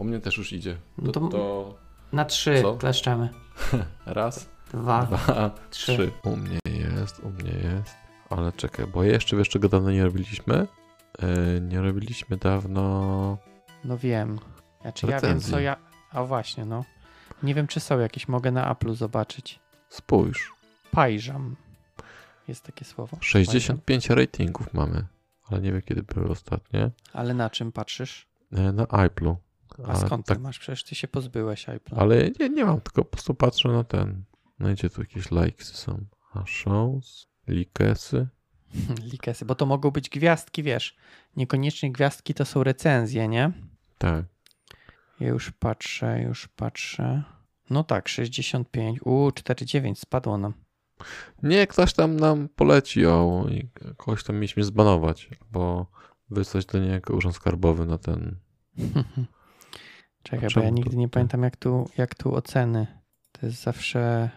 U mnie też już idzie. No To, to- to Na trzy Co? kleszczemy. raz, Dwa. dwa, trzy. trzy. U mnie jest, u mnie jest. Ale czekaj, bo jeszcze wiesz czego dawno nie robiliśmy? Yy, nie robiliśmy dawno... No wiem. Znaczy ja wiem co ja... A właśnie, no. Nie wiem czy są jakieś, mogę na Apple'u zobaczyć. Spójrz, Pajżam. Jest takie słowo. 65 ratingów mamy. Ale nie wiem kiedy były ostatnie. Pajżam. Ale na czym patrzysz? Yy, na iPlu. A skąd tak, ty masz? Przecież ty się pozbyłeś. Ale nie, nie mam, tylko po prostu patrzę na ten. No gdzie tu jakieś likesy są? A shows, likesy. Likesy, bo to mogą być gwiazdki, wiesz. Niekoniecznie gwiazdki to są recenzje, nie? Tak. Ja już patrzę, już patrzę. No tak, 65. U, 49 spadło nam. Nie, ktoś tam nam poleci o i kogoś tam mieliśmy zbanować, bo wysłać do niego urząd skarbowy na ten. Czekaj, bo ja nigdy nie pamiętam jak tu, jak tu oceny. To jest zawsze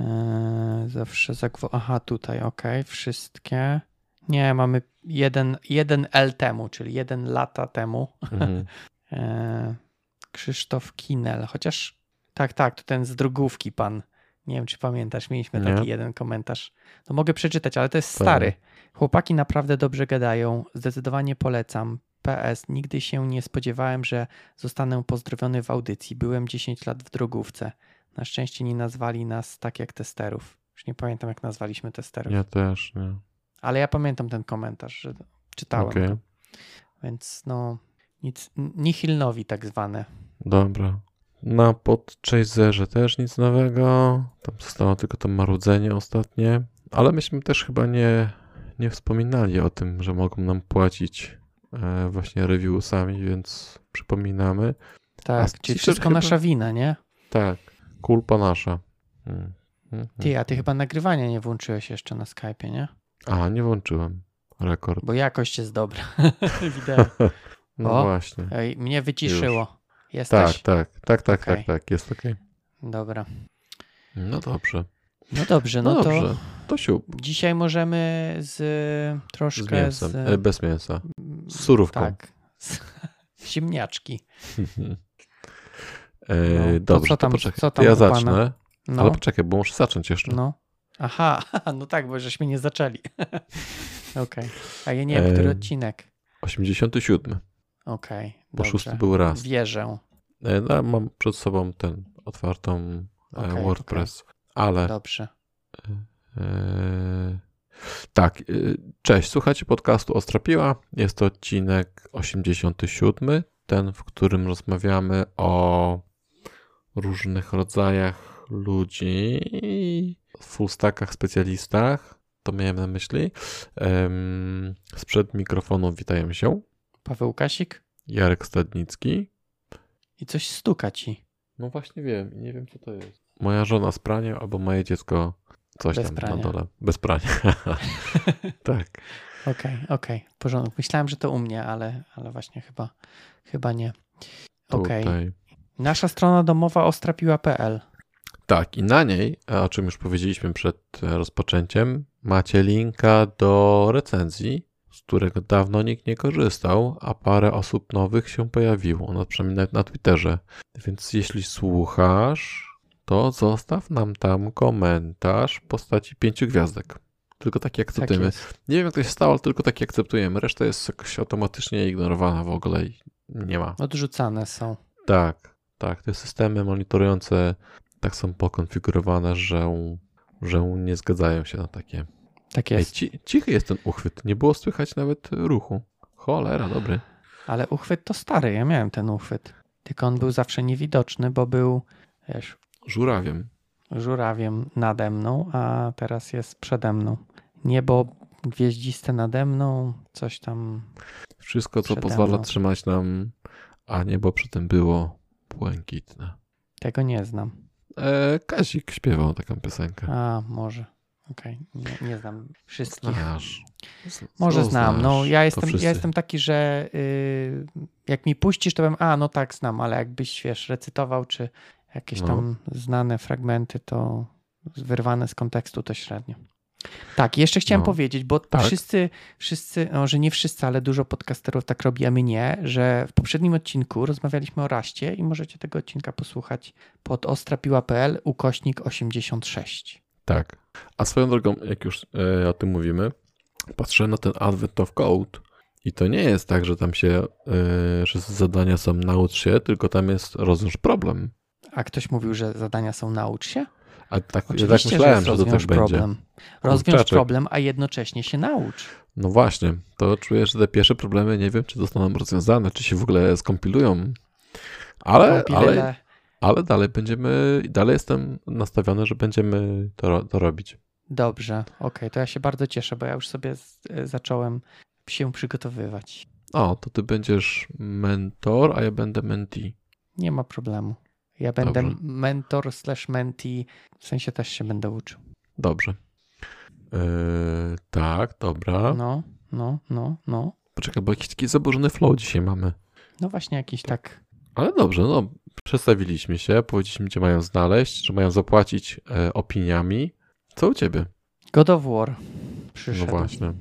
e, zawsze zagwo... Aha, tutaj, ok, wszystkie. Nie, mamy jeden, jeden L temu, czyli jeden lata temu. Mhm. E, Krzysztof Kinel, chociaż tak, tak, to ten z drugówki pan. Nie wiem, czy pamiętasz, mieliśmy Nie. taki jeden komentarz. No mogę przeczytać, ale to jest stary. Chłopaki naprawdę dobrze gadają, zdecydowanie polecam. PS, nigdy się nie spodziewałem, że zostanę pozdrowiony w audycji. Byłem 10 lat w drogówce. Na szczęście nie nazwali nas tak jak testerów. Już nie pamiętam, jak nazwaliśmy testerów. Ja też, nie. Ale ja pamiętam ten komentarz, że czytałem to. Więc no, nic, nihil nowi tak zwane. Dobra. Na podchaserze też nic nowego. Tam zostało tylko to marudzenie ostatnie. Ale myśmy też chyba nie, nie wspominali o tym, że mogą nam płacić właśnie reviewsami, więc przypominamy. Tak, A czyli wszystko chyba- nasza wina, nie? Tak, kulpa nasza. Mm. Mm, Ty, mm. a ty chyba nagrywania nie włączyłeś jeszcze na Skype'ie, nie? A, nie włączyłem. Rekord. Bo jakość jest dobra. Wideo. No O. właśnie. Ej, mnie wyciszyło. Tak, Jesteś? tak, tak, tak, Okej. tak, tak, jest okej. Dobra. No dobrze. No dobrze, no, No to dobrze. To dzisiaj możemy z troszkę Z mięsem. z... E, bez mięsa. Z surówką. Tak. Z, ziemniaczki. e, No, dobrze, co tam- co tam ja pana? zacznę. No, Ale poczekaj, bo muszę zacząć jeszcze. no. Aha, no tak, bo żeśmy nie zaczęli. Okej. A ja nie wiem, który E, odcinek. 87. Okej, Bo szósty był raz. Wierzę. E, no, mam przed sobą ten otwartą e, Okej, WordPress. Ale Dobrze. e, tak, e, cześć, słuchacie podcastu Ostrapiła. Jest to odcinek 87, ten, w którym rozmawiamy o różnych rodzajach ludzi, full stackach, specjalistach. To miałem na myśli. Sprzed mikrofonu witają się Paweł Kasik Jarek Stadnicki. i coś stuka ci. No właśnie wiem, i nie wiem co to jest. Moja żona z prania albo moje dziecko coś Bez tam prania. na dole. Bez prania. tak. Okej, okej, w porządku. Myślałem, że to u mnie, ale, ale właśnie chyba, chyba nie. Okej. Tutaj. Nasza strona domowa ostrapiła.pl. Tak, i na niej, o czym już powiedzieliśmy przed rozpoczęciem, macie linka do recenzji, z którego dawno nikt nie korzystał, a parę osób nowych się pojawiło, no przynajmniej na Twitterze. Więc jeśli słuchasz, to zostaw nam tam komentarz w postaci pięciu gwiazdek. Tylko taki Tak akceptujemy. jest. Nie wiem, jak to się stało, ale tylko taki akceptujemy. Reszta jest jakoś automatycznie ignorowana w ogóle i nie ma. Odrzucane są. Tak, tak. Te systemy monitorujące tak są pokonfigurowane, że, że nie zgadzają się na takie. Tak Ej, jest. ci, cichy jest ten uchwyt. Nie było słychać nawet ruchu. Cholera, dobry. Ale uchwyt to stary, ja miałem ten uchwyt. Tylko on był zawsze niewidoczny, bo był, wiesz, Żurawiem. żurawiem nade mną, a teraz jest przede mną. Niebo gwieździste nade mną, coś tam. Wszystko, co pozwala mną. trzymać nam, a niebo przy tym było błękitne. Tego nie znam. E, Kazik śpiewał taką piosenkę. A, może. Okej, nie, nie znam wszystkich. Znasz. Może znam. No, znasz? ja To jestem, ja jestem taki, że y, jak mi puścisz, to bym, a no tak, znam, ale jakbyś, wiesz, recytował, czy jakieś No. tam znane fragmenty, to wyrwane z kontekstu, to średnio. Tak, jeszcze chciałem No. powiedzieć, bo Tak. wszyscy, wszyscy, no, że nie wszyscy, ale dużo podcasterów tak robi, a my nie, że w poprzednim odcinku rozmawialiśmy o raście i możecie tego odcinka posłuchać pod ostrapiła.pl ukośnik 86. Tak. A swoją drogą, jak już e, o tym mówimy, patrzę na ten Advent of Code i to nie jest tak, że tam się, e, że zadania są naucz się, tylko tam jest rozwiąż problem. A ktoś mówił, że zadania są naucz się? A tak, ja tak Oczywiście, myślałem, jest że, to tak rozwiąż będzie. problem. Rozwiąż problem, a jednocześnie się naucz. No właśnie, to czuję, że te pierwsze problemy nie wiem, czy zostaną rozwiązane, czy się w ogóle skompilują. Ale, ale, ale dalej będziemy, dalej jestem nastawiony, że będziemy to, to robić. Dobrze, okej, to ja się bardzo cieszę, bo ja już sobie z, zacząłem się przygotowywać. O, to ty będziesz mentor, a ja będę mentee. Nie ma problemu. Ja będę Dobrze. mentor slash mentee, w sensie też się będę uczył. Dobrze. Yy, tak, dobra. No, no, no, no. Poczekaj, bo jakiś taki zaburzony flow dzisiaj mamy. No właśnie jakiś tak. Ale dobrze, no przedstawiliśmy się, powiedzieliśmy, gdzie mają znaleźć, że mają zapłacić e, opiniami. Co u ciebie? God of War No przyszedł właśnie.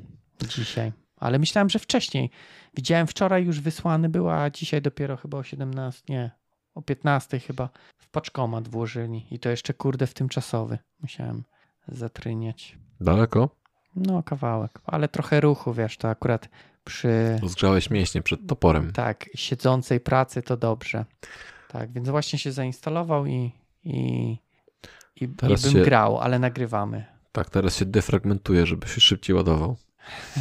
dzisiaj. Ale myślałem, że wcześniej. Widziałem wczoraj już wysłany był, a dzisiaj dopiero chyba o 17, nie, o 15 chyba w paczkomat włożyli. I to jeszcze kurde w tymczasowy. Musiałem zatryniać. Daleko? No, kawałek, ale trochę ruchu, wiesz, to akurat przy Rozgrzałeś mięśnie przed toporem. tak siedzącej pracy to dobrze. Tak, więc właśnie się zainstalował i, i, i, i Teraz bym się- grał, ale nagrywamy. Tak, teraz się defragmentuje, żeby się szybciej ładował.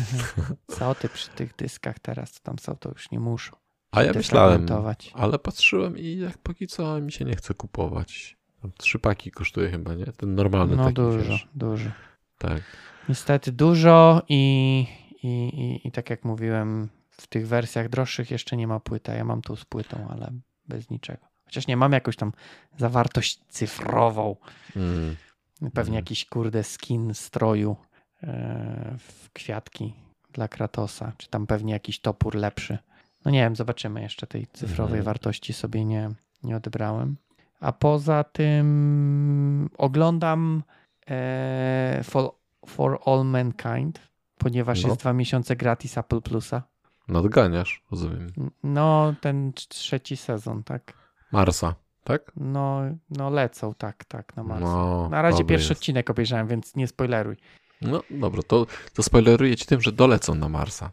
Co ty przy tych dyskach teraz, co tam są, to już nie muszą. A ja myślałem, ale patrzyłem i jak póki co mi się nie chce kupować. Tam trzy paki kosztuje chyba, nie? Ten normalny No taki, dużo, wiesz. dużo. Tak. Niestety dużo i, i, i, i tak jak mówiłem, w tych wersjach droższych jeszcze nie ma płyty. Ja mam tu z płytą, ale bez niczego. Chociaż nie mam jakąś tam zawartość cyfrową. Mm. Pewnie Mhm. jakiś kurde skin stroju e, w kwiatki dla Kratosa, czy tam pewnie jakiś topór lepszy. No nie wiem, zobaczymy jeszcze tej cyfrowej Mhm. wartości sobie nie, nie odebrałem. A poza tym oglądam e, for, for All Mankind, ponieważ No. jest dwa miesiące gratis Apple Plusa. Nadganiasz, rozumiem. No, ten trzeci sezon, tak? Marsa, tak? No, no lecą, tak, tak, na Mars. No, Na razie pierwszy jest. odcinek obejrzałem, więc nie spoileruj. No dobra, to, to spoileruję ci tym, że dolecą na Marsa.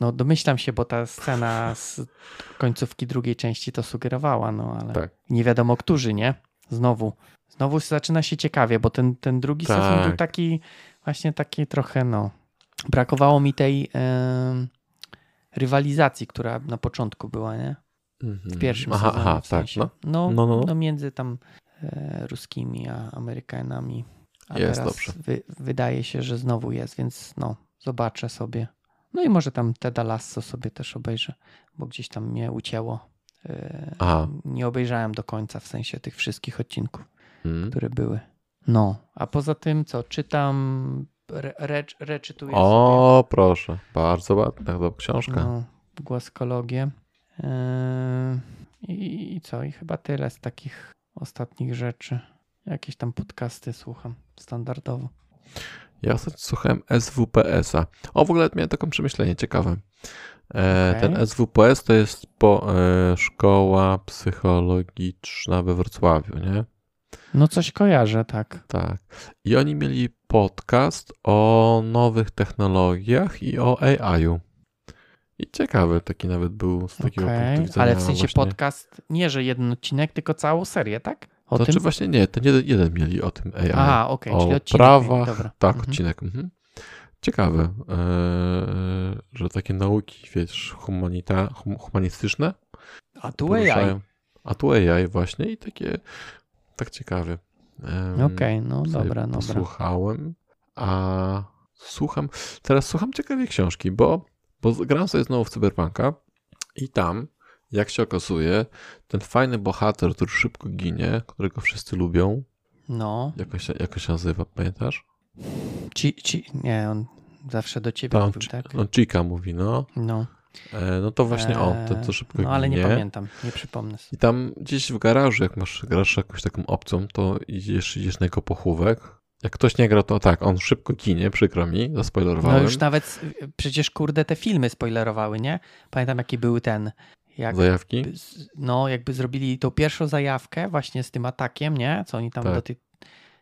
No domyślam się, bo ta scena z końcówki drugiej części to sugerowała, no ale Tak. nie wiadomo którzy, nie? Znowu. Znowu zaczyna się ciekawie, bo ten, ten drugi Tak. sezon był taki właśnie taki trochę, no brakowało mi tej em, rywalizacji, która na początku była, nie? W pierwszym Mhm. aha, sezonie aha, w tak, sensie. no. No, No, no, no. no między tam e, ruskimi a Amerykanami. A Jest teraz dobrze. Wy, wydaje się, że znowu jest, więc no, zobaczę sobie. No i może tam Teda Lasso sobie też obejrzę, bo gdzieś tam mnie ucięło. E, Aha. nie obejrzałem do końca w sensie tych wszystkich odcinków, Mm. które były. No, a poza tym co, czytam, re, re, reczytuję O, proszę. Bardzo ładna książka. sobie no, głaskologię. E, i, I co, i chyba tyle z takich ostatnich rzeczy. Jakieś tam podcasty słucham standardowo. Ja ostatnio słuchałem SWPS-a. O, w ogóle miałem taką przemyślenie ciekawe. E, Okej. Ten SWPS to jest po, e, szkoła psychologiczna we Wrocławiu, nie? No coś kojarzę, tak. Tak. I oni mieli podcast o nowych technologiach i o AI-u. I ciekawy taki nawet był z takiego Okej, punktu widzenia. Ale w sensie właśnie. podcast, nie że jeden odcinek, tylko całą serię, tak? O to tym? znaczy właśnie nie, ten jeden, jeden mieli o tym AI. Aha, okej, o czyli odcinek. prawach, tak, Mhm. odcinek. Mhm. Ciekawe, e, że takie nauki, wiesz, humanita, hum, humanistyczne A tu AI. A tu AI właśnie i takie, tak ciekawe. Em, Okej, no sobie dobra, dobra. Posłuchałem, a słucham, teraz słucham ciekawej książki, bo, bo gram sobie znowu w Cyberpunka i tam, jak się okazuje, ten fajny bohater, który szybko ginie, którego wszyscy lubią, No, jak on się, nazywa, pamiętasz? ci, ci, nie, on zawsze do ciebie Tam, mówił, tak? on Chica mówi, no. No, E, no to właśnie on, ten co szybko no ale nie ginie. pamiętam, nie przypomnę sobie. I tam gdzieś w garażu, jak masz, grasz jakąś taką opcją, to idziesz, idziesz na jego pochówek, Jak ktoś nie gra, to tak, on szybko ginie, przykro mi, zaspoilerowałem. No już nawet, przecież kurde te filmy spoilerowały, nie? Pamiętam jaki był ten, jak, Zajawki? no jakby zrobili tą pierwszą zajawkę właśnie z tym atakiem, nie? Co oni tam Tak. do tej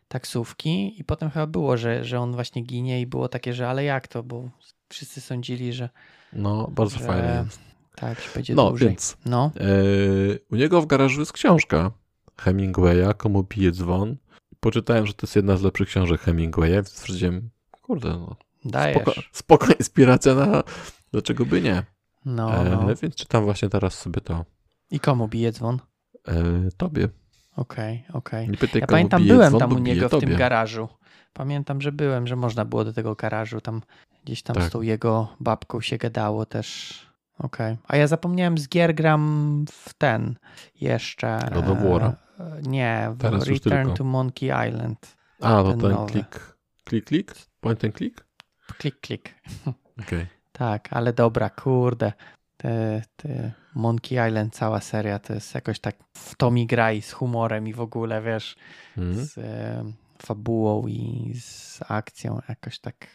taksówki i potem chyba było, że, że on właśnie ginie i było takie, że ale jak to, bo wszyscy sądzili, że No, bardzo że- fajnie jest. tak, że będzie No, dłużej. więc No, e, u niego w garażu jest książka Hemingwaya, Komu bije dzwon. Poczytałem, że to jest jedna z lepszych książek Hemingwaya, więc stwierdziłem, kurde, no, dajesz. spoko, spoko inspiracja na dlaczego by nie. No, E, no. Więc czytam właśnie teraz sobie to. I komu bije dzwon? E, tobie. Okej, okej. Nie pytaj, Ja pamiętam, byłem dzwon, tam u niego w tobie. tym garażu. Pamiętam, że byłem, że można było do tego garażu tam gdzieś tam Tak. z tą jego babką się gadało też. Okej. A ja zapomniałem z gier gram w ten jeszcze. God of War'a. e, Nie, w Teraz Return to Monkey Island. A, to ten ten klik, klik, klik? Point and click? Klik, klik. Okej. Tak, ale dobra, kurde. Te, te Monkey Island, cała seria to jest jakoś tak w to mi gra i z humorem i w ogóle, wiesz, Mhm. z e, fabułą i z akcją jakoś tak.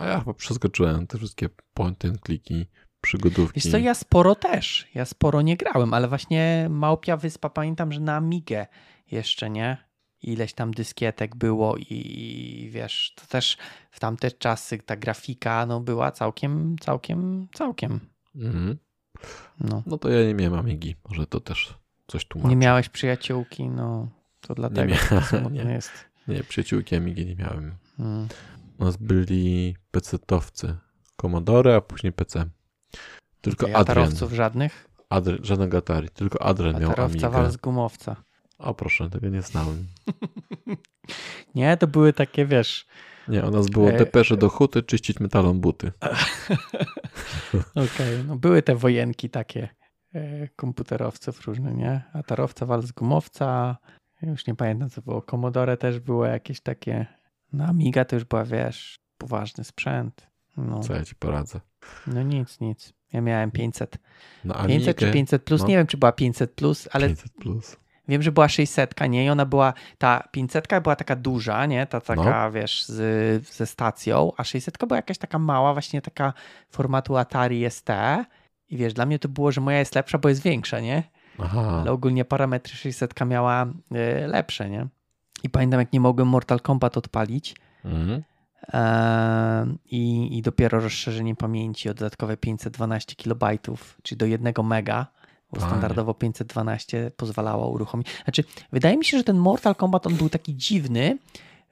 A ja chyba przeskoczyłem te wszystkie point and clicki, przygodówki. Wiesz co, ja sporo też, ja sporo nie grałem, ale właśnie Małpia Wyspa pamiętam, że na Amigę jeszcze, nie? Ileś tam dyskietek było i, wiesz, to też w tamte czasy ta grafika no była całkiem, całkiem, całkiem. Mhm. No. No to ja nie miałem Amigi, może to też coś tłumaczy. Nie miałeś przyjaciółki, no to dlatego mia- to smutno nie. jest. Nie, przyjaciółki Amigi nie miałem. Mm. U nas byli PC-towcy. Commodore, a później PC. Tylko Adrian. tarowców żadnych? Adri, żadnego Atari, tylko Adrian miał Amigę. z gumowca. O proszę, tego nie znałem. Nie, to były takie, wiesz, Nie, u nas było E, depesze do huty, czyścić metalą buty. Okej, no były te wojenki takie e, komputerowców różne, nie? A tarowca wal z gumowca, już nie pamiętam co było. Commodore też było jakieś takie, no Amiga to już była, wiesz, poważny sprzęt. No, Co ja ci poradzę. no nic, nic. Ja miałem 500. Na Amigę 500 czy 500 plus, no. nie wiem czy była 500 plus, ale 500 plus. Wiem, że była 600, nie? I ona była, ta 500 była taka duża, nie? Ta taka, wiesz, z, ze stacją, a 600 była jakaś taka mała, właśnie taka formatu Atari ST. I wiesz, dla mnie to było, że moja jest lepsza, bo jest większa, nie? Aha. Ale ogólnie parametry 600 miała y, lepsze, nie? I pamiętam, jak nie mogłem Mortal Kombat odpalić Mhm. i, i dopiero rozszerzenie pamięci o dodatkowe 512 kilobajtów, czyli do 1 mega, bo Panie. standardowo 512 pozwalało uruchomić. Znaczy, wydaje mi się, że ten Mortal Kombat on był taki dziwny.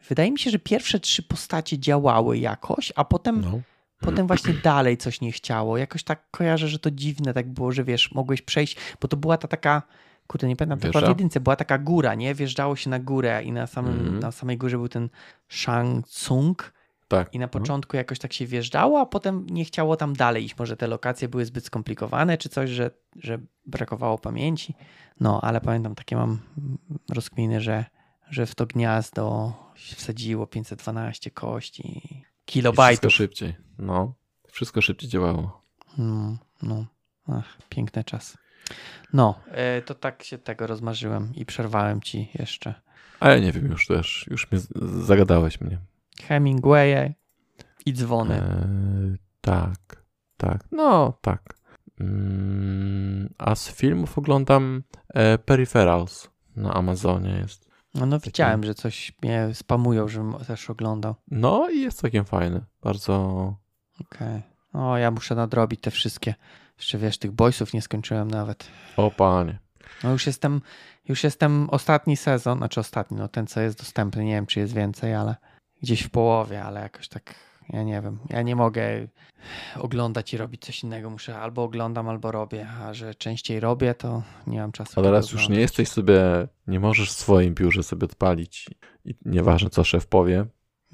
Wydaje mi się, że pierwsze trzy postacie działały jakoś, a potem, No. potem właśnie dalej coś nie chciało. Jakoś tak kojarzę, że to dziwne tak było, że wiesz, mogłeś przejść, bo to była ta taka, kurde, nie pamiętam, to chyba w Wieża? jedynce była taka góra, nie? Wjeżdżało się na górę i na, samym, Mhm. na samej górze był ten Shang Tsung Tak. i na No. początku jakoś tak się wjeżdżało, a potem nie chciało tam dalej iść. Może te lokacje były zbyt skomplikowane, czy coś, że, że brakowało pamięci. No, ale pamiętam, takie mam rozkminy, że, że w to gniazdo się wsadziło 512 kości, I Wszystko kilobajtów. szybciej. No. Wszystko szybciej działało. No, no. Ach, piękny czas. No, e, to tak się tego rozmarzyłem i przerwałem ci jeszcze. A ja nie wiem już też. Już mnie zagadałeś mnie. Hemingwaye i dzwony. Eee, tak. Tak. No, tak. Mm, a z filmów oglądam e, Peripherals na Amazonie jest. No, no widziałem, że coś mnie spamują, żebym też oglądał. No i jest całkiem fajny. Bardzo. Okej. O, ja muszę nadrobić te wszystkie. Jeszcze wiesz, tych boysów nie skończyłem nawet. O panie. No już jestem, już jestem ostatni sezon, znaczy ostatni, no ten co jest dostępny, nie wiem czy jest więcej, ale gdzieś w połowie, ale jakoś tak, ja nie wiem. Ja nie mogę oglądać i robić coś innego. Muszę albo oglądam, albo robię, a że częściej robię, to nie mam czasu. A tego teraz już nie jesteś sobie, nie możesz w swoim biurze sobie odpalić i nieważne co szef powie.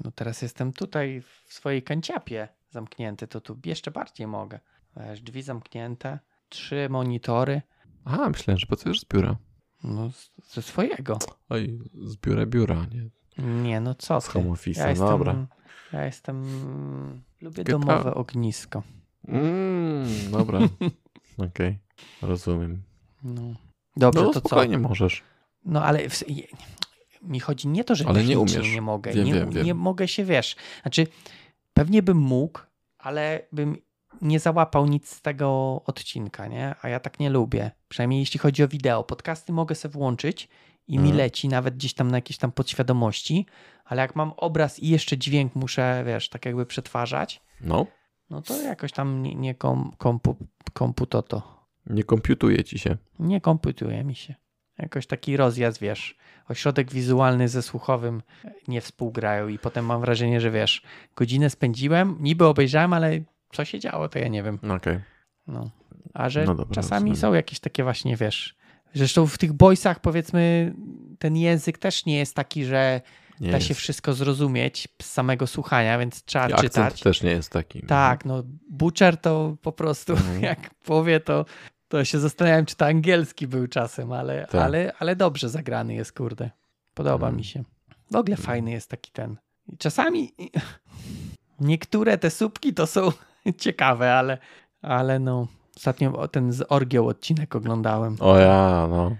No teraz jestem tutaj w swojej kanciapie zamknięty, to tu jeszcze bardziej mogę. Wiesz, drzwi zamknięte, trzy monitory, Aha, myślałem, że pracujesz z biura. no ze swojego. Oj, z biura biura, nie Nie, no co z ty. home office. Ja jestem, Dobra. ja jestem, lubię Get domowe out. ognisko. Mm, dobra. Okej, rozumiem. No. Dobrze, no to co? spokojnie możesz. No ale w, mi chodzi nie to, że Ale nie umiesz. nie mogę. Wiem, nie, wiem, wiem. nie mogę się, wiesz, znaczy pewnie bym mógł, ale bym nie załapał nic z tego odcinka, nie? A ja tak nie lubię. Przynajmniej jeśli chodzi o wideo. Podcasty mogę sobie włączyć i mi Mhm. leci nawet gdzieś tam na jakieś tam podświadomości, ale jak mam obraz i jeszcze dźwięk muszę, wiesz, tak jakby przetwarzać, No, no to jakoś tam nie, nie kom, kompu, komputo to. nie komputuje ci się. Nie komputuje mi się. Jakoś taki rozjazd, wiesz, ośrodek wizualny ze słuchowym nie współgrają i potem mam wrażenie, że wiesz, godzinę spędziłem, niby obejrzałem, ale co się działo, to ja nie wiem. Okej. No. A że No dobra, czasami są jakieś takie właśnie, wiesz, zresztą w tych boysach powiedzmy ten język też nie jest taki, że Nie da jest. się wszystko zrozumieć z samego słuchania, więc trzeba I akcent czytać. też nie jest taki. Tak, no Butcher to po prostu Mhm. jak powie, to, to się zastanawiam, czy to angielski był czasem, ale, Tak. ale, ale dobrze zagrany jest, kurde. Podoba Mhm. mi się. W ogóle fajny jest taki ten. Czasami niektóre te słupki to są ciekawe, ale, ale no ostatnio ten z Orgią odcinek oglądałem. O ja, no.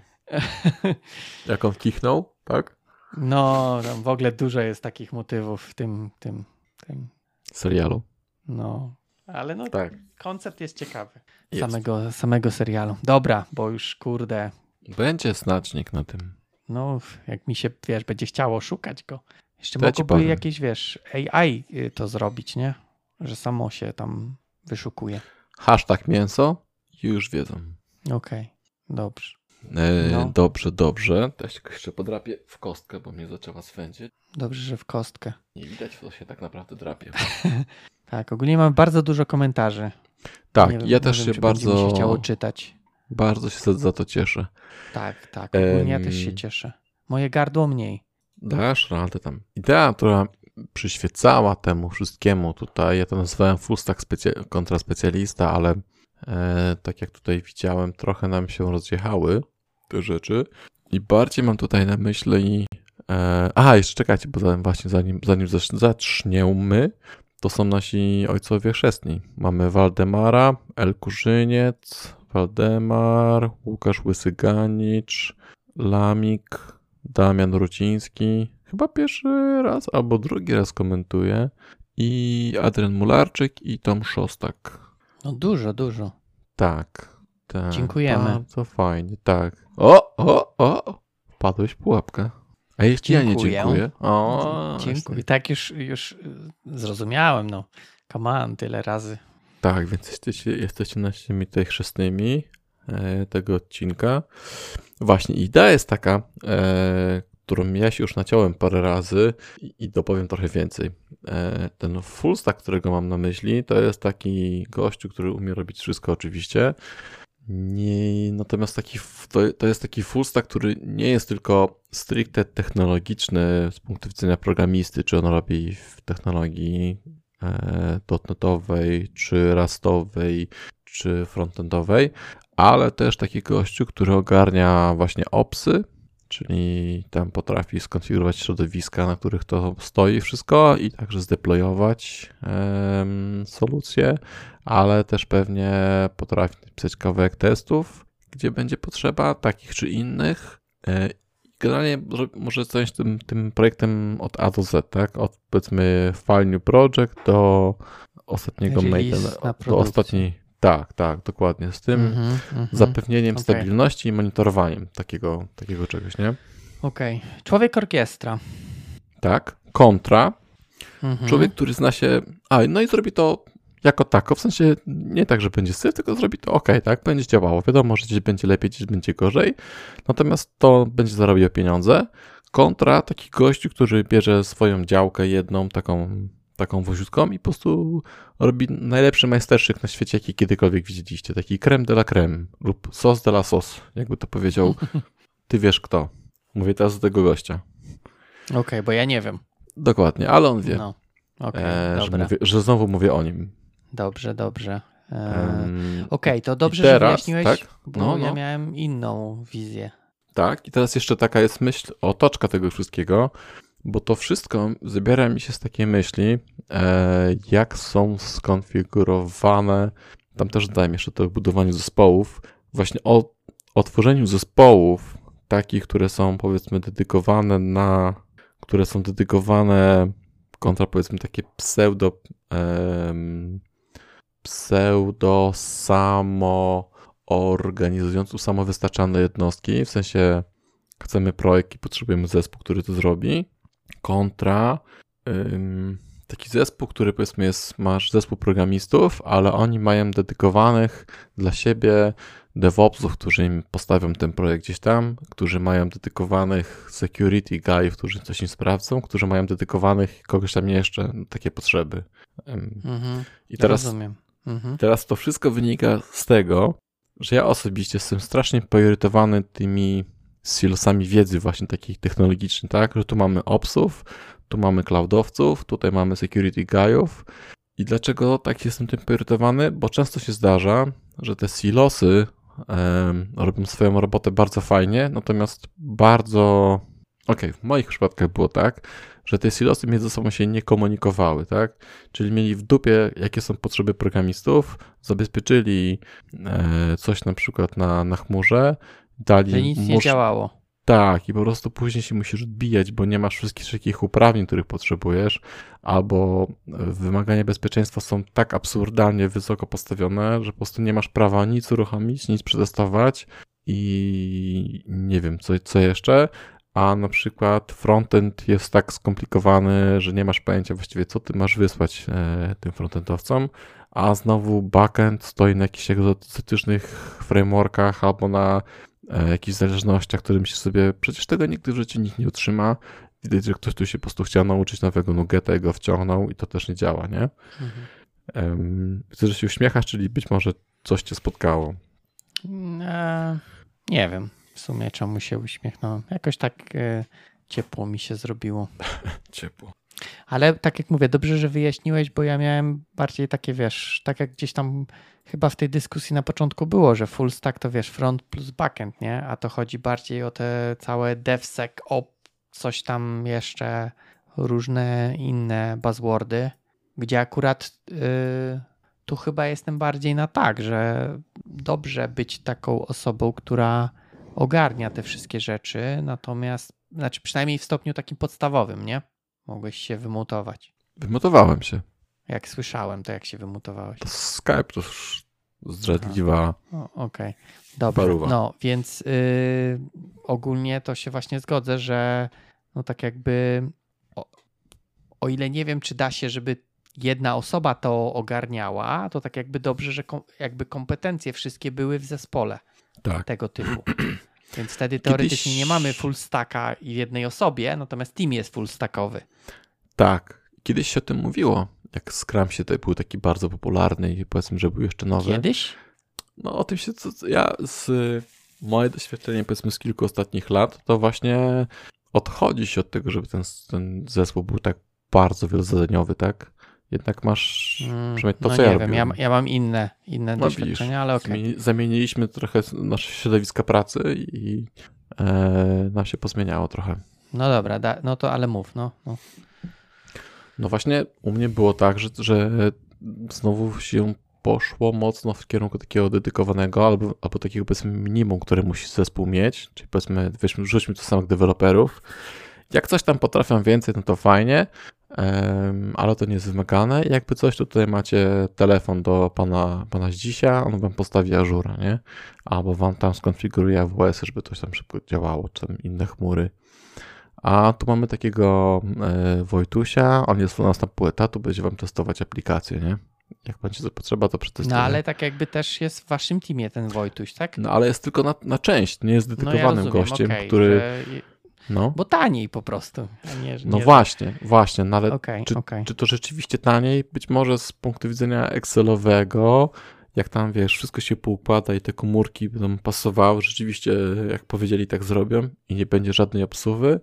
Jak on kichnął, tak? No, w ogóle dużo jest takich motywów w tym, tym, tym, Serialu. no. Ale no, Tak. koncept jest ciekawy. Jest. Samego, samego serialu. Dobra, bo już kurde, Będzie znacznik na tym. no jak mi się, wiesz, będzie chciało szukać go. Jeszcze To mogłoby jakieś, wiesz, AI y, to zrobić, nie? Że samo się tam wyszukuje. Hashtag mięso i już wiedzą. Okej, dobrze. E, No. Dobrze, dobrze. Ja się jeszcze podrapię w kostkę, bo mnie zaczęła swędzić. Dobrze, że w kostkę. Nie widać, co się tak naprawdę drapie. Tak, ogólnie mamy bardzo dużo komentarzy. Tak, wiem, ja też wiem, się bardzo, się chciało czytać. bardzo się za, to cieszę. Tak, tak, ogólnie ja też się cieszę. Moje gardło mniej. Dasz radę tam. Idea, która przyświecała temu wszystkiemu tutaj, ja to nazwałem full stack specja- kontraspecjalista, ale e, tak jak tutaj widziałem, trochę nam się rozjechały te rzeczy i bardziej mam tutaj na myśli e, aha, jeszcze czekajcie, bo zanim, właśnie zanim, zanim zacz- zaczniemy, to są nasi ojcowie chrzestni. Mamy Waldemara, El Kurzyniec, Waldemar, Łukasz Łysyganicz, Lamik, Damian Ruciński, chyba pierwszy raz albo drugi raz komentuje, i Adrian Mularczyk i Tom Szostak. No dużo, dużo. Tak, tak. Dziękujemy. Bardzo fajnie, tak. O, o, o! Wpadłeś w pułapkę. A jeśli ja nie Dziękuję. dziękuję? O, Dziękuję. Tak już, już y, zrozumiałem, no. Come on, tyle razy. Tak, więc jesteście, jesteście naszymi tutaj chrzestnymi e, tego odcinka. Właśnie, idea jest taka, e, którą ja się już naciąłem parę razy i, dopowiem trochę więcej. E, ten full stack, którego mam na myśli, to jest taki gościu, który umie robić wszystko oczywiście. Nie, natomiast taki, to, to jest taki full stack, który nie jest tylko stricte technologiczny z punktu widzenia programisty, czy on robi w technologii e, dotnetowej, czy rastowej, czy frontendowej, ale też taki gościu, który ogarnia właśnie opsy, czyli tam potrafi skonfigurować środowiska, na których to stoi wszystko i także zdeployować solucje, ale też pewnie potrafi napisać kawałek testów, gdzie będzie potrzeba takich czy innych. E, Generalnie może- coś tym, tym projektem od A do Z, tak? Od powiedzmy file new project do ostatniego maintenance, na do ostatniej. Tak, tak, dokładnie. Z tym Mhm, mhm. zapewnieniem Okej. stabilności i monitorowaniem takiego, takiego czegoś, nie? Okej. Człowiek orkiestra. Tak. Kontra. Mhm. Człowiek, który zna się. A, no i zrobi to jako tako, w sensie nie tak, że będzie syf, tylko zrobi to ok, tak? Będzie działało. Wiadomo, że gdzieś będzie lepiej, gdzieś będzie gorzej. Natomiast to będzie zarabiał pieniądze. Kontra taki gościu, który bierze swoją działkę jedną, taką, taką woziutką i po prostu robi najlepszy majstersztyk na świecie, jaki kiedykolwiek widzieliście. Taki creme de la creme lub sos de la sos, jakby to powiedział. Ty wiesz kto. Mówię teraz do tego gościa. Okej, bo ja nie wiem. Dokładnie, ale on wie. No. Okej, e, że, mówię, że znowu mówię o nim. Dobrze, dobrze. E, Okej, to dobrze, teraz, że wyjaśniłeś, tak? bo No, ja no. miałem inną wizję. Tak, i teraz jeszcze taka jest myśl, otoczka tego wszystkiego, bo to wszystko zabiera mi się z takiej myśli, e, jak są skonfigurowane, tam też dodałem jeszcze to w budowaniu zespołów, właśnie o, o tworzeniu zespołów, takich, które są powiedzmy dedykowane na, które są dedykowane kontra powiedzmy takie pseudo em, pseudo samo organizując samowystarczalne jednostki, w sensie chcemy projekt i potrzebujemy zespół, który to zrobi, kontra ym, taki zespół, który powiedzmy jest, masz zespół programistów, ale oni mają dedykowanych dla siebie DevOpsów, którzy im postawią ten projekt gdzieś tam, którzy mają dedykowanych security guyów, którzy coś im sprawdzą, którzy mają dedykowanych kogoś tam jeszcze takie potrzeby. Mhm. I teraz, Rozumiem. Mhm. teraz to wszystko wynika z tego, że ja osobiście jestem strasznie poirytowany tymi silosami wiedzy właśnie takich technologicznych, tak? Że tu mamy opsów, tu mamy cloudowców, tutaj mamy security guyów. I dlaczego tak jestem tym poirytowany? Bo często się zdarza, że te silosy robią swoją robotę bardzo fajnie, natomiast bardzo. Okej, w moich przypadkach było tak, że te silosy między sobą się nie komunikowały, tak? Czyli mieli w dupie, jakie są potrzeby programistów, zabezpieczyli e, coś na przykład na, na chmurze, dali. Że nic nie działało. tak, i po prostu później się musisz odbijać, bo nie masz wszystkich takich uprawnień, których potrzebujesz, albo wymagania bezpieczeństwa są tak absurdalnie wysoko postawione, że po prostu nie masz prawa nic uruchomić, nic przetestować i nie wiem, co, co jeszcze. A na przykład frontend jest tak skomplikowany, że nie masz pojęcia właściwie, co ty masz wysłać e, tym frontendowcom, a znowu backend stoi na jakichś egzotycznych frameworkach albo na e, jakichś zależnościach, którym się sobie przecież tego nigdy w życiu nikt nie utrzyma. Widać, że ktoś tu się po prostu chciał nauczyć nowego nugeta i go wciągnął i to też nie działa, nie? Mhm. Um, widzę, że się uśmiechasz, czyli być może coś cię spotkało. E, nie wiem w sumie czemu się uśmiechnąłem. Jakoś tak e, ciepło mi się zrobiło. Ciepło. Ale tak jak mówię, dobrze, że wyjaśniłeś, bo ja miałem bardziej takie, wiesz, tak jak gdzieś tam chyba w tej dyskusji na początku było, że full stack to wiesz, front plus backend, nie? A to chodzi bardziej o te całe devsec, op, coś tam jeszcze, różne inne buzzwordy, gdzie akurat y, tu chyba jestem bardziej na tak, że dobrze być taką osobą, która ogarnia te wszystkie rzeczy, natomiast, znaczy przynajmniej w stopniu takim podstawowym, nie? Mogłeś się wymutować. Wymotowałem się. Jak słyszałem, to jak się wymutowałeś. To Skype to już zdradliwa. Okej, dobra. Paruwa. No, więc y, ogólnie to się właśnie zgodzę, że no tak jakby o, o ile nie wiem, czy da się, żeby jedna osoba to ogarniała, to tak jakby dobrze, że kom, jakby kompetencje wszystkie były w zespole Tak. tego typu. Więc wtedy teoretycznie nie mamy full stacka w jednej osobie, natomiast team jest full stackowy. Tak. Kiedyś się o tym mówiło, jak Scrum się tutaj był taki bardzo popularny i powiedzmy, że był jeszcze nowy. Kiedyś? No o tym się, co, co ja z moje doświadczenie powiedzmy z kilku ostatnich lat, to właśnie odchodzi się od tego, żeby ten, ten zespół był tak bardzo wielozadaniowy, tak? Jednak masz, Mm, przynajmniej to no co nie ja wiem, ja, ja mam inne, inne No widzisz, doświadczenia, ale okej. Zmieni- Zamieniliśmy trochę nasze środowiska pracy i e, nam się pozmieniało trochę. No dobra, da, no to ale mów, no. no. No właśnie u mnie było tak, że, że znowu się poszło mocno w kierunku takiego dedykowanego albo, albo takiego powiedzmy minimum, które musi zespół mieć, czyli powiedzmy weźmy, rzućmy to samych deweloperów. Jak coś tam potrafią więcej, no to fajnie, ale to nie jest wymagane. Jakby coś, to tutaj macie telefon do pana, pana Zdzisia, on wam postawi Ażura, nie? Albo wam tam skonfiguruje AWS, żeby coś tam szybko działało, czy tam inne chmury. A tu mamy takiego e, Wojtusia, on jest u nas na pół etatu, będzie wam testować aplikację, nie? Jak będzie to potrzeba, to przetestuje. no ale tak jakby też jest w waszym teamie ten Wojtuś, tak? No ale jest tylko na, na część, nie jest No dedykowanym rozumiem, gościem, okej, który... że- No, Bo taniej po prostu. Nie, no nie, właśnie, właśnie, no ale Okej, czy, okej. czy to rzeczywiście taniej? Być może z punktu widzenia Excelowego, jak tam, wiesz, wszystko się poukłada i te komórki będą pasowały, rzeczywiście, jak powiedzieli, tak zrobią i nie będzie żadnej obsuwy,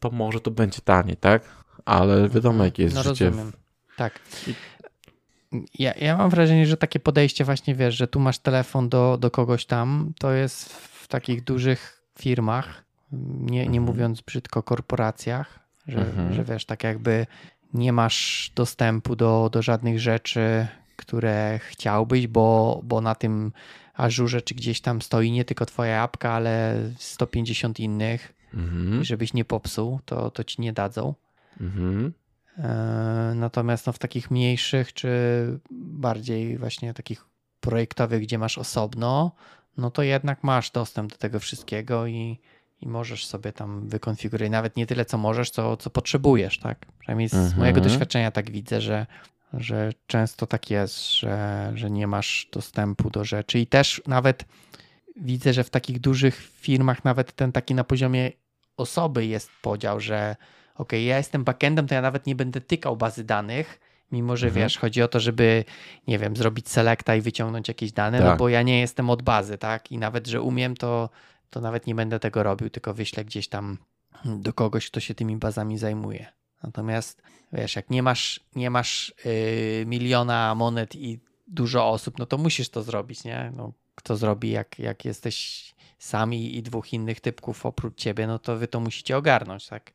to może to będzie taniej, tak? Ale wiadomo, jakie jest no życie. rozumiem. Tak. Ja, ja mam wrażenie, że takie podejście właśnie, wiesz, że tu masz telefon do, do kogoś tam, to jest w takich dużych firmach, nie, nie Mhm. mówiąc brzydko korporacjach, że, Mhm. że wiesz, tak jakby nie masz dostępu do, do żadnych rzeczy, które chciałbyś, bo, bo na tym Azure, czy gdzieś tam stoi nie tylko twoja apka, ale 150 innych, Mhm. żebyś nie popsuł, to, to ci nie dadzą. Mhm. E, Natomiast no, w takich mniejszych, czy bardziej właśnie takich projektowych, gdzie masz osobno, no to jednak masz dostęp do tego wszystkiego i, i możesz sobie tam wykonfigurować. Nawet nie tyle, co możesz, co, co potrzebujesz, tak? Przynajmniej z Mhm. mojego doświadczenia tak widzę, że, że często tak jest, że, że nie masz dostępu do rzeczy. I też nawet widzę, że w takich dużych firmach, nawet ten taki na poziomie osoby jest podział, że ok, ja jestem backendem, to ja nawet nie będę tykał bazy danych, mimo że Mhm. wiesz, chodzi o to, żeby, nie wiem, zrobić selecta i wyciągnąć jakieś dane, no Tak. bo ja nie jestem od bazy, tak? I nawet, że umiem, to, to nawet nie będę tego robił, tylko wyślę gdzieś tam do kogoś, kto się tymi bazami zajmuje. Natomiast wiesz, jak nie masz, nie masz yy, miliona monet i dużo osób, no to musisz to zrobić, nie? No, kto zrobi, jak, jak jesteś sami i dwóch innych typków oprócz ciebie, no to wy to musicie ogarnąć, tak?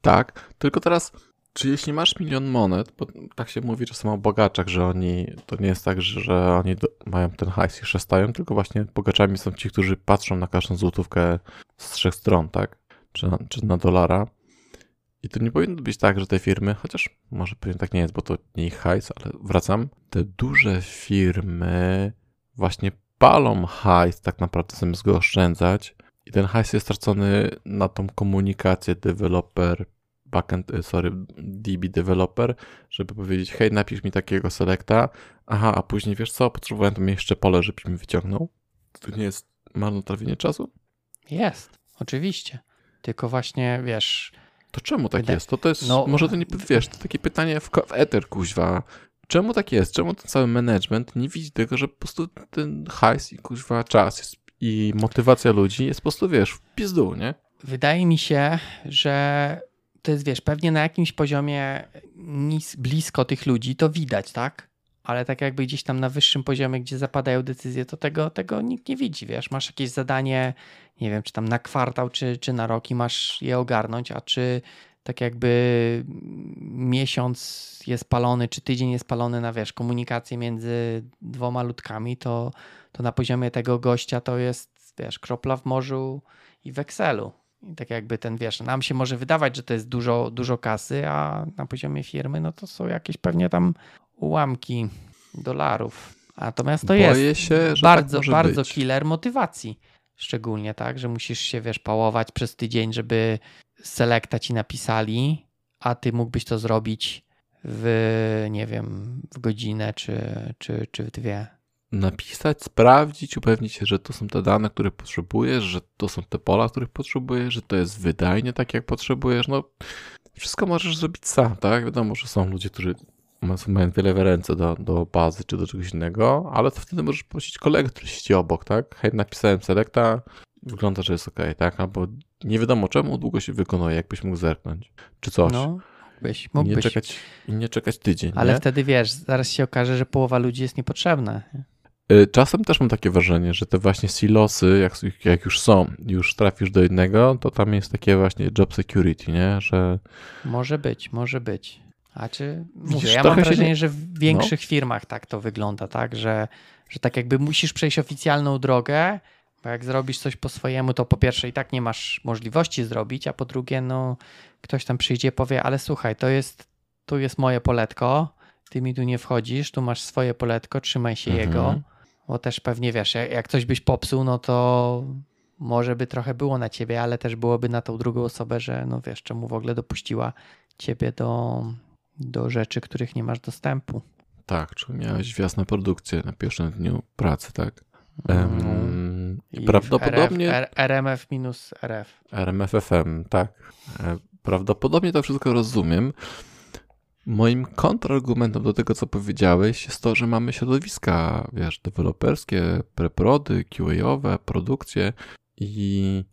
Tak, tylko teraz, czy jeśli masz milion monet, bo tak się mówi czasem o bogaczach, że oni, to nie jest tak, że, oni do, mają ten hajs i szestają, tylko właśnie bogaczami są ci, którzy patrzą na każdą złotówkę z trzech stron, tak? Czy na, czy na dolara. I to nie powinno być tak, że te firmy, chociaż może pewnie tak nie jest, bo to nie ich hajs, ale wracam, te duże firmy właśnie palą hajs tak naprawdę zamiast go oszczędzać i ten hajs jest stracony na tą komunikację developer, backend, y, sorry, DB developer, żeby powiedzieć, hej, napisz mi takiego selecta, aha, a później wiesz co, potrzebowałem tam jeszcze pole, żebyś mi wyciągnął. To nie jest marnotrawienie czasu? Jest, oczywiście. Tylko właśnie, wiesz, To czemu tak Wydaje- jest? To, to jest, No- może to nie, wiesz, to takie pytanie w, w eter, kuźwa. Czemu tak jest? Czemu ten cały management nie widzi tego, że po prostu ten hajs i kuźwa czas jest, i motywacja ludzi jest po prostu, wiesz, w pizdu, nie? Wydaje mi się, że to jest, wiesz, pewnie na jakimś poziomie blisko tych ludzi to widać, tak? Ale tak jakby gdzieś tam na wyższym poziomie, gdzie zapadają decyzje, to tego, tego nikt nie widzi, wiesz. Masz jakieś zadanie, nie wiem, czy tam na kwartał, czy, czy na rok i masz je ogarnąć, a czy tak jakby miesiąc jest palony, czy tydzień jest palony na, wiesz, komunikację między dwoma ludkami, to, to na poziomie tego gościa to jest, wiesz, kropla w morzu i w Excelu. I tak jakby ten, wiesz, nam się może wydawać, że to jest dużo, dużo kasy, a na poziomie firmy, no to są jakieś pewnie tam ułamki dolarów. Natomiast to jest Boję się, że bardzo, tak bardzo być. killer motywacji. Szczególnie tak, że musisz się, wiesz, pałować przez tydzień, żeby selekta ci napisali, a ty mógłbyś to zrobić w, nie wiem, w godzinę czy, czy, czy w dwie. Napisać, sprawdzić, upewnić się, że to są te dane, które potrzebujesz, że to są te pola, których potrzebujesz, że to jest wydajnie tak, jak potrzebujesz. No, wszystko możesz zrobić sam, tak? Wiadomo, że są ludzie, którzy ma- mają wiele w ręce do, do bazy czy do czegoś innego, ale to wtedy możesz prosić kolegę, który siedzi obok, tak? Hej, napisałem selecta, wygląda, że jest ok, tak? Albo nie wiadomo czemu długo się wykonuje, jakbyś mógł zerknąć, czy coś. No, mógłbyś, I nie mógłbyś. czekać, i nie czekać tydzień, Ale nie? wtedy wiesz, zaraz się okaże, że połowa ludzi jest niepotrzebna. Czasem też mam takie wrażenie, że te właśnie silosy, jak, jak już są, już trafisz do jednego, to tam jest takie właśnie job security, nie? Że Może być, może być. A czy mówię, ja mam wrażenie, nie- No. że w większych firmach tak to wygląda, tak? Że, że tak jakby musisz przejść oficjalną drogę, bo jak zrobisz coś po swojemu, to po pierwsze i tak nie masz możliwości zrobić, a po drugie, no ktoś tam przyjdzie i powie, ale słuchaj, to jest, tu jest moje poletko, ty mi tu nie wchodzisz, tu masz swoje poletko, trzymaj się Mhm. jego, bo też pewnie wiesz, jak, jak coś byś popsuł, no to może by trochę było na ciebie, ale też byłoby na tą drugą osobę, że no wiesz, czemu w ogóle dopuściła ciebie do, do rzeczy, których nie masz dostępu. tak, czy miałeś na produkcję na pierwszym dniu pracy, tak? Mm. I prawdopodobnie RF, R, RMF minus RF. RMFFM, tak. E, Prawdopodobnie to wszystko rozumiem. Moim kontrargumentem do tego, co powiedziałeś, jest to, że mamy środowiska, wiesz, deweloperskie, preprody, QA-owe, produkcje i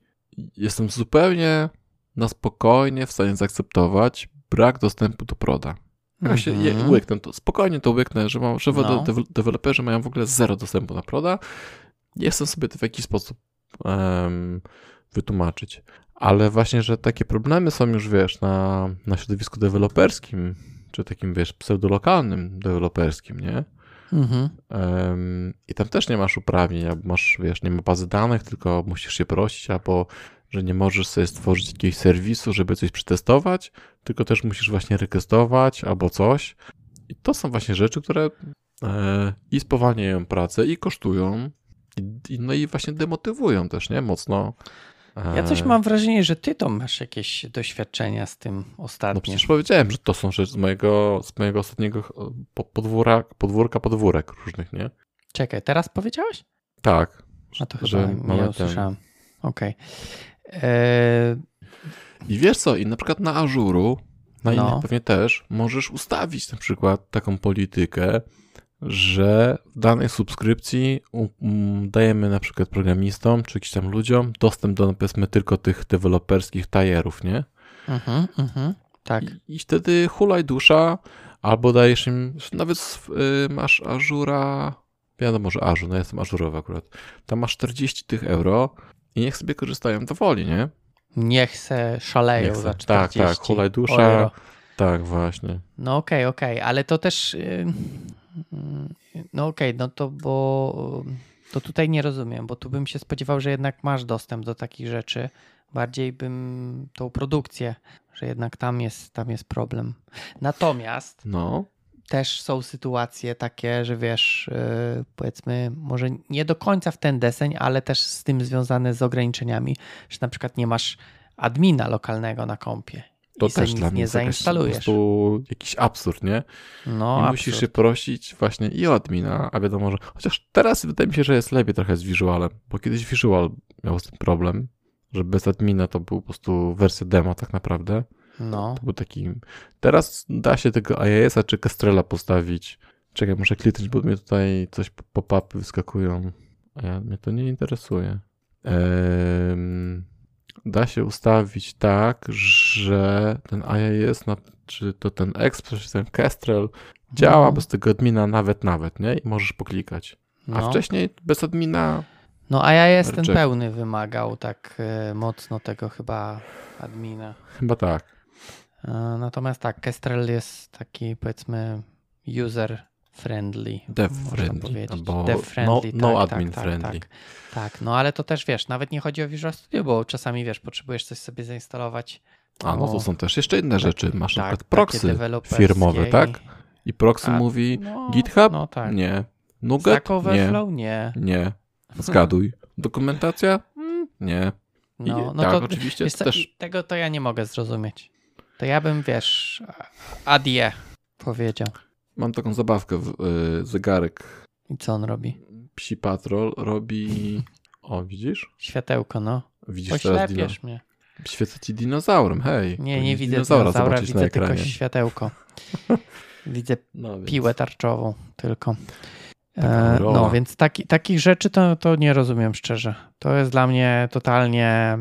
jestem zupełnie na spokojnie w stanie zaakceptować brak dostępu do proda. Ja się je, Mhm. łyknę to, spokojnie to łyknę, że, mam, że No. de, deweloperzy mają w ogóle zero dostępu na proda. Chcę sobie to w jakiś sposób em, wytłumaczyć. Ale właśnie, że takie problemy są już, wiesz, na, na środowisku deweloperskim, czy takim, wiesz, pseudolokalnym deweloperskim, nie? Mhm. I tam też nie masz uprawnień, albo masz, wiesz, nie ma bazy danych, tylko musisz się prosić, albo że nie możesz sobie stworzyć jakiegoś serwisu, żeby coś przetestować, tylko też musisz właśnie rejestrować albo coś. I to są właśnie rzeczy, które e, i spowalniają pracę, i kosztują, i, no i właśnie demotywują też, nie? Mocno. Ja coś mam wrażenie, że ty to masz jakieś doświadczenia z tym ostatnio. No przecież powiedziałem, że to są rzeczy z mojego, z mojego ostatniego podwóra, podwórka, podwórek różnych, nie? Czekaj, teraz powiedziałeś? Tak. A to chyba nie usłyszałem. Okej. Okay. E... I wiesz co, i na przykład na Ażuru, na no. innych pewnie też, możesz ustawić na przykład taką politykę, że w danej subskrypcji dajemy na przykład programistom czy jakimś tam ludziom dostęp do powiedzmy tylko tych deweloperskich tajerów, nie? Mhm, mhm, tak. I, I, wtedy hulaj dusza, albo dajesz im, nawet y, masz Ażura, wiadomo, że Ażur, no ja jestem Ażurowy akurat, tam masz 40 tych euro i niech sobie korzystają dowoli, nie? Niech se szaleją niech se, za 40 Tak, tak, hulaj dusza, tak właśnie. No okej, okay, okej, okay. ale to też... Yy no okej, okay, no to bo to tutaj nie rozumiem, bo tu bym się spodziewał, że jednak masz dostęp do takich rzeczy. Bardziej bym tą produkcję, że jednak tam jest, tam jest problem. Natomiast no. też są sytuacje takie, że wiesz, yy, powiedzmy, może nie do końca w ten deseń, ale też z tym związane z ograniczeniami, że na przykład nie masz admina lokalnego na kompie to też dla mnie nie zainstalujesz. Jakaś, po prostu jakiś absurd, nie? No, I absurd. musisz się prosić właśnie i o admina, a wiadomo, że chociaż teraz wydaje mi się, że jest lepiej trochę z Visualem, bo kiedyś Visual miał z tym problem, że bez admina to był po prostu wersja demo tak naprawdę. No. To był taki... Teraz da się tego IIS-a czy Castrela postawić. Czekaj, muszę kliknąć, bo mnie tutaj coś pop-upy wyskakują. A ja, mnie to nie interesuje. Ehm da się ustawić tak, że ten IIS, czy to ten Express, czy ten Kestrel działa no. bez tego admina nawet, nawet, nie? I możesz poklikać. A no. wcześniej bez admina... No IIS ten pełny wymagał tak y, mocno tego chyba admina. Chyba tak. Y, natomiast tak, Kestrel jest taki powiedzmy user friendly. Dev friendly. Albo Dev friendly, no, no tak, admin tak, friendly. Tak, tak, no ale to też wiesz, nawet nie chodzi o Visual Studio, bo czasami wiesz, potrzebujesz coś sobie zainstalować. A no to są też jeszcze inne rzeczy. Masz tak, na przykład proxy firmowe, tak? I proxy tak, mówi no, GitHub? No tak. Nie. Nugget? Stack Overflow? Nie. Nie. Zgaduj. Dokumentacja? Mm, nie. I no, no tak, to, oczywiście co, też... Tego to ja nie mogę zrozumieć. To ja bym, wiesz, adie powiedział. Mam taką zabawkę, w, y, zegarek. I co on robi? Psi Patrol robi... O, widzisz? Światełko, no. Widzisz Poślepiesz mnie. Świecę ci dinozaurem, hej. Nie, nie widzę dinozaura, dinozaura widzę tylko światełko. widzę no, więc... piłę tarczową tylko. E, no, więc taki, takich rzeczy to, to nie rozumiem szczerze. To jest dla mnie totalnie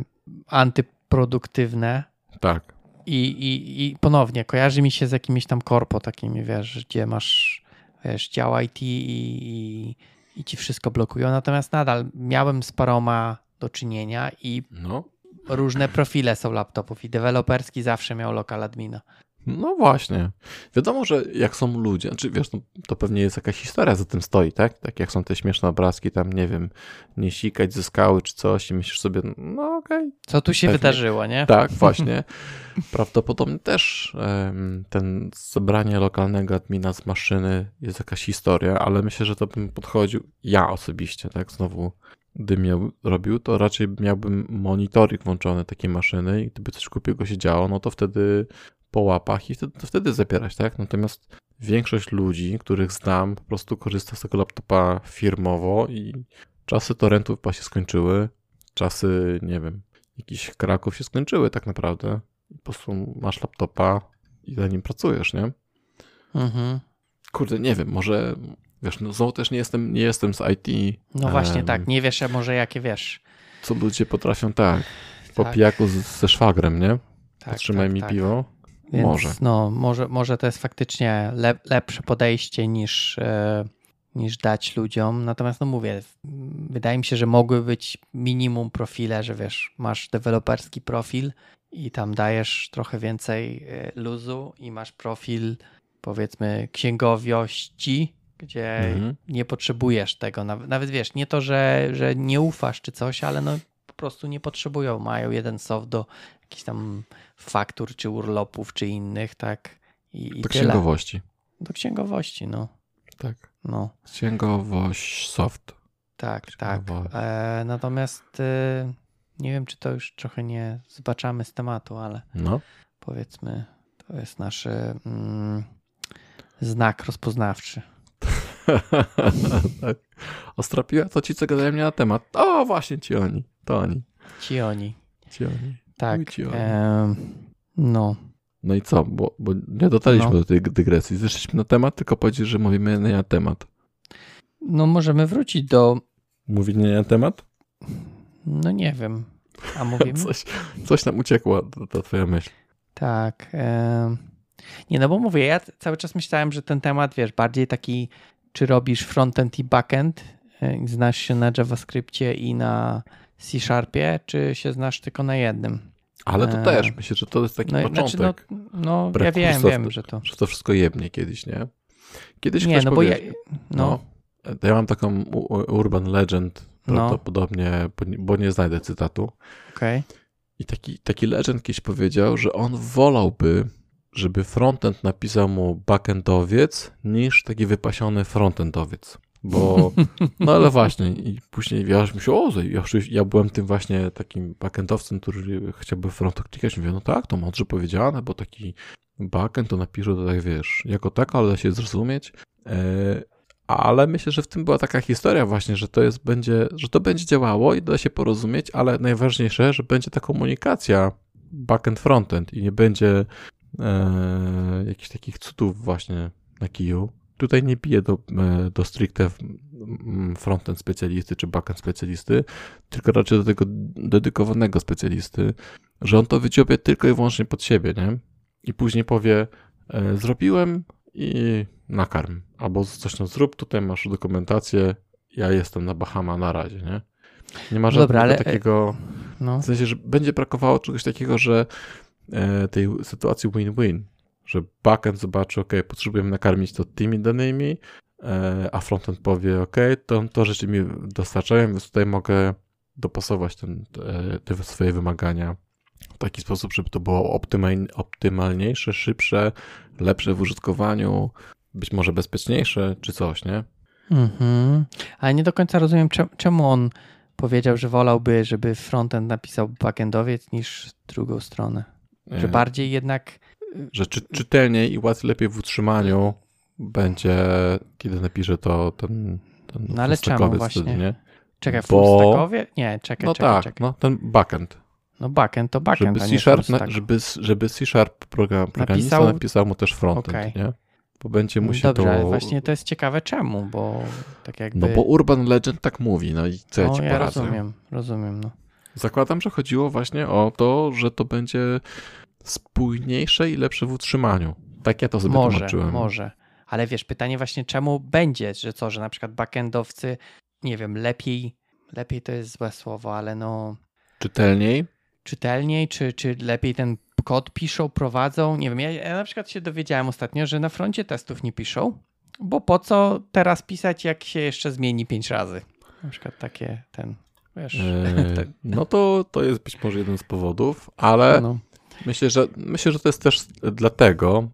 antyproduktywne. Tak. I, i, I ponownie kojarzy mi się z jakimiś tam korpo takimi, wiesz, gdzie masz wiesz, dział IT i, i, i ci wszystko blokują. Natomiast nadal miałem z paroma do czynienia i no. Różne profile są laptopów i deweloperski zawsze miał lokal admina. No właśnie. Wiadomo, że jak są ludzie, znaczy wiesz, no, to pewnie jest jakaś historia za tym stoi, tak? Tak jak są te śmieszne obrazki, tam nie wiem, nie sikać ze skały czy coś i myślisz sobie, no okej. Okay, Co tu się pewnie. wydarzyło, nie? Tak, właśnie. Prawdopodobnie też um, ten zebranie lokalnego admina z maszyny jest jakaś historia, ale myślę, że to bym podchodził, ja osobiście, tak? Znowu gdybym miał, robił, to raczej miałbym monitoring włączony takiej maszyny i gdyby coś głupiego się działo, no to wtedy po łapach i wtedy, to wtedy zapierać, tak? Natomiast większość ludzi, których znam, po prostu korzysta z tego laptopa firmowo i czasy torrentów się skończyły, czasy, nie wiem, jakichś kraków się skończyły tak naprawdę. Po prostu masz laptopa i na nim pracujesz, nie? Mhm. Kurde, nie wiem, może wiesz, no znowu też nie jestem, nie jestem z IT. No właśnie, um, tak, nie wiesz może jakie wiesz. Co ludzie potrafią tak, po tak. pijaku z, ze szwagrem, nie? Tak, Potrzymaj tak, mi tak. piwo. Więc może. No, może, może to jest faktycznie lepsze podejście niż, e, niż dać ludziom. Natomiast no mówię, wydaje mi się, że mogły być minimum profile, że wiesz, masz deweloperski profil i tam dajesz trochę więcej e, luzu i masz profil powiedzmy księgowiości gdzie mhm. nie potrzebujesz tego. Nawet, nawet wiesz, nie to, że, że nie ufasz czy coś, ale no po prostu nie potrzebują. Mają jeden soft do jakichś tam faktur, czy urlopów, czy innych, tak. I, do księgowości. Do księgowości, no. Tak. No. Księgowość soft. Tak, tak. E, natomiast e, nie wiem, czy to już trochę nie zbaczamy z tematu, ale no. powiedzmy, to jest nasz mm, znak rozpoznawczy. tak. Ostrapiła to ci, co gadają mnie na temat. O, właśnie ci oni. To oni. Ci oni. Ci oni. Tak. Ci oni. E, no. No i co? Bo, bo nie dotarliśmy no. do tej dygresji. Zeszliśmy na temat, tylko powiedzieć, że mówimy nie na temat. No możemy wrócić do... Mówienia na temat? No nie wiem. A mówimy? coś, coś nam uciekło, to twoja myśl. Tak. E... Nie, no bo mówię, ja cały czas myślałem, że ten temat, wiesz, bardziej taki, czy robisz frontend i backend, e, znasz się na JavaScriptie i na C-Sharpie, czy się znasz tylko na jednym. Ale to e... też, myślę, że to jest taki no, początek. Znaczy, no, no ja wiem, wiem, że to... Że to wszystko jebnie kiedyś, nie? Kiedyś nie, ktoś no powie, bo ja, no. no. ja mam taką urban legend, no. prawdopodobnie, bo nie znajdę cytatu. Okay. I taki, taki legend kiedyś powiedział, że on wolałby żeby frontend napisał mu backendowiec niż taki wypasiony frontendowiec. Bo, no ale właśnie, i później ja już myślałem, o, ja, ja byłem tym właśnie takim backendowcem, który chciałby frontend klikać. Mówię, no tak, to mądrze powiedziane, bo taki backend to napiszę to tak, wiesz, jako tak, ale da się zrozumieć. E, ale myślę, że w tym była taka historia właśnie, że to jest, będzie, że to będzie działało i da się porozumieć, ale najważniejsze, że będzie ta komunikacja backend, frontend i nie będzie e, jakichś takich cudów właśnie na kiju. Tutaj nie piję do, e, do stricte frontend specjalisty czy backend specjalisty, tylko raczej do tego dedykowanego specjalisty, że on to wyciopie tylko i wyłącznie pod siebie, nie? I później powie, e, zrobiłem i nakarm. Albo coś tam zrób, tutaj masz dokumentację, ja jestem na Bahama na razie, nie? Nie ma żadnego Dobra, ale... E, takiego, no. w sensie, że będzie brakowało czegoś takiego, że tej sytuacji win-win, że backend zobaczy, ok, potrzebujemy nakarmić to tymi danymi, e, a frontend powie, ok, to, to rzeczy mi dostarczają, więc tutaj mogę dopasować ten, te, te swoje wymagania w taki sposób, żeby to było optymal, optymalniejsze, szybsze, lepsze w użytkowaniu, być może bezpieczniejsze, czy coś, nie? Mhm. Ale nie do końca rozumiem, czemu on powiedział, że wolałby, żeby frontend napisał backendowiec niż drugą stronę. Że bardziej jednak. Że czy, czytelniej i łatwiej lepiej w utrzymaniu będzie, kiedy napisze to ten. ten no ale czemu właśnie? Wtedy, nie? Czekaj, Bo... Nie, czekaj, no czekaj, tak, czekaj. no ten backend. No backend to backend, żeby C-Sharp, na, żeby, żeby C-Sharp program, programista napisał... napisał mu też frontend, okay. nie? Bo będzie no musiał Dobrze, to... ale właśnie to jest ciekawe czemu, bo tak jakby... No bo Urban Legend tak mówi, no i co ja no, ci ja poradzę? rozumiem, rozumiem, no. Zakładam, że chodziło właśnie o to, że to będzie spójniejsze i lepsze w utrzymaniu. Tak ja to sobie może, tłumaczyłem. Może, ale wiesz, pytanie właśnie czemu będzie, że co, że na przykład backendowcy, nie wiem, lepiej, lepiej to jest złe słowo, ale no... Czytelniej? Czytelniej, czy, czy lepiej ten kod piszą, prowadzą? Nie wiem, ja, ja na przykład się dowiedziałem ostatnio, że na froncie testów nie piszą, bo po co teraz pisać, jak się jeszcze zmieni pięć razy? Na przykład takie, ten, wiesz... Eee, no to, to jest być może jeden z powodów, ale... No. Myślę, że myślę, że to jest też dlatego,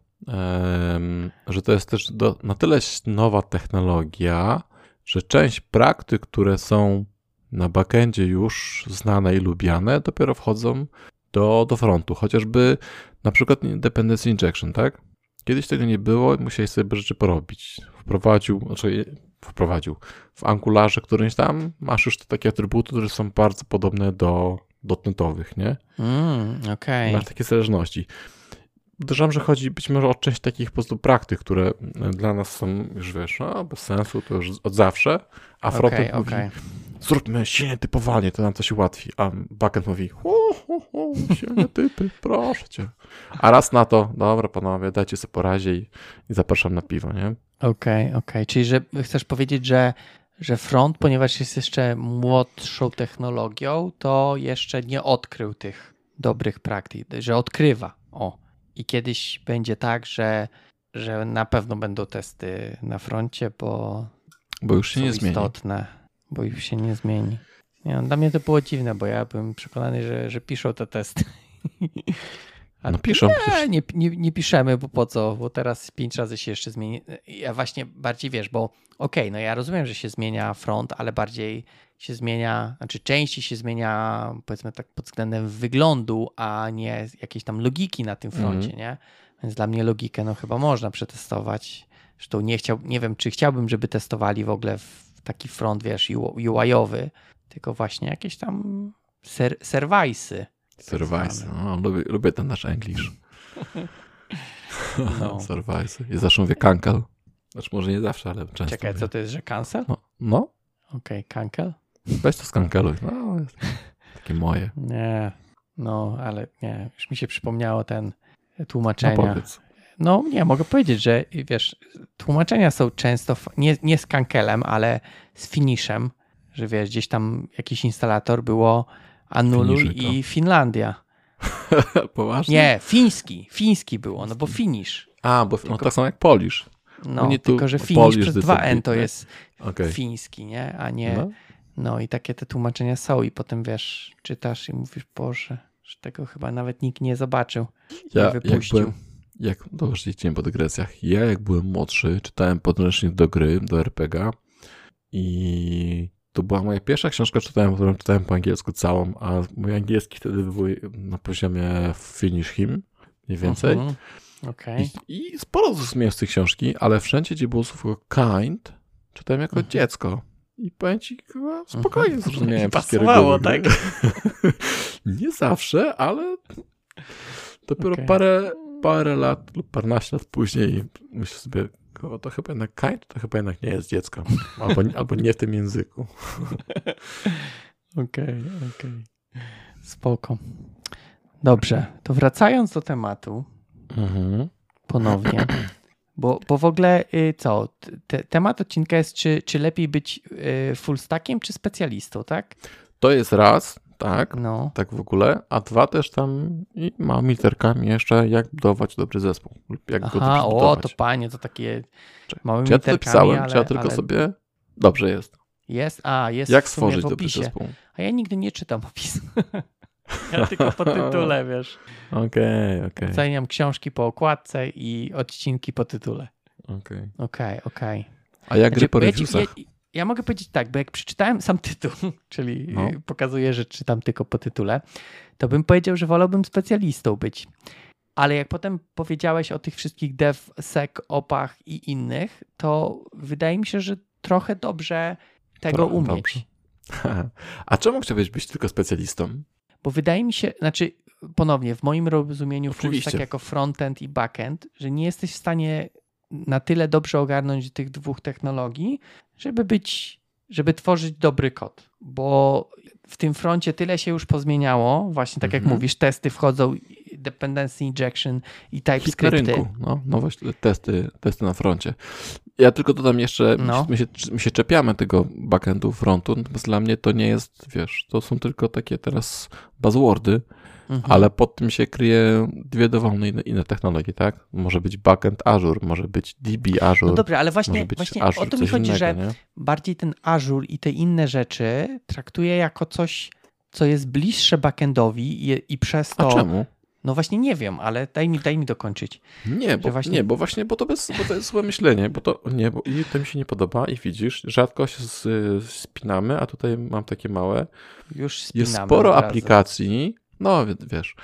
że to jest też do, na tyle nowa technologia, że część praktyk, które są na backendzie już znane i lubiane, dopiero wchodzą do, do frontu. Chociażby na przykład dependency injection, tak? Kiedyś tego nie było i musiałeś sobie rzeczy porobić. Wprowadził, znaczy wprowadził w Angularze którymś tam, masz już te takie atrybuty, które są bardzo podobne do dotnetowych, nie? Mm, okay. Masz takie zależności. Uderzam, że chodzi być może o część takich po prostu praktyk, które dla nas są, już wiesz, no, bez sensu, to już od zawsze, a frontend okay, mówi, okay. zróbmy silne typowanie, to nam coś ułatwi, a backend mówi, hu, hu, hu, silne typy, proszę cię. A raz na to, dobra panowie, dajcie sobie porazie i, i zapraszam na piwo, nie? Okej, okay, okej, okay. czyli że chcesz powiedzieć, że że front, ponieważ jest jeszcze młodszą technologią, to jeszcze nie odkrył tych dobrych praktyk, że odkrywa. O. I kiedyś będzie tak, że że na pewno będą testy na froncie, bo, bo już się nie zmieni. istotne, bo już się nie zmieni. Nie, no, dla mnie to było dziwne, bo ja byłem przekonany, że, że piszą te testy. A no piszą. Nie, nie, nie, nie, piszemy, bo po co? Bo teraz pięć razy się jeszcze zmieni. Ja właśnie bardziej wiesz, bo okej, okay, no ja rozumiem, że się zmienia front, ale bardziej się zmienia, znaczy częściej się zmienia, powiedzmy tak pod względem wyglądu, a nie jakiejś tam logiki na tym froncie, mm. nie? Więc dla mnie logikę no chyba można przetestować. Zresztą nie chciał, nie wiem, czy chciałbym, żeby testowali w ogóle w taki front, wiesz, UI-owy, tylko właśnie jakieś tam ser serwisy. Serwisy, no, lubię, lubię ten nasz English. No. serwisy. Ja zawsze mówię cancel. Znaczy może nie zawsze, ale często. Czekaj, mówię. co to jest, że cancel? No. no. Okej, okay, cancel? Weź to skankeluj. No, takie moje. Nie, no, ale nie, już mi się przypomniało ten tłumaczenia. No, powiedz. no nie, mogę powiedzieć, że wiesz, tłumaczenia są często nie, nie z kankelem, ale z finishem, że wiesz, gdzieś tam jakiś instalator było anuluj i Finlandia. Poważnie? Nie, fiński, fiński było, no bo finish. A, bo tylko, no tak samo jak polish. No, tylko że finish przez dwa N to jest okay. fiński, nie? A nie... No. no. i takie te tłumaczenia są i potem wiesz, czytasz i mówisz, Boże, że tego chyba nawet nikt nie zobaczył. Ja, nie wypuścił. Jak, byłem, jak dobrze idziemy po dygresjach. Ja jak byłem młodszy, czytałem podręcznik do gry, do RPG i to była moja pierwsza książka, czytałem, którą czytałem po angielsku całą, a mój angielski wtedy był na poziomie finish him, mniej więcej. Uh -huh. Okay. I, I, sporo zrozumiałem z tej książki, ale wszędzie, gdzie było słowo kind, czytałem jako uh mhm. -huh. dziecko. I powiem ci, chyba spokojnie uh -huh. zrozumiałem wszystkie reguły. tak? Nie zawsze, ale dopiero okay. parę, parę lat lub paręnaście lat później myślę sobie, to chyba jednak kind, to chyba jednak nie jest dziecko. Albo, albo nie w tym języku. Okej, okej. Okay, okay. Spoko. Dobrze, to wracając do tematu mhm. ponownie, bo, bo w ogóle y, co, te, temat odcinka jest, czy, czy lepiej być y, full stackiem, czy specjalistą, tak? To jest raz, tak, no. tak w ogóle, a dwa też tam i małymi literkami jeszcze, jak budować dobry zespół lub jak Aha, go dobrze o, to panie, to takie czy, małymi czy ja to pisałem, ale, czy ja tylko ale... sobie, dobrze jest. Jest, a jest Jak stworzyć dobry zespół? A ja nigdy nie czytam opisu. ja tylko po tytule, wiesz. Okej, okay, okej. Okay. Oceniam książki po okładce i odcinki po tytule. Okej. Okay. Okej, okej. A jak znaczy, gry po reviewsach? Ja, ja mogę powiedzieć tak, bo jak przeczytałem sam tytuł, czyli no. pokazuję, że czytam tylko po tytule, to bym powiedział, że wolałbym specjalistą być. Ale jak potem powiedziałeś o tych wszystkich DevSec, opach i innych, to wydaje mi się, że trochę dobrze tego trochę umieć. Dobrze. A czemu chciałbyś być tylko specjalistą? Bo wydaje mi się, znaczy ponownie, w moim rozumieniu stack jako frontend i backend, że nie jesteś w stanie na tyle dobrze ogarnąć tych dwóch technologii, żeby być, żeby tworzyć dobry kod, bo w tym froncie tyle się już pozmieniało, właśnie tak jak mhm. mówisz, testy wchodzą, dependency injection i TypeScripty. Na rynku, no, no właśnie testy, testy na froncie. Ja tylko dodam jeszcze, no. my, się, my się czepiamy tego backendu, frontu, natomiast dla mnie to nie jest, wiesz, to są tylko takie teraz buzzwordy, Mhm. Ale pod tym się kryje dwie dowolne inne, inne, technologie, tak? Może być backend Azure, może być DB Azure. No dobrze, ale właśnie, właśnie Azure, o to mi chodzi, innego, że nie? bardziej ten Azure i te inne rzeczy traktuję jako coś, co jest bliższe backendowi i, i przez to... A czemu? No właśnie nie wiem, ale daj mi, daj mi dokończyć. Nie, bo właśnie... nie, bo właśnie, bo to, bez, bo to jest złe myślenie, bo to nie, bo i to mi się nie podoba i widzisz, rzadko się spinamy, a tutaj mam takie małe. Już spinamy. Jest sporo aplikacji, no, wiesz,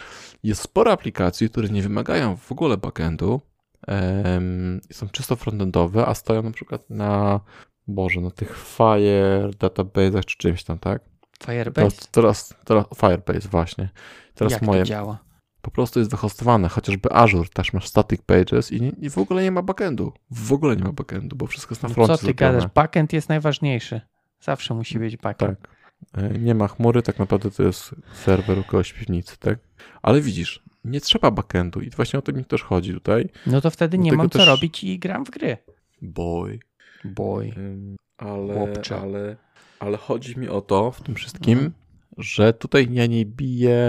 jest sporo aplikacji, które nie wymagają w ogóle backendu, um, są czysto frontendowe, a stoją na przykład na, Boże, na tych Fire database'ach czy czymś tam, tak? Firebase? Teraz, teraz, teraz Firebase, właśnie. Teraz Jak moje. To działa? Po prostu jest wyhostowane, chociażby Azure, też masz static pages i, i w ogóle nie ma backendu. W ogóle nie ma backendu, bo wszystko jest na froncie. No co ty gadasz? Backend jest najważniejszy. Zawsze musi być backend. Tak. E, nie ma chmury, tak naprawdę to jest serwer kogoś piwnicy, tak? Ale widzisz, nie trzeba backendu i właśnie o to mi też chodzi tutaj. No to wtedy nie mam co robić i gram w gry. Boy. Boy. Ale, ale, ale chodzi mi o to w tym wszystkim, mhm. że tutaj ja nie biję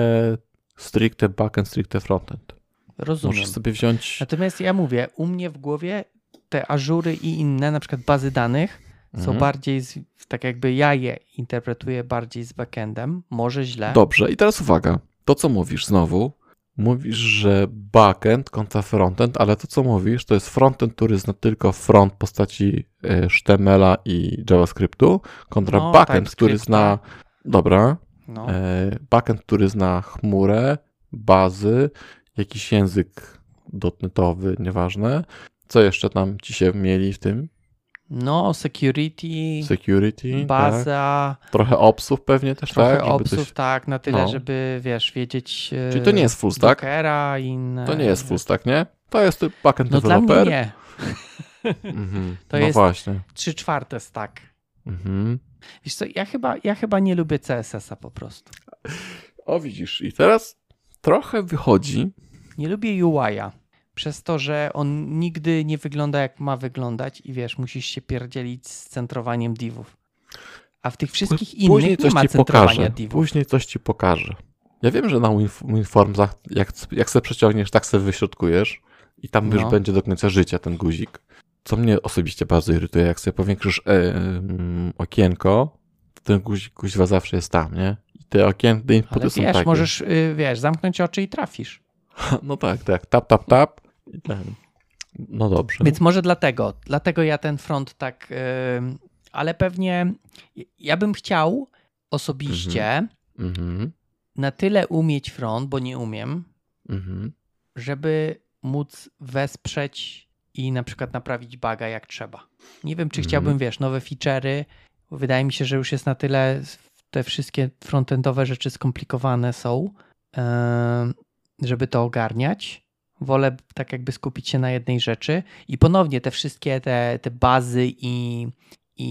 stricte backend, stricte frontend. rozumiem. Możesz sobie wziąć. Natomiast ja mówię, u mnie w głowie te ażury i inne, na przykład bazy danych, są Mhm. bardziej, z, tak jakby ja je interpretuję bardziej z backendem, może źle. Dobrze, i teraz uwaga. To, co mówisz znowu, mówisz, że backend kontra frontend, ale to, co mówisz, to jest frontend, który zna tylko front w postaci e, HTML-a i JavaScriptu, kontra No, backend, który zna. Dobra, No. E, backend, który zna chmurę, bazy, jakiś język dotnetowy, nieważne. Co jeszcze tam ci się mieli w tym? No, security, Security, tak? baza, trochę opsów pewnie też, trochę tak? Żeby opsów, coś- tak, na tyle, No. żeby, wiesz, wiedzieć e, Czyli to nie jest full stack? Dockera i inne. To nie jest full stack, nie? To jest backend No dla developer. mnie nie. Mhm. To no jest- właśnie. Trzy czwarte stack. Mhm. Wiesz co, ja chyba, ja chyba nie lubię CSS-a po prostu. O widzisz, i teraz trochę wychodzi. Nie lubię UI-a. Przez to, że on nigdy nie wygląda jak ma wyglądać i wiesz, musisz się pierdzielić z centrowaniem divów. A w tych wszystkich innych Później nie ma ci centrowania pokażę. divów. Później coś ci pokażę. Ja wiem, że na Winf- WinFormsach, jak, jak se przeciągniesz, tak se wyśrodkujesz i tam już No. będzie do końca życia ten guzik. Co mnie osobiście bardzo irytuje, jak sobie powiększysz e, mm, okienko, to ten guzik kuźwa zawsze jest tam, nie? I te okien, te inputy Ale są wiesz, takie. możesz, y, wiesz, zamknąć oczy i trafisz. No tak, tak. Tap, tap, tap. Ten. No dobrze. Więc może dlatego, dlatego ja ten front tak, ym, ale pewnie ja bym chciał osobiście Mhm. na tyle umieć front, bo nie umiem, Mhm. żeby móc wesprzeć i na przykład naprawić baga jak trzeba. Nie wiem, czy Mhm. chciałbym, wiesz, nowe feature'y, wydaje mi się, że już jest na tyle te wszystkie frontendowe rzeczy skomplikowane są, em, żeby to ogarniać. Wolę tak jakby skupić się na jednej rzeczy i ponownie te wszystkie te, te bazy i, i,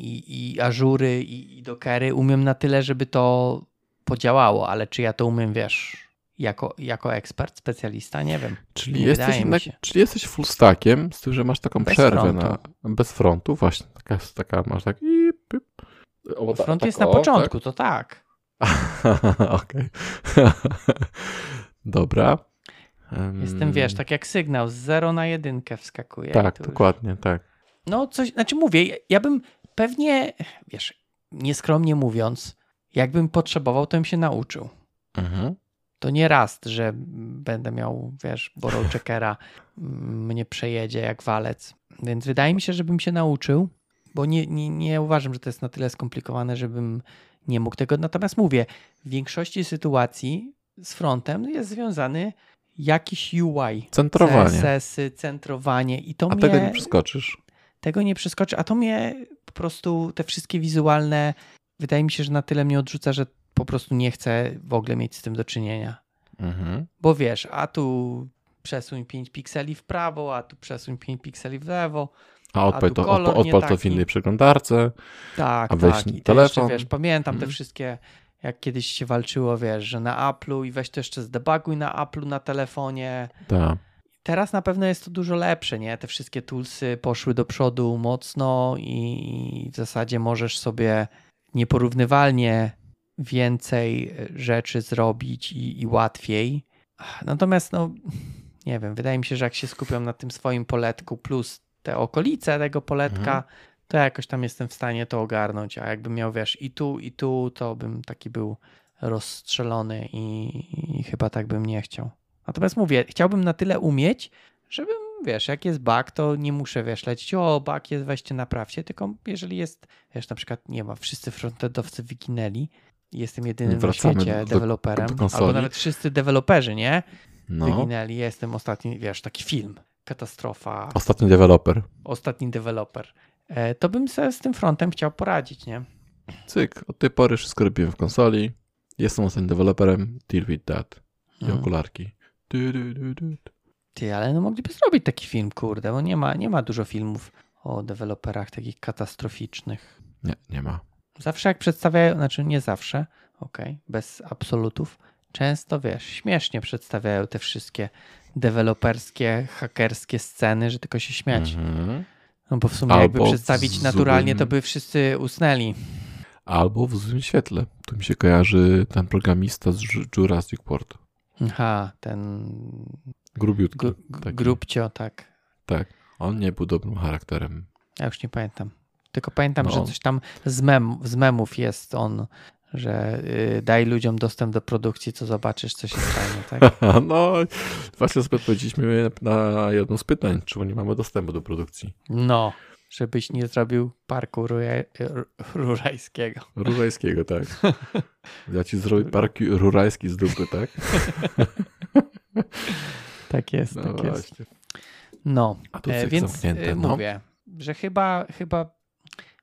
i, i ażury i, i dockery umiem na tyle, żeby to podziałało, ale czy ja to umiem, wiesz, jako, jako ekspert, specjalista, nie wiem. Czyli, Nie jesteś jednak, czyli jesteś full stackiem, z tym, że masz taką Bez przerwę frontu. na bez frontu, właśnie taka, taka masz tak i. O, ta- Front tak, jest na o, początku, to tak. Tak? Okej. Dobra. Em, Jestem, wiesz, tak jak sygnał, z 0 na jedynkę wskakuje. Tak, już- dokładnie, tak. No coś, znaczy mówię, ja- bym pewnie, wiesz, nieskromnie mówiąc, jakbym potrzebował, to bym się nauczył. Mhm. To nie raz, że będę miał, wiesz, borrow checkera, mnie przejedzie jak walec. Więc wydaje mi się, żebym się nauczył, bo nie, nie, nie uważam, że to jest na tyle skomplikowane, żebym nie mógł tego. Natomiast mówię, w większości sytuacji z frontem jest związany jakiś UI. Centrowanie. CSS-y, centrowanie i to A mnie, tego nie przeskoczysz. tego nie przeskoczy, a to mnie po prostu te wszystkie wizualne, wydaje mi się, że na tyle mnie odrzuca, że po prostu nie chcę w ogóle mieć z tym do czynienia. Mhm. Bo wiesz, a tu przesuń 5 pikseli w prawo, a tu przesuń 5 pikseli w lewo. A odpal to, odpal, odpal to w innej przeglądarce. Tak, A weź tak. I telefon. jeszcze, wiesz, pamiętam te Mhm. wszystkie, jak kiedyś się walczyło, wiesz, że na Apple'u i weź to jeszcze zdebuguj na Apple'u na telefonie. Tak. Teraz na pewno jest to dużo lepsze, nie? Te wszystkie toolsy poszły do przodu mocno i w zasadzie możesz sobie nieporównywalnie więcej e, rzeczy zrobić i, i łatwiej. Natomiast, no, nie wiem, wydaje mi się, że jak się skupiam na tym swoim poletku plus te okolice tego poletka, Mhm. To jakoś tam jestem w stanie to ogarnąć. A jakbym miał, wiesz, i tu, i tu, to bym taki był rozstrzelony i, i chyba tak bym nie chciał. Natomiast mówię, chciałbym na tyle umieć, żebym, wiesz, jak jest bug, to nie muszę, wiesz, lecieć, o, bug jest, weźcie, naprawcie, tylko jeżeli jest, wiesz, na przykład, nie ma, wszyscy frontendowcy wyginęli, jestem jedynym na Wracamy świecie do- deweloperem, do albo nawet wszyscy deweloperzy, nie? No. Wyginęli, jestem ostatni, wiesz, taki film, katastrofa, Ostatni deweloper. ostatni deweloper. E, To bym sobie z tym frontem chciał poradzić, nie? Cyk, od tej pory wszystko robiłem w konsoli. Jestem ostatnim deweloperem. Deal with that. I Mhm. okularki. Du, du, du, du. Ty, ale no mogliby zrobić taki film, kurde, bo nie ma, nie ma dużo filmów o deweloperach takich katastroficznych. Nie, nie ma. Zawsze jak przedstawiają, znaczy nie zawsze, okej, bez absolutów, często wiesz, śmiesznie przedstawiają te wszystkie deweloperskie, hakerskie sceny, że tylko się śmiać. Mhm. No bo w sumie Albo jakby przedstawić naturalnie, to by wszyscy usnęli. Albo w złym świetle. Tu mi się kojarzy ten programista z Ju- Jurassic World. Aha, ten Grubiutki. gru, g- taki. grubcio, tak. Tak. On nie był dobrym charakterem. Ja już nie pamiętam. Tylko pamiętam, No. że coś tam z, mem, z memów jest on, że y, daj ludziom dostęp do produkcji, co zobaczysz, co się stanie, tak? no, właśnie sobie odpowiedzieliśmy na jedno z pytań, czemu nie mamy dostępu do produkcji. No, żebyś nie zrobił parku ruja- ru- rurajskiego. Rurajskiego, tak. Ja ci zrobię park rurajski z dupy, tak? Tak jest, No tak jest. właśnie. No, A tu e, więc zamknięte, e, no. mówię, że chyba, chyba,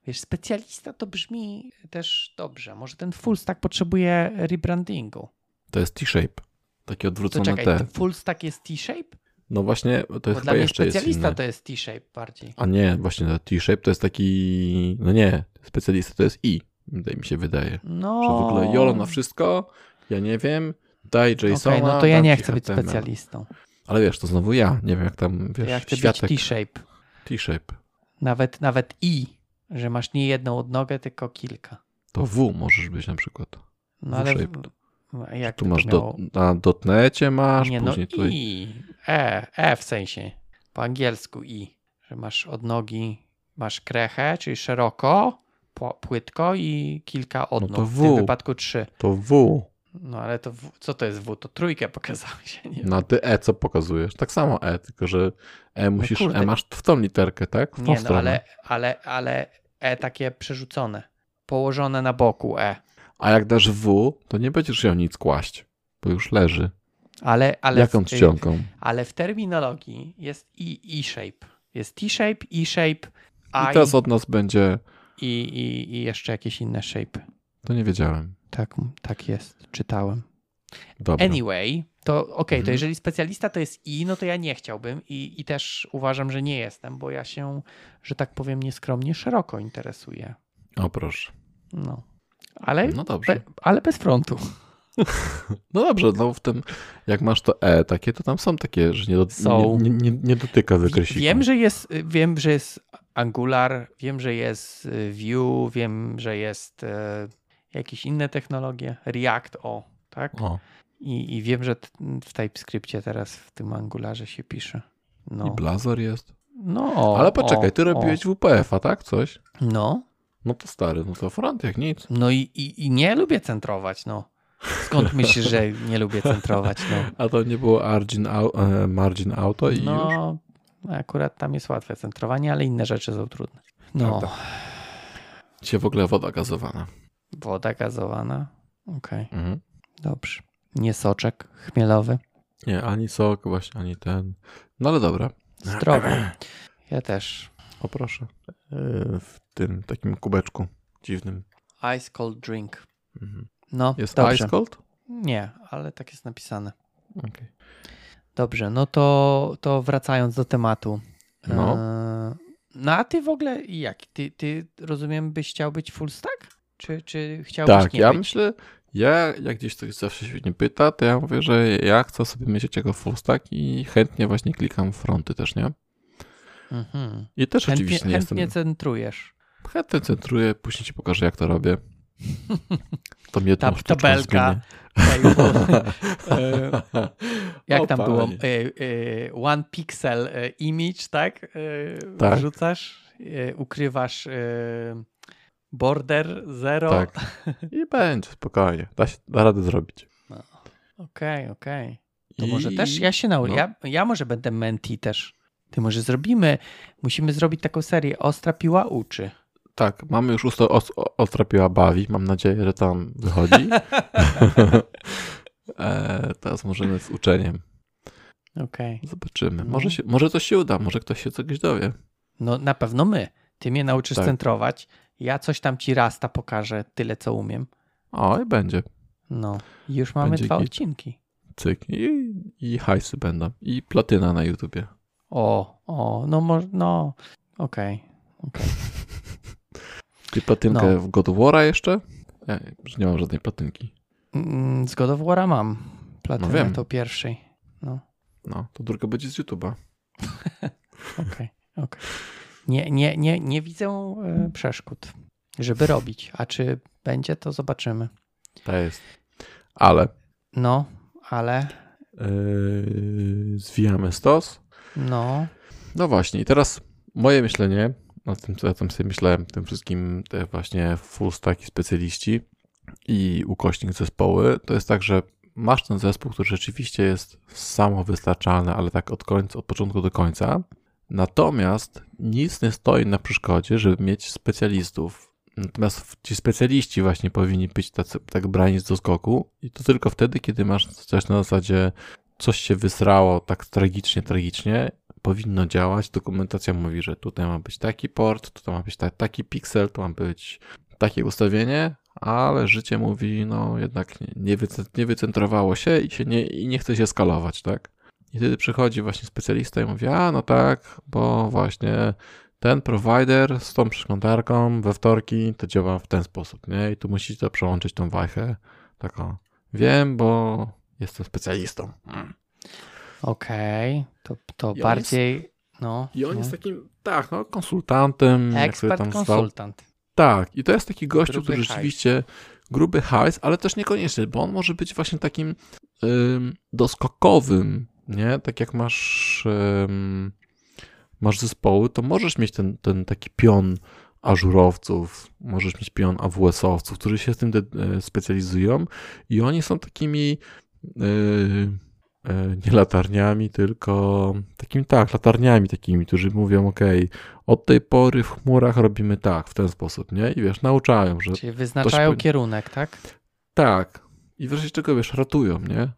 wiesz, specjalista to brzmi też dobrze. Może ten full stack potrzebuje rebrandingu. To jest T-shape. Takie To odwrócone czekaj, T. to full stack jest T-shape? No właśnie, to jest chyba jeszcze jest specjalista to jest T-shape bardziej. A nie, właśnie to T-shape to jest taki... No nie, specjalista to jest I. Wydaje mi się wydaje. No. Że w ogóle YOLO na wszystko, ja nie wiem, daj Okej, JSONa, no to ja nie chcę być HTML. specjalistą. Ale wiesz, to znowu ja. Nie wiem jak tam, wiesz, Ja chcę światek. być T-shape. T-shape. Nawet, nawet I, że masz nie jedną odnogę, tylko kilka. To W możesz być na przykład. No ale jak Tu masz miało... do, na dotnecie masz, Nie no później tutaj... I, E, E w sensie, po angielsku I, że masz odnogi, masz krechę, czyli szeroko, pł- płytko i kilka odnóg, No to w tym W. wypadku trzy. To W. No ale to w, co to jest W? To trójkę pokazałeś, nie. Na ty E co pokazujesz? Tak samo E, tylko że E musisz, kurde. E masz w tą literkę, tak? W tą Nie no, stronę. ale, ale, ale E takie przerzucone, położone na boku E. A jak dasz W, to nie będziesz miał nic kłaść, bo już leży. Ale, ale, Jaką czcionką? ale w terminologii jest i, E-shape. Jest T-shape, E-shape, I I teraz od nas będzie... i, i, i jeszcze jakieś inne shape. To nie wiedziałem. Tak, tak jest, czytałem. Dobra. Anyway, to okej, to Mhm. jeżeli specjalista to jest I, no to ja nie chciałbym i, i też uważam, że nie jestem, bo ja się, że tak powiem nieskromnie, szeroko interesuję. O proszę. No. Ale, No dobrze. be, ale bez frontu. No dobrze, no w tym, jak masz to E takie, to tam są takie, że nie, do, Są. nie, nie, nie, dotyka wykreślika. Wiem, że jest, wiem, że jest Angular, wiem, że jest y, Vue, wiem, że jest e, jakieś inne technologie, React, o, tak? O, I, I wiem, że w TypeScriptie teraz w tym Angularze się pisze. i No, Blazor jest. no Ale poczekaj, ty o, robiłeś WPF-a, tak? Coś? No, No to stary, no to front jak nic. no i, i, i nie lubię centrować, no. Skąd myślisz, że nie lubię centrować, no? A to nie było margin, e, margin auto i już? No, akurat tam jest łatwe centrowanie, ale inne rzeczy są trudne. No, Prawda. Dzisiaj w ogóle woda gazowana. woda gazowana, okej, Mhm. dobrze. Nie soczek chmielowy, Nie, ani sok właśnie, ani ten. No ale dobra. zdrowy. Ja też. O proszę. E, W tym takim kubeczku dziwnym. Ice cold drink. Mhm. No, Jest dobrze. ice cold? Nie, ale tak jest napisane. Okej. Dobrze, no to, to wracając do tematu. No. E, no a ty w ogóle jak? Ty, ty rozumiem, byś chciał być full stack? Czy, czy chciałbyś Tak, nie ja być? myślę, ja jak gdzieś ktoś zawsze się mnie pyta, to ja mówię, że ja chcę sobie myśleć jako full stack i chętnie właśnie klikam fronty też, nie? Mhm. I też Chętnie, oczywiście nie chętnie jestem... centrujesz. Chętnie centruję, później ci pokażę jak to robię. To mnie Ta tabelka. Jak O, tam było? panie. E, e, One pixel e, image, tak? Tak. Wrzucasz, ukrywasz border zero. Tak. I będzie, spokojnie. Da, się, da radę zrobić. Okej, okej. To I... może też ja się nauczę. no. Ja, ja może będę menti też. Ty może zrobimy, musimy zrobić taką serię Ostra piła uczy. Tak, mamy już usto os- ostra piła bawi. Mam nadzieję, że tam wychodzi. e, teraz możemy z uczeniem. Okej. Zobaczymy. No. Może, się, może coś się uda, może ktoś się czegoś dowie. No na pewno my. Ty mnie nauczysz Tak. centrować. Ja coś tam ci rasta pokażę, tyle co umiem. O, i będzie. No. Już mamy Będzie dwa git. odcinki. Cyk. I, I hajsy będą. I platyna na YouTubie. O, o, no może, no. Okej. okej. Ty platynkę No. w God of War'a jeszcze? Ja już nie mam żadnej platynki. Mm, Z God of War'a mam. Platynę No wiem. to pierwszej. No, No, to druga będzie z YouTube'a. okej, okej. Nie, nie, nie, nie widzę e, przeszkód, żeby robić. A czy będzie, to zobaczymy. To jest. Ale No, ale Yy, zwijamy stos. No. No właśnie, i teraz moje myślenie, o tym, co ja tam sobie myślałem, tym wszystkim te właśnie full stacki specjaliści i ukośnik zespoły, to jest tak, że masz ten zespół, który rzeczywiście jest samowystarczalny, ale tak od końca, od początku do końca. Natomiast nic nie stoi na przeszkodzie, żeby mieć specjalistów. Natomiast ci specjaliści właśnie powinni być tacy, tak brani do skoku i to tylko wtedy, kiedy masz coś na zasadzie coś się wysrało tak tragicznie, tragicznie, powinno działać. Dokumentacja mówi, że tutaj ma być taki port, tutaj ma być ta, taki piksel, tu ma być takie ustawienie, ale życie mówi, no jednak nie wycentrowało się i, się nie, i nie chce się skalować, tak? I wtedy przychodzi właśnie specjalista i mówi, a no tak, bo właśnie ten provider z tą przeglądarką we wtorki to działa w ten sposób, nie? I tu musicie przełączyć tą wajchę. Taką, wiem, bo jestem specjalistą. Mm. Okej, okay. to, to bardziej, jest, no. I on no. jest takim, tak, no, konsultantem. Ekspert tam konsultant. Stał. Tak, i to jest taki gościu, Gruby który hajs. rzeczywiście gruby hajs, ale też niekoniecznie, bo on może być właśnie takim ym, doskokowym, nie? Tak jak masz, ym, masz zespoły, to możesz mieć ten, ten taki pion ażurowców, możesz mieć pion AWS-owców, którzy się z tym de- specjalizują i oni są takimi yy, nie latarniami, tylko takimi, tak, latarniami takimi, którzy mówią, ok, od tej pory w chmurach robimy tak, w ten sposób, nie? I wiesz, nauczają, że... Czyli wyznaczają się... kierunek, tak? Tak. I wreszcie czego, wiesz, ratują, nie?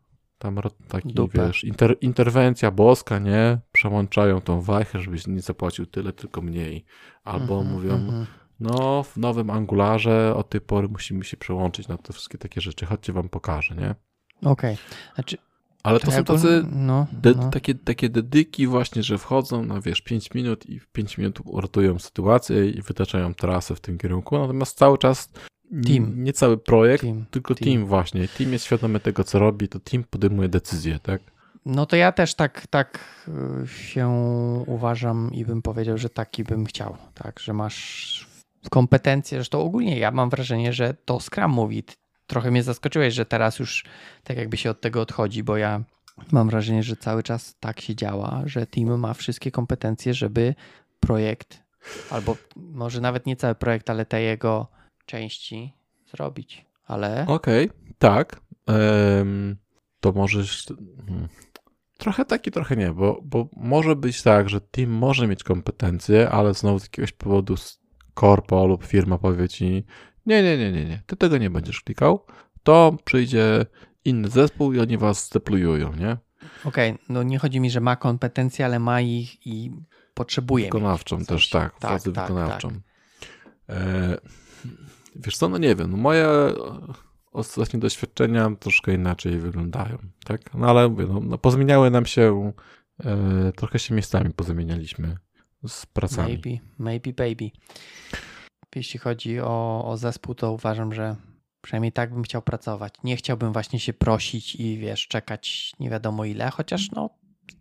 Tam taki, Dupę. wiesz, inter, interwencja boska, nie? Przełączają tą wajchę, żebyś nie zapłacił tyle, tylko mniej. Albo Mhm, mówią, mhm. no w nowym Angularze od tej pory musimy się przełączyć na te wszystkie takie rzeczy, chodźcie wam pokażę, nie? Okej. Znaczy, Ale to są tacy no, no. takie, takie dedyki właśnie, że wchodzą na wiesz 5 minut i w 5 minut uratują sytuację i wytaczają trasę w tym kierunku, natomiast cały czas Team. nie cały projekt, Team, tylko team. team. właśnie. Team jest świadomy tego, co robi, to team podejmuje decyzje, tak? No to ja też tak, tak y, się uważam i bym powiedział, że taki bym chciał, tak, że masz kompetencje, zresztą ogólnie ja mam wrażenie, że to Scrum mówi. Trochę mnie zaskoczyłeś, że teraz już tak jakby się od tego odchodzi, bo ja mam wrażenie, że cały czas tak się działa, że team ma wszystkie kompetencje, żeby projekt, albo może nawet nie cały projekt, ale te jego części zrobić. Ale Okej, tak. Em, to możesz... hmm. Trochę tak i trochę nie, bo, bo może być tak, że team może mieć kompetencje, ale znowu z jakiegoś powodu korpo lub firma powie ci nie, nie, nie, nie, nie, ty tego nie będziesz klikał, to przyjdzie inny zespół i oni was zdeployują, nie? okej, no nie chodzi mi, że ma kompetencje, ale ma ich i potrzebuje. Wykonawczą też, tak, Tak, władzę tak, wykonawczą. tak. E, wiesz co, no nie wiem, no moje ostatnie doświadczenia troszkę inaczej wyglądają, tak? No ale mówię, no, no pozmieniały nam się, e, trochę się miejscami pozamienialiśmy z pracami. Maybe, maybe baby. Jeśli chodzi o, o zespół, to uważam, że przynajmniej tak bym chciał pracować. Nie chciałbym właśnie się prosić i wiesz, czekać nie wiadomo ile, chociaż no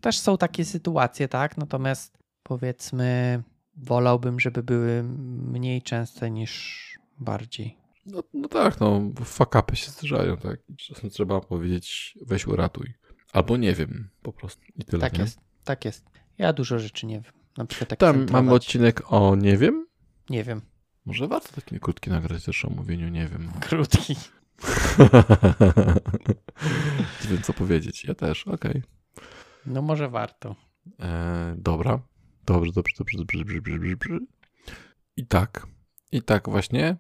też są takie sytuacje, tak? Natomiast powiedzmy, wolałbym, żeby były mniej częste niż bardziej. No, no tak, no fakapy się zdarzają, tak? Czasem trzeba powiedzieć weź uratuj. Albo nie wiem, po prostu i tyle, Tak nie? jest, tak jest. Ja dużo rzeczy nie wiem. Na przykład jak Tam mamy odcinek o nie wiem. Nie wiem. Może warto taki krótki nagrać też o mówieniu nie wiem. Krótki. nie wiem co powiedzieć. Ja też, okej. No może warto. E, dobra. Dobrze, dobrze, dobrze, dobrze, dobrze, dobrze, dobrze. I tak. I tak właśnie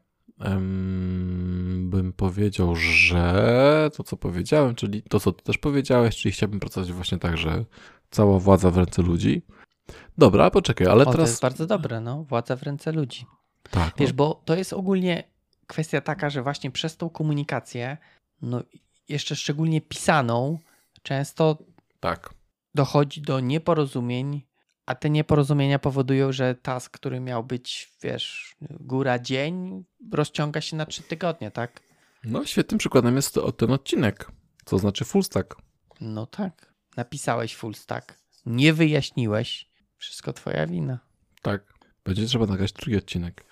bym powiedział, że to, co powiedziałem, czyli to, co ty też powiedziałeś, czyli chciałbym pracować właśnie tak, że cała władza w ręce ludzi. Dobra, poczekaj, ale o, to teraz... jest bardzo dobre, no. Władza w ręce ludzi. Tak, Wiesz, no, bo to jest ogólnie kwestia taka, że właśnie przez tą komunikację, no jeszcze szczególnie pisaną, często tak. dochodzi do nieporozumień, a te nieporozumienia powodują, że task, który miał być, wiesz, góra dzień, rozciąga się na trzy tygodnie, tak? No, świetnym przykładem jest to, ten odcinek, co znaczy full stack. No tak. Napisałeś full stack, nie wyjaśniłeś, wszystko twoja wina. Tak. Będzie trzeba nagrać drugi odcinek.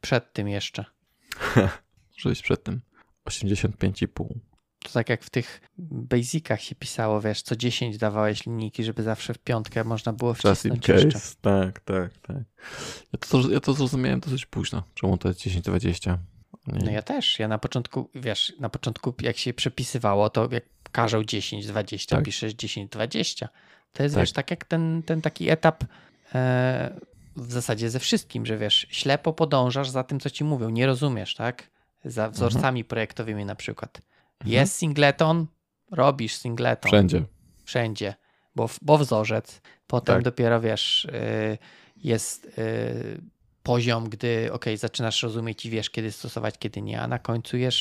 Przed tym jeszcze. Może być przed tym. 85,5. To tak jak w tych basicach się pisało, wiesz, co 10 dawałeś linijki, żeby zawsze w piątkę można było Just in wcisnąć case. jeszcze. Tak, tak, tak. Ja to, ja to zrozumiałem dosyć późno. Czemu to jest 10-20? No ja też. Ja na początku, wiesz, na początku jak się przepisywało, to jak każą 10, 20, Tak. piszesz 10, 20. To jest, Tak. wiesz, tak jak ten, ten taki etap e, w zasadzie ze wszystkim, że wiesz, ślepo podążasz za tym, co ci mówią, nie rozumiesz, tak? Za wzorcami projektowymi na przykład. Jest singleton, robisz singleton Wszędzie. wszędzie, bo, bo wzorzec. Potem Tak. dopiero wiesz, y, jest y, poziom, gdy ok, zaczynasz rozumieć i wiesz, kiedy stosować, kiedy nie, a na końcu jest,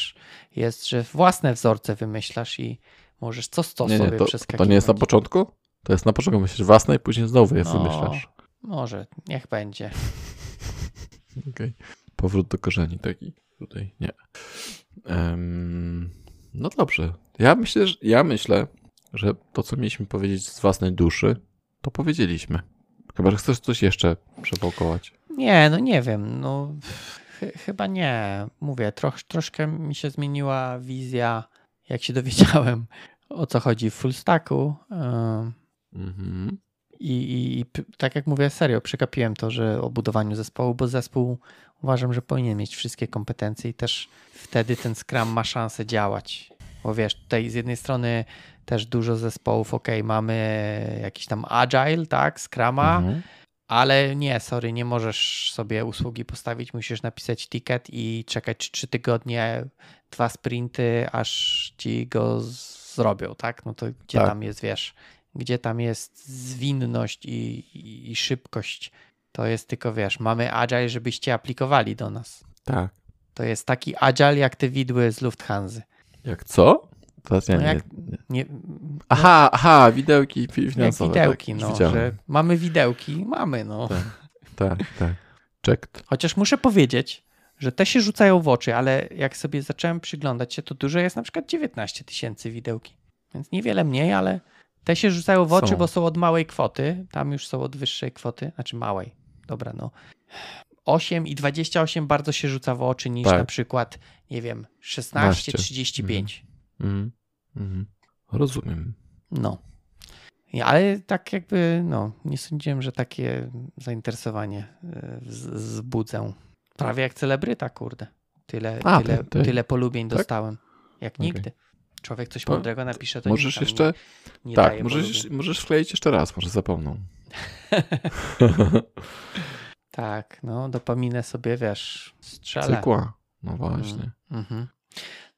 jest że własne wzorce wymyślasz i możesz co sto Nie, nie, sobie to, to nie jest na początku? To jest na początku, myślisz własne i później znowu je No. wymyślasz. Może, niech będzie. Okej. Powrót do korzeni taki tutaj, nie. Em, no dobrze. Ja myślę, że, ja myślę, że to, co mieliśmy powiedzieć z własnej duszy, to powiedzieliśmy. Chyba, że chcesz coś jeszcze przewołkować. Nie, no nie wiem, no ch- chyba nie. Mówię, troch, troszkę mi się zmieniła wizja, jak się dowiedziałem, o co chodzi w full stacku. Ym, Mhm. I, i, I tak jak mówię, serio, przekapiłem to, że o budowaniu zespołu, bo zespół uważam, że powinien mieć wszystkie kompetencje i też wtedy ten Scrum ma szansę działać. Bo wiesz, tutaj z jednej strony też dużo zespołów, ok, mamy jakiś tam agile, tak, Scruma, Mhm. ale nie, sorry, nie możesz sobie usługi postawić, musisz napisać ticket i czekać trzy tygodnie, dwa sprinty, aż ci go zrobią, tak? No to gdzie Tak. tam jest, wiesz, gdzie tam jest zwinność i, i, i szybkość? To jest tylko, wiesz, mamy agile, żebyście aplikowali do nas. Tak. To jest taki agile jak te widły z Lufthansa. Jak co? Teraz ja No nie, jak- nie. Nie, Aha, aha, widełki finansowe. widełki, tak, no, widziałem. że mamy widełki, mamy, no. Tak. Tak, tak. Checked. Chociaż muszę powiedzieć, że te się rzucają w oczy, ale jak sobie zacząłem przyglądać się, to dużo jest na przykład 19 tysięcy widełki. Więc niewiele mniej, ale te się rzucają w oczy, Są. bo są od małej kwoty. Tam już są od wyższej kwoty, znaczy małej. Dobra, no. 8 i 28 bardzo się rzuca w oczy niż Tak. na przykład, nie wiem, 16, 15. 35. Mhm. Mhm. Rozumiem. No. Ale tak jakby, no, nie sądziłem, że takie zainteresowanie e, wzbudzę. Prawie jak celebryta, kurde. Tyle, A, tyle, ty- ty- tyle polubień tak? dostałem. Jak Okej. nigdy. Człowiek coś mądrego napisze, to Możesz jeszcze. nie, nie tak, możesz, możesz wkleić jeszcze raz, może zapomną. Tak, no, dopaminę sobie, wiesz, strzelę. Cykła. No właśnie. Mhm.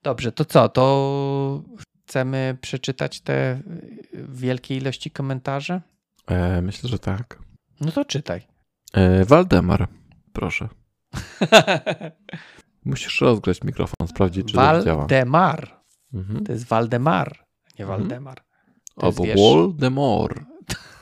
Dobrze, to co? To chcemy przeczytać te y, wielkie ilości komentarzy? E, myślę, że tak. No to czytaj. E, Waldemar, proszę. Musisz rozgrać mikrofon, sprawdzić, czy to działa. Waldemar. Mhm. To jest Waldemar, nie Mhm. Waldemar. To jest, Albo wiesz, Voldemort.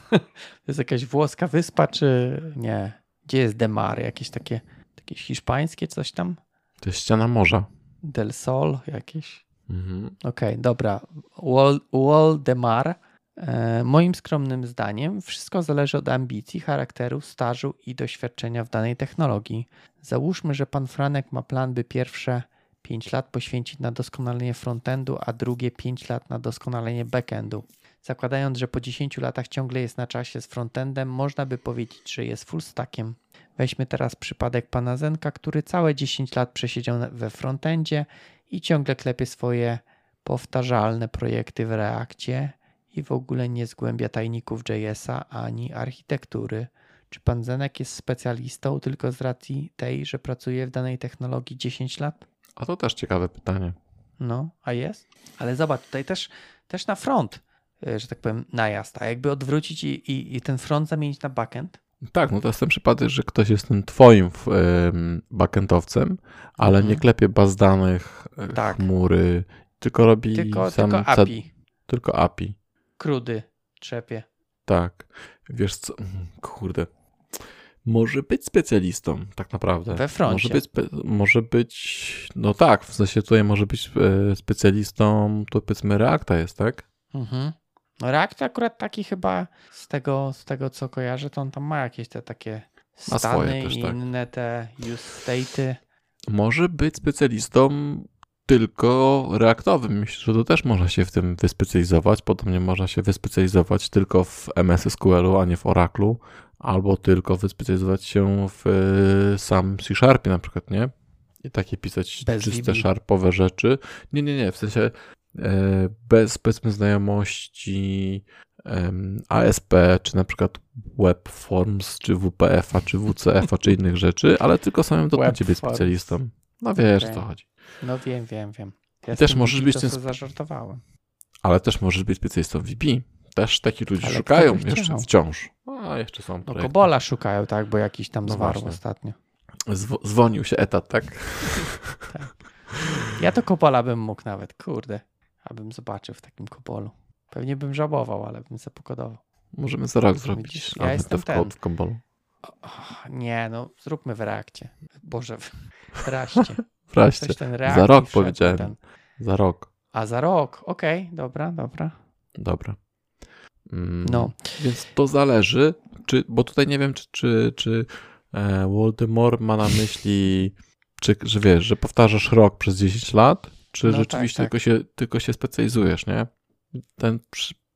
To jest jakaś włoska wyspa, czy nie? Gdzie jest Demar? Jakieś takie, takie hiszpańskie coś tam? To jest ściana morza. Del Sol jakieś? Mhm. Okej, dobra. Wal, Waldemar. E, moim skromnym zdaniem wszystko zależy od ambicji, charakteru, stażu i doświadczenia w danej technologii. Załóżmy, że pan Franek ma plan, by pierwsze 5 lat poświęcić na doskonalenie frontendu, a drugie 5 lat na doskonalenie backendu. Zakładając, że po 10 latach ciągle jest na czasie z frontendem, można by powiedzieć, że jest full stackiem. Weźmy teraz przypadek pana Zenka, który całe 10 lat przesiedział we frontendzie i ciągle klepie swoje powtarzalne projekty w Reakcie i w ogóle nie zgłębia tajników JS-a ani architektury. Czy pan Zenek jest specjalistą tylko z racji tej, że pracuje w danej technologii 10 lat? A to też ciekawe pytanie. No, a jest? Ale zobacz, tutaj też, też na front, y, że tak powiem, najazd. A jakby odwrócić i, i, i ten front zamienić na backend? Tak, no to jest ten przypadek, że ktoś jest tym twoim backendowcem, ale Mhm. nie klepie baz danych, e, Tak. chmury, tylko robi Tylko, sam tylko API, tylko API. krudy trzepie. Tak. Wiesz co? mm, Kurde. Może być specjalistą, tak naprawdę. We froncie. Może być, może być, no tak, w sensie tutaj może być e, specjalistą, to powiedzmy Reacta jest, tak? Mhm. No React akurat taki chyba z tego, z tego co kojarzę, to on tam ma jakieś te takie stany też, i tak. inne te use state'y. Może być specjalistą tylko reaktowym. Myślę, że to też można się w tym wyspecjalizować. Podobnie można się wyspecjalizować tylko w MS SQL-u, a nie w Oraclu, albo tylko wyspecjalizować się w y, sam C Sharpie na przykład, nie? I takie pisać Bez czyste VB. sharpowe rzeczy. Nie, nie, nie, w sensie e, bez powiedzmy znajomości ASP, czy na przykład Webforms, czy WPF-a, czy WCF-a, czy innych rzeczy, ale tylko samym być Webforms. specjalistą. No wiesz, o co chodzi. No wiem, wiem, wiem. Ja Też możesz być tym zażartowałem. Ale też możesz być specjalistą VB. Też takich ludzi Ale szukają jeszcze wciąż. A jeszcze są No. Kobola szukają, tak, bo jakiś tam No zwarł właśnie. ostatnio. Zwo- zwolnił się etat, tak? Ja to Kobola bym mógł nawet, kurde. Abym zobaczył w takim Kobolu. Pewnie bym żałował, ale bym se pokodował. Możemy za rok zrobić Widzisz, ja jestem w, ten. w Kobolu. Nie, no zróbmy w reakcie. Boże, w w raście. Ten reakt Za rok powiedziałem. ten. Za rok. A za rok, okej, dobra, dobra. Dobra. Mm, No. Więc to zależy, czy, bo tutaj nie wiem, czy, czy, czy e, Voldemort ma na myśli, czy, że wiesz, że powtarzasz rok przez 10 lat, czy No tak, rzeczywiście tak. Tylko, się, tylko się specjalizujesz, nie? Ten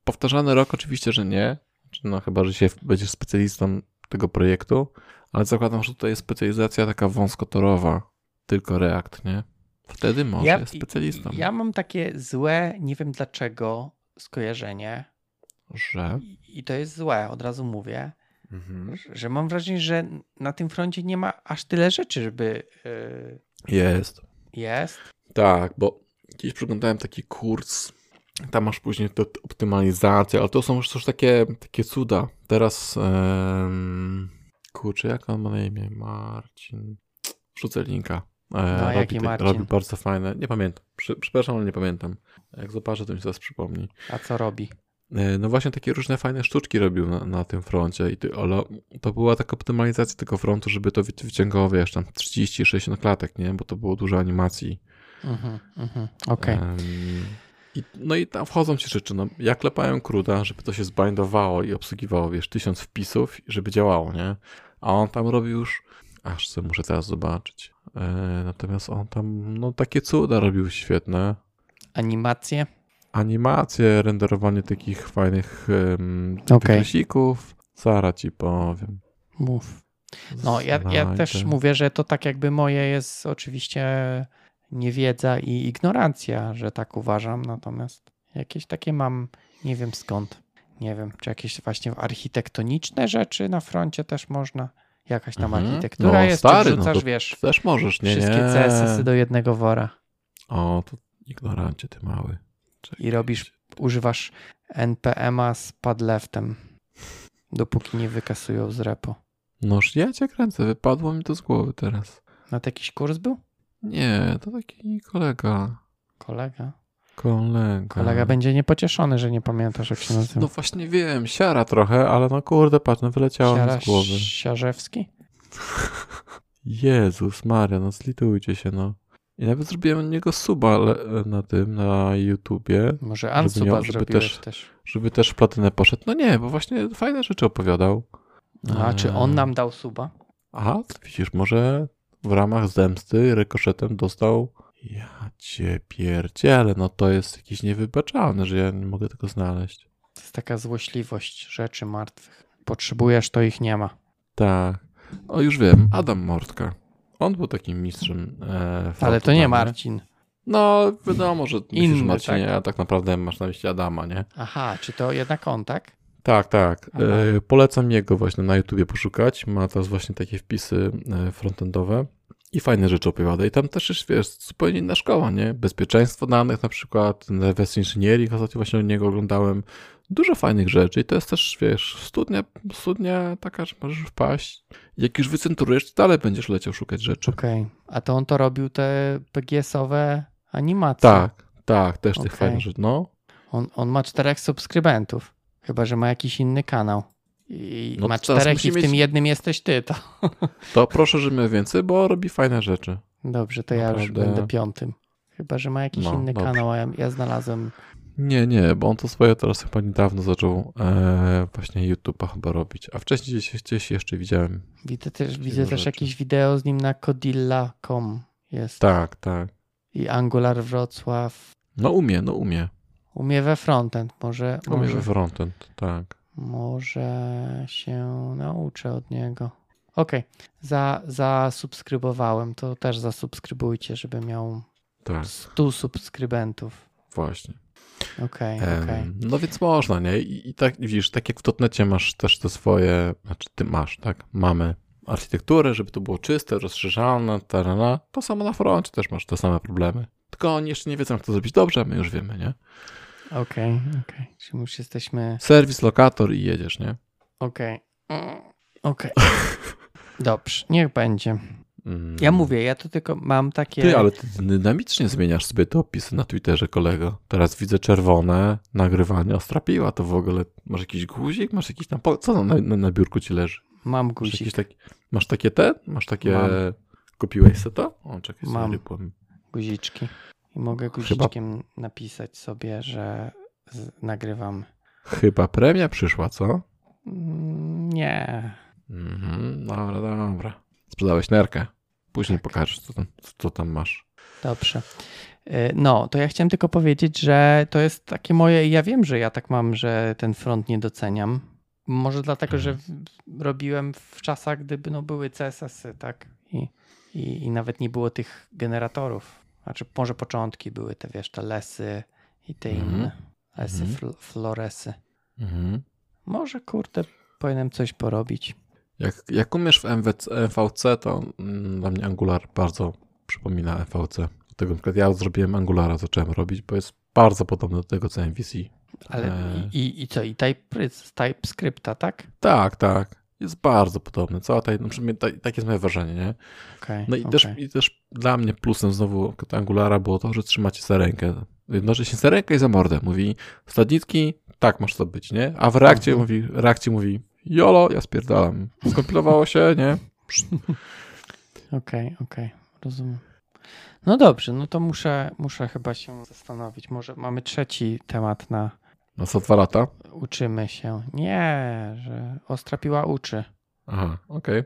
powtarzany rok oczywiście, że nie, Czy no chyba, że się będziesz specjalistą tego projektu, ale zakładam, że tutaj jest specjalizacja taka wąskotorowa, tylko React, nie? Wtedy może Ja- jest specjalistą, Ja mam takie złe, nie wiem dlaczego, skojarzenie. Że... I- to jest złe, od razu mówię, Mhm. że mam wrażenie, że na tym froncie nie ma aż tyle rzeczy, żeby yy, Jest. jest. Tak, bo kiedyś przeglądałem taki kurs, tam masz później to optymalizację, ale to są już też takie, takie cuda. Teraz, em, kurczę, jak on ma na imię? Marcin. Wrzucę linka. E, No, robi, te- robi bardzo fajne, nie pamiętam, przepraszam, ale nie pamiętam. Jak zobaczę, to mi się zaraz przypomni. A co robi? E, No właśnie takie różne fajne sztuczki robił na, na tym froncie, i ty, ale to była taka optymalizacja tego frontu, żeby to wy- wyciągało, wiesz, tam 30-60 klatek, nie? Bo to było dużo animacji. Mhm, mhm, Okej. I, no i tam wchodzą ci rzeczy, no ja klepałem kruda, żeby to się zbindowało i obsługiwało, wiesz, tysiąc wpisów, żeby działało, nie? A on tam robi już, aż co muszę teraz zobaczyć. E, natomiast on tam, no takie cuda robił świetne. Animacje? Animacje, renderowanie takich fajnych um, Okej. rysików. Zaraz ci powiem. Mów. No, ja, ja też mówię, że to tak jakby moje jest oczywiście niewiedza i ignorancja, że tak uważam, natomiast jakieś takie mam, nie wiem skąd. Nie wiem, czy jakieś właśnie architektoniczne rzeczy na froncie też można. Jakaś tam Mhm. architektura No, jest, stary, czy no wrzucasz, to wiesz, Też możesz, nie, wszystkie nie. CSS-y do jednego wora O, to ignorancie ty mały. Czekaj. i robisz, używasz NPM-a z padleftem, dopóki nie wykasują z repo. Noż ja cię kręcę, wypadło mi to z głowy teraz. Na to jakiś kurs był? Nie, to taki kolega. Kolega? Kolega. Kolega będzie niepocieszony, że nie pamiętasz, jak się nazywa. No właśnie wiem, siara trochę, ale no kurde, patrz, no wyleciało mi Siara z głowy. Siarzewski? Jezus Maria, no zlitujcie się, no. I nawet zrobiłem od niego suba na tym, na YouTubie, Może Ansuba miał- żeby też- też. żeby też w platynę poszedł. No nie, bo właśnie fajne rzeczy opowiadał. A czy on Eee, nam dał suba? A, widzisz, może w ramach zemsty rykoszetem dostał. Ja cię pierdzielę, no to jest jakieś niewybaczalne, że ja nie mogę tego znaleźć. To jest taka złośliwość rzeczy martwych. Potrzebujesz, to ich nie ma. Tak. O, już wiem, Adam Mortka. On był takim mistrzem. E, Ale to nie. Marcin. No, wiadomo, że myślisz Inny, Marcinie, tak? a tak naprawdę masz na myśli Adama, nie? Aha, czy to jednak on, tak? Tak, tak. E, polecam jego właśnie na YouTubie poszukać. Ma teraz właśnie takie wpisy e, frontendowe i fajne rzeczy opowiada. I tam też jest, wiesz, zupełnie inna szkoła, nie? Bezpieczeństwo danych na przykład, reverse engineering, ostatnio właśnie od niego oglądałem. Dużo fajnych rzeczy i to jest też, wiesz, studnia, studnia taka, że możesz wpaść. Jak już wycentrujesz, to dalej będziesz leciał szukać rzeczy. Okej. A to on to robił te PGS-owe animacje. Tak, tak, też tych Okej. fajnych rzeczy. No, On, on ma czterech subskrybentów. Chyba, że ma jakiś inny kanał. I No ma czterech i w mieć- tym jednym jesteś ty. To to proszę, żeby miał więcej, bo robi fajne rzeczy. dobrze, to ja już będę piątym. Chyba, że ma jakiś No, inny dobrze. kanał, a ja, ja znalazłem Nie, nie, bo on to swoje teraz chyba niedawno zaczął e, właśnie YouTube'a chyba robić, a wcześniej gdzieś, gdzieś jeszcze widziałem. Widzę też, widzę też jakieś wideo z nim na codilla.com jest. Tak, tak. I Angular Wrocław No umie, no umie. umie we frontend. Może, Umie może, we frontend, tak. może się nauczę od niego. Okej, za, zasubskrybowałem. To też zasubskrybujcie, żeby miał Tak, 100 subskrybentów. właśnie. Okej, Em, okej. No więc można, nie? I, I tak widzisz, tak jak w dotnecie masz też te swoje, znaczy ty masz, tak? Mamy architekturę, żeby to było czyste, rozszerzalne, tarana. To samo na froncie też masz te same problemy. Tylko oni jeszcze nie wiedzą, jak to zrobić dobrze, a my już wiemy, nie? Okej, okej. Czyli już jesteśmy. Serwis, lokator i jedziesz, nie? Okej. Mm, Okej. Dobrze, niech będzie. Mm. Ja mówię, ja to tylko mam takie. Ty, ale ty dynamicznie zmieniasz sobie te opisy na Twitterze, kolego. Teraz widzę czerwone, nagrywanie ostrapiła, to w ogóle masz jakiś guzik, masz jakiś tam, co na, na, na biurku ci leży? Mam Masz, guzik. jakieś taki, masz takie te? Masz takie, Mam. kupiłeś se to? O, czekaj, Mam. sobie rypłem. guziczki. I mogę guziczkiem napisać sobie, że z- nagrywam. Chyba premia przyszła, co? Mm, Nie. Mhm, dobra, dobra. Sprzedałeś nerkę. Później Tak. pokażesz, co tam, co tam masz. Dobrze. Y, No, to ja chciałem tylko powiedzieć, że to jest takie moje. Ja wiem, że ja tak mam, że ten front nie doceniam. Może dlatego, że w- robiłem w czasach, gdyby no, były CSS-y, tak? I, i, I nawet nie było tych generatorów. Znaczy, może początki były te, wiesz, te lesy i te Mhm. inne. Lesy, Mhm. fl- floresy. Mhm. Może, kurde, powinienem coś porobić. Jak, jak umiesz w MWC, MVC, to mm, dla mnie Angular bardzo przypomina MVC. Dlatego na przykład ja zrobiłem Angulara, zacząłem robić, bo jest bardzo podobny do tego, co MVC. Ale Eee. i, i co? I type, TypeScripta, tak? Tak, tak. Jest bardzo podobny. Cała ta, no przynajmniej ta, takie jest moje wrażenie, nie? Okay, No i, też, i też dla mnie plusem znowu Angulara było to, że trzymacie za rękę. Jednoczy się za rękę i za mordę. Mówi stadnicki, tak masz to być, nie? A w reakcie Mhm. mówi, reakcji mówi jolo, ja spierdalam. Skompilowało się, nie? Okej, okej, rozumiem. No dobrze, no to muszę, muszę chyba się zastanowić. Może mamy trzeci temat na No co dwa lata? uczymy się. Nie, że Ostra Piła uczy Aha, okej.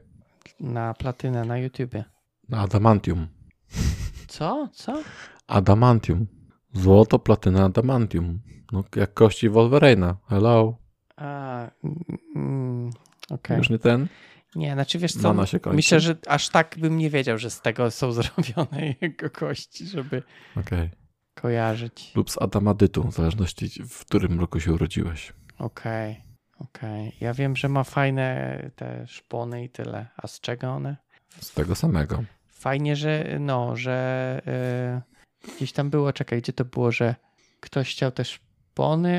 na platynę na YouTubie. Na Adamantium. Co? Co? Adamantium. Złoto, platyna, adamantium. No jak kości Wolverina. Hello. A, mm, okej. Już nie ten? Nie, znaczy wiesz co, się kończy. myślę, że aż tak bym nie wiedział, że z tego są zrobione jego kości, żeby Okej. kojarzyć. Lub z Adamadytu, w zależności w którym roku się urodziłeś. Okej, okej. Ja wiem, że ma fajne te szpony i tyle. A z czego one? Z tego samego. Fajnie, że no, że y, gdzieś tam było, czekaj, gdzie to było, że ktoś chciał te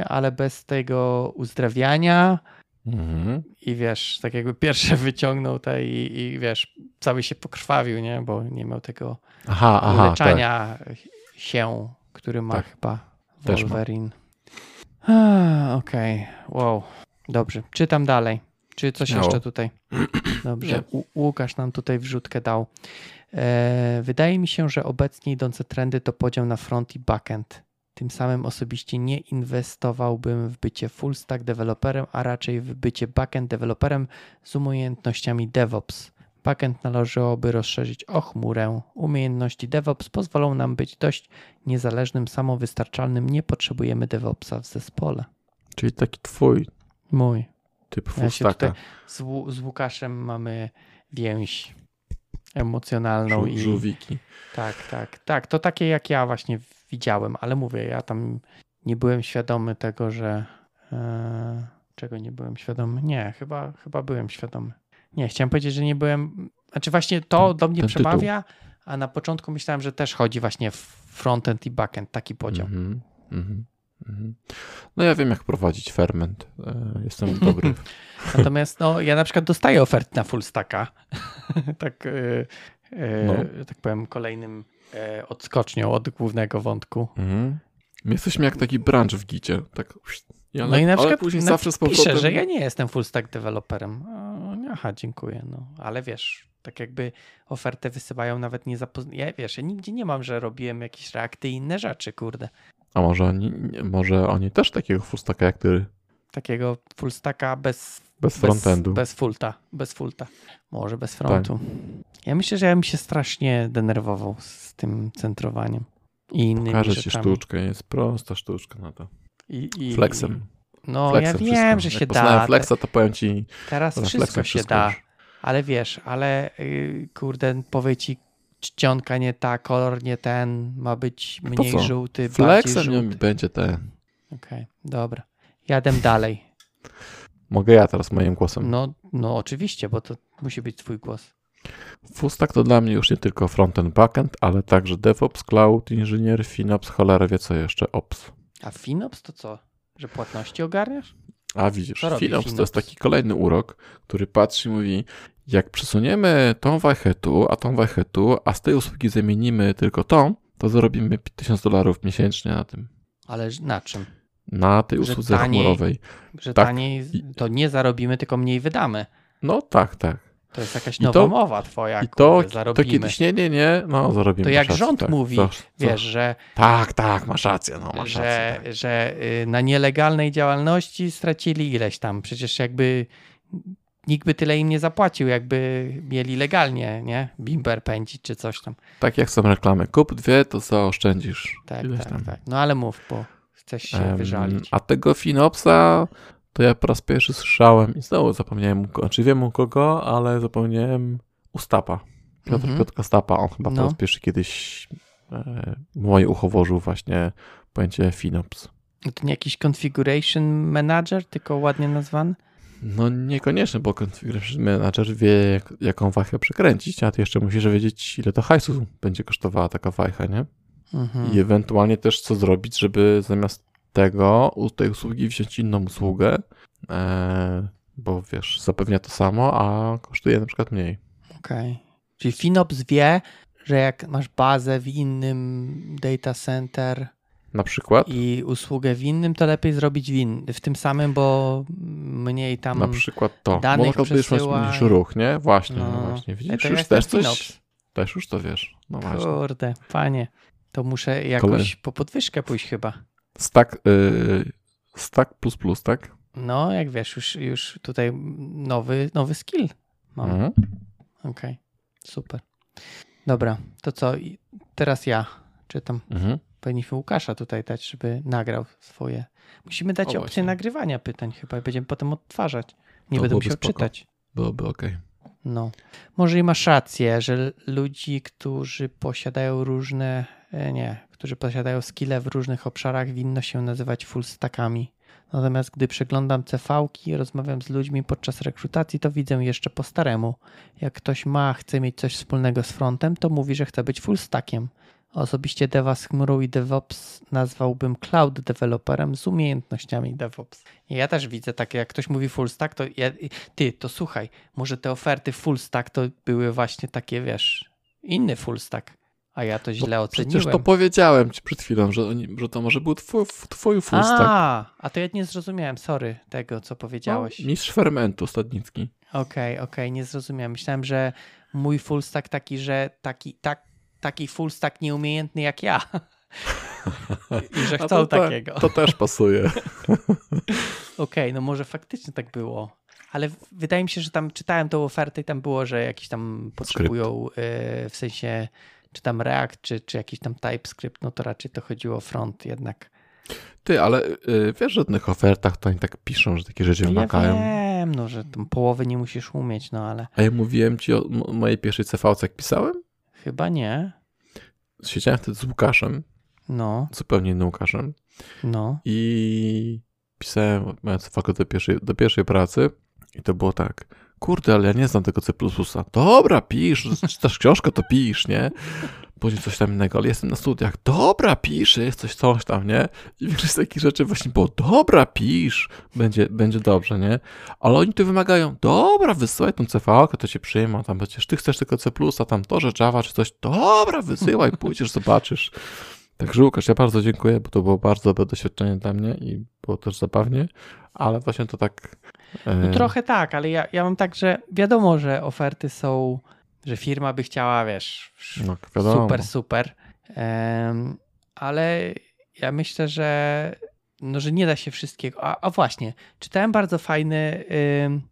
ale bez tego uzdrawiania Mhm. i wiesz, tak jakby pierwsze wyciągnął te i, i wiesz, cały się pokrwawił, nie? Bo nie miał tego Aha, aha, tak. uleczania się, który ma Tak. chyba. Wolverine. Ah, Okej, wow, dobrze. Czytam dalej. Czy coś Śmiało. jeszcze tutaj? Dobrze. Łukasz nam tutaj wrzutkę dał. E, wydaje mi się, że obecnie idące trendy to podział na front i backend. Tym samym osobiście nie inwestowałbym w bycie full stack deweloperem, a raczej w bycie backend deweloperem z umiejętnościami DevOps. Backend należałoby rozszerzyć o chmurę. Umiejętności DevOps pozwolą nam być dość niezależnym, samowystarczalnym. Nie potrzebujemy DevOpsa w zespole. Czyli taki twój Mój. typ Ja full tutaj z, z Łukaszem mamy więź emocjonalną Żu- i Żółwiki. tak, tak, tak. To takie jak ja właśnie widziałem, ale mówię, ja tam nie byłem świadomy tego, że e, czego nie byłem świadomy. Nie, chyba, chyba byłem świadomy. Nie, chciałem powiedzieć, że nie byłem. Znaczy właśnie to Ten- do mnie ten tytuł. przemawia, a na początku myślałem, że też chodzi właśnie w frontend i backend, taki podział. Mhm, mhm, mhm. No ja wiem, jak prowadzić ferment. E, Jestem dobry. Natomiast no, ja na przykład dostaję oferty na full stacka. tak, y, y, No. tak powiem, kolejnym y, odskocznią od głównego wątku. Mhm. My jesteśmy jak taki branch w gicie. Tak. Ale, No i na przykład później na- zawsze z piszę, powrotem... że ja nie jestem full stack deweloperem. O, Aha, dziękuję. No. Ale wiesz, tak jakby ofertę wysyłają nawet nie zapozna... Ja, wiesz, ja nigdzie nie mam, że robiłem jakieś reakty i inne rzeczy, kurde. A może oni, może oni też takiego full stacka jak ty, Takiego full stacka bez bez frontendu. Bez, bez fullta, bez fullta. Może bez frontu. Ja myślę, że ja bym się strasznie denerwował z tym centrowaniem. I innymi Pokażę ci rzeczami. sztuczkę, jest prosta sztuczka na to. I, i, Flexem. No Flexem ja wszystko. wiem, że Jak się poznałem da. Flexa, to powiem ci, Teraz wszystko Flexem się wszystko da. już. Ale wiesz, ale yy, kurde, powie ci czcionka nie ta, kolor nie ten, ma być mniej żółty, bardziej Flexem żółty. mi będzie ten. Okej, dobra. Jadę dalej. Mogę ja teraz moim głosem. No, no oczywiście, bo to musi być twój głos. Fullstack to dla mnie już nie tylko frontend, backend, ale także DevOps, Cloud, Inżynier, FinOps, cholera wie co jeszcze, Ops. A FinOps to co? Że płatności ogarniasz? A widzisz, robi FinOps to FinOps? jest taki kolejny urok, który patrzy i mówi, jak przesuniemy tą wajchę tu, a tą wajchę tu, a z tej usługi zamienimy tylko tą, to zarobimy 1000 dolarów miesięcznie na tym. Ale na czym? Na tej Że usłudze taniej. chmurowej. Że Tak. taniej to nie zarobimy, tylko mniej wydamy. No tak, tak. To jest jakaś I nowa to- mowa twoja, I to, kurde, to zarobimy. kiedyś nie, nie, nie, no zarobimy. To jak rację, rząd tak. mówi, Wiesz, że, Tak, tak, masz rację, no masz że, rację. Tak. że y, na nielegalnej działalności stracili ileś tam. Przecież jakby nikt by tyle im nie zapłacił, jakby mieli legalnie, nie? Bimber pędzić czy coś tam. Tak jak są reklamy. Kup dwie, to zaoszczędzisz. Tak, tak, tam. tak. No ale mów, bo chcesz się Em, wyżalić. A tego Finopsa to ja po raz pierwszy słyszałem i znowu zapomniałem, kogo- znaczy wiem u kogo, ale zapomniałem u Stapa. Piotr Mhm. Piotrka Stapa, on chyba po No. raz pierwszy kiedyś e, moje ucho włożył właśnie pojęcie Finops. No To nie jakiś configuration manager, tylko ładnie nazwany? No niekoniecznie, bo Configuration Manager wie, jak, jaką wachę przekręcić, a ty jeszcze musisz wiedzieć, ile to hajsu będzie kosztowała taka wajcha, nie? Mhm. I ewentualnie też co zrobić, żeby zamiast tego u tej usługi wziąć inną usługę, e, bo wiesz, zapewnia to samo, a kosztuje na przykład mniej. Okej. Czyli FinOps wie, że jak masz bazę w innym data center Na przykład, i usługę w innym, to lepiej zrobić w, in, w tym samym, bo mniej tam... na przykład to, bo danych mieć przesyła mniejszy i- ruch, nie? Właśnie, No. no, właśnie, widzisz, już też coś, też już to wiesz, no właśnie. Kurde, panie. To muszę jakoś Kolej. po podwyżkę pójść chyba. Stack, y, stack plus plus, tak? No, jak wiesz, już, już tutaj nowy, nowy skill mam. Mhm. Okej, super. Dobra, to co? Teraz ja czytam. Mhm. Powinniśmy Łukasza tutaj dać, żeby nagrał swoje. Musimy dać O, opcję nagrywania pytań chyba i będziemy potem odtwarzać. Nie To będę musiał spoko. czytać. Byłoby okej. No. Może i masz rację, że ludzi, którzy posiadają różne, nie, którzy posiadają skille w różnych obszarach, winno się nazywać full stackami. Natomiast gdy przeglądam CV-ki, rozmawiam z ludźmi podczas rekrutacji, to widzę jeszcze po staremu. Jak ktoś ma, chce mieć coś wspólnego z frontem, to mówi, że chce być full stackiem. Osobiście deva z chmurą i DevOps nazwałbym cloud developerem z umiejętnościami DevOps. Ja też widzę takie, jak ktoś mówi full stack, to ja, ty, to słuchaj, może te oferty full stack to były właśnie takie, wiesz, inny full stack, a ja to źle oceniłem. Przecież to powiedziałem ci przed chwilą, że, że to może był twój, twój full a, a to ja nie zrozumiałem, sorry, tego, co powiedziałeś. No, mistrz fermentu Stadnicki. Okej, okej, nie zrozumiałem. Myślałem, że mój full stack taki, że taki, tak, taki full stack nieumiejętny jak ja. I że chcą to, takiego. To też pasuje. Okej, no może faktycznie tak było. Ale wydaje mi się, że tam czytałem tą ofertę i tam było, że jakiś tam potrzebują y, w sensie czy tam React, czy, czy jakiś tam TypeScript, no to raczej to chodziło o front jednak. Ty, ale y, wiesz, że w tych ofertach to oni tak piszą, że takie rzeczy ja wymagają. wiem, no że tam połowy nie musisz umieć, no ale A ja mówiłem ci o mojej pierwszej CV, jak pisałem? chyba nie. Siedziałem wtedy z Łukaszem, No, zupełnie innym Łukaszem no. i pisałem moją CV do pierwszej, do pierwszej pracy i to było tak, kurde, ale ja nie znam tego C++. Dobra, pisz, czytasz książkę, to pisz, nie? Później coś tam innego, ale jestem na studiach. Dobra, pisz, jest coś, coś tam, nie? I większość takich rzeczy właśnie było, dobra, pisz, będzie, będzie dobrze, nie? Ale oni tu wymagają, dobra, wysyłaj tą CV, to cię przyjmą, tam przecież ty chcesz tylko C++, a tam to, że Java czy coś, dobra, wysyłaj, pójdziesz, zobaczysz. Także Łukasz, ja bardzo dziękuję, bo to było bardzo dobre doświadczenie dla mnie i było też zabawnie, ale właśnie to tak... e, No trochę tak, ale ja, ja mam tak, że wiadomo, że oferty są, że firma by chciała, wiesz, No, super, super. Em, ale ja myślę, że, no, że nie da się wszystkiego. A, a właśnie, czytałem bardzo fajny ym,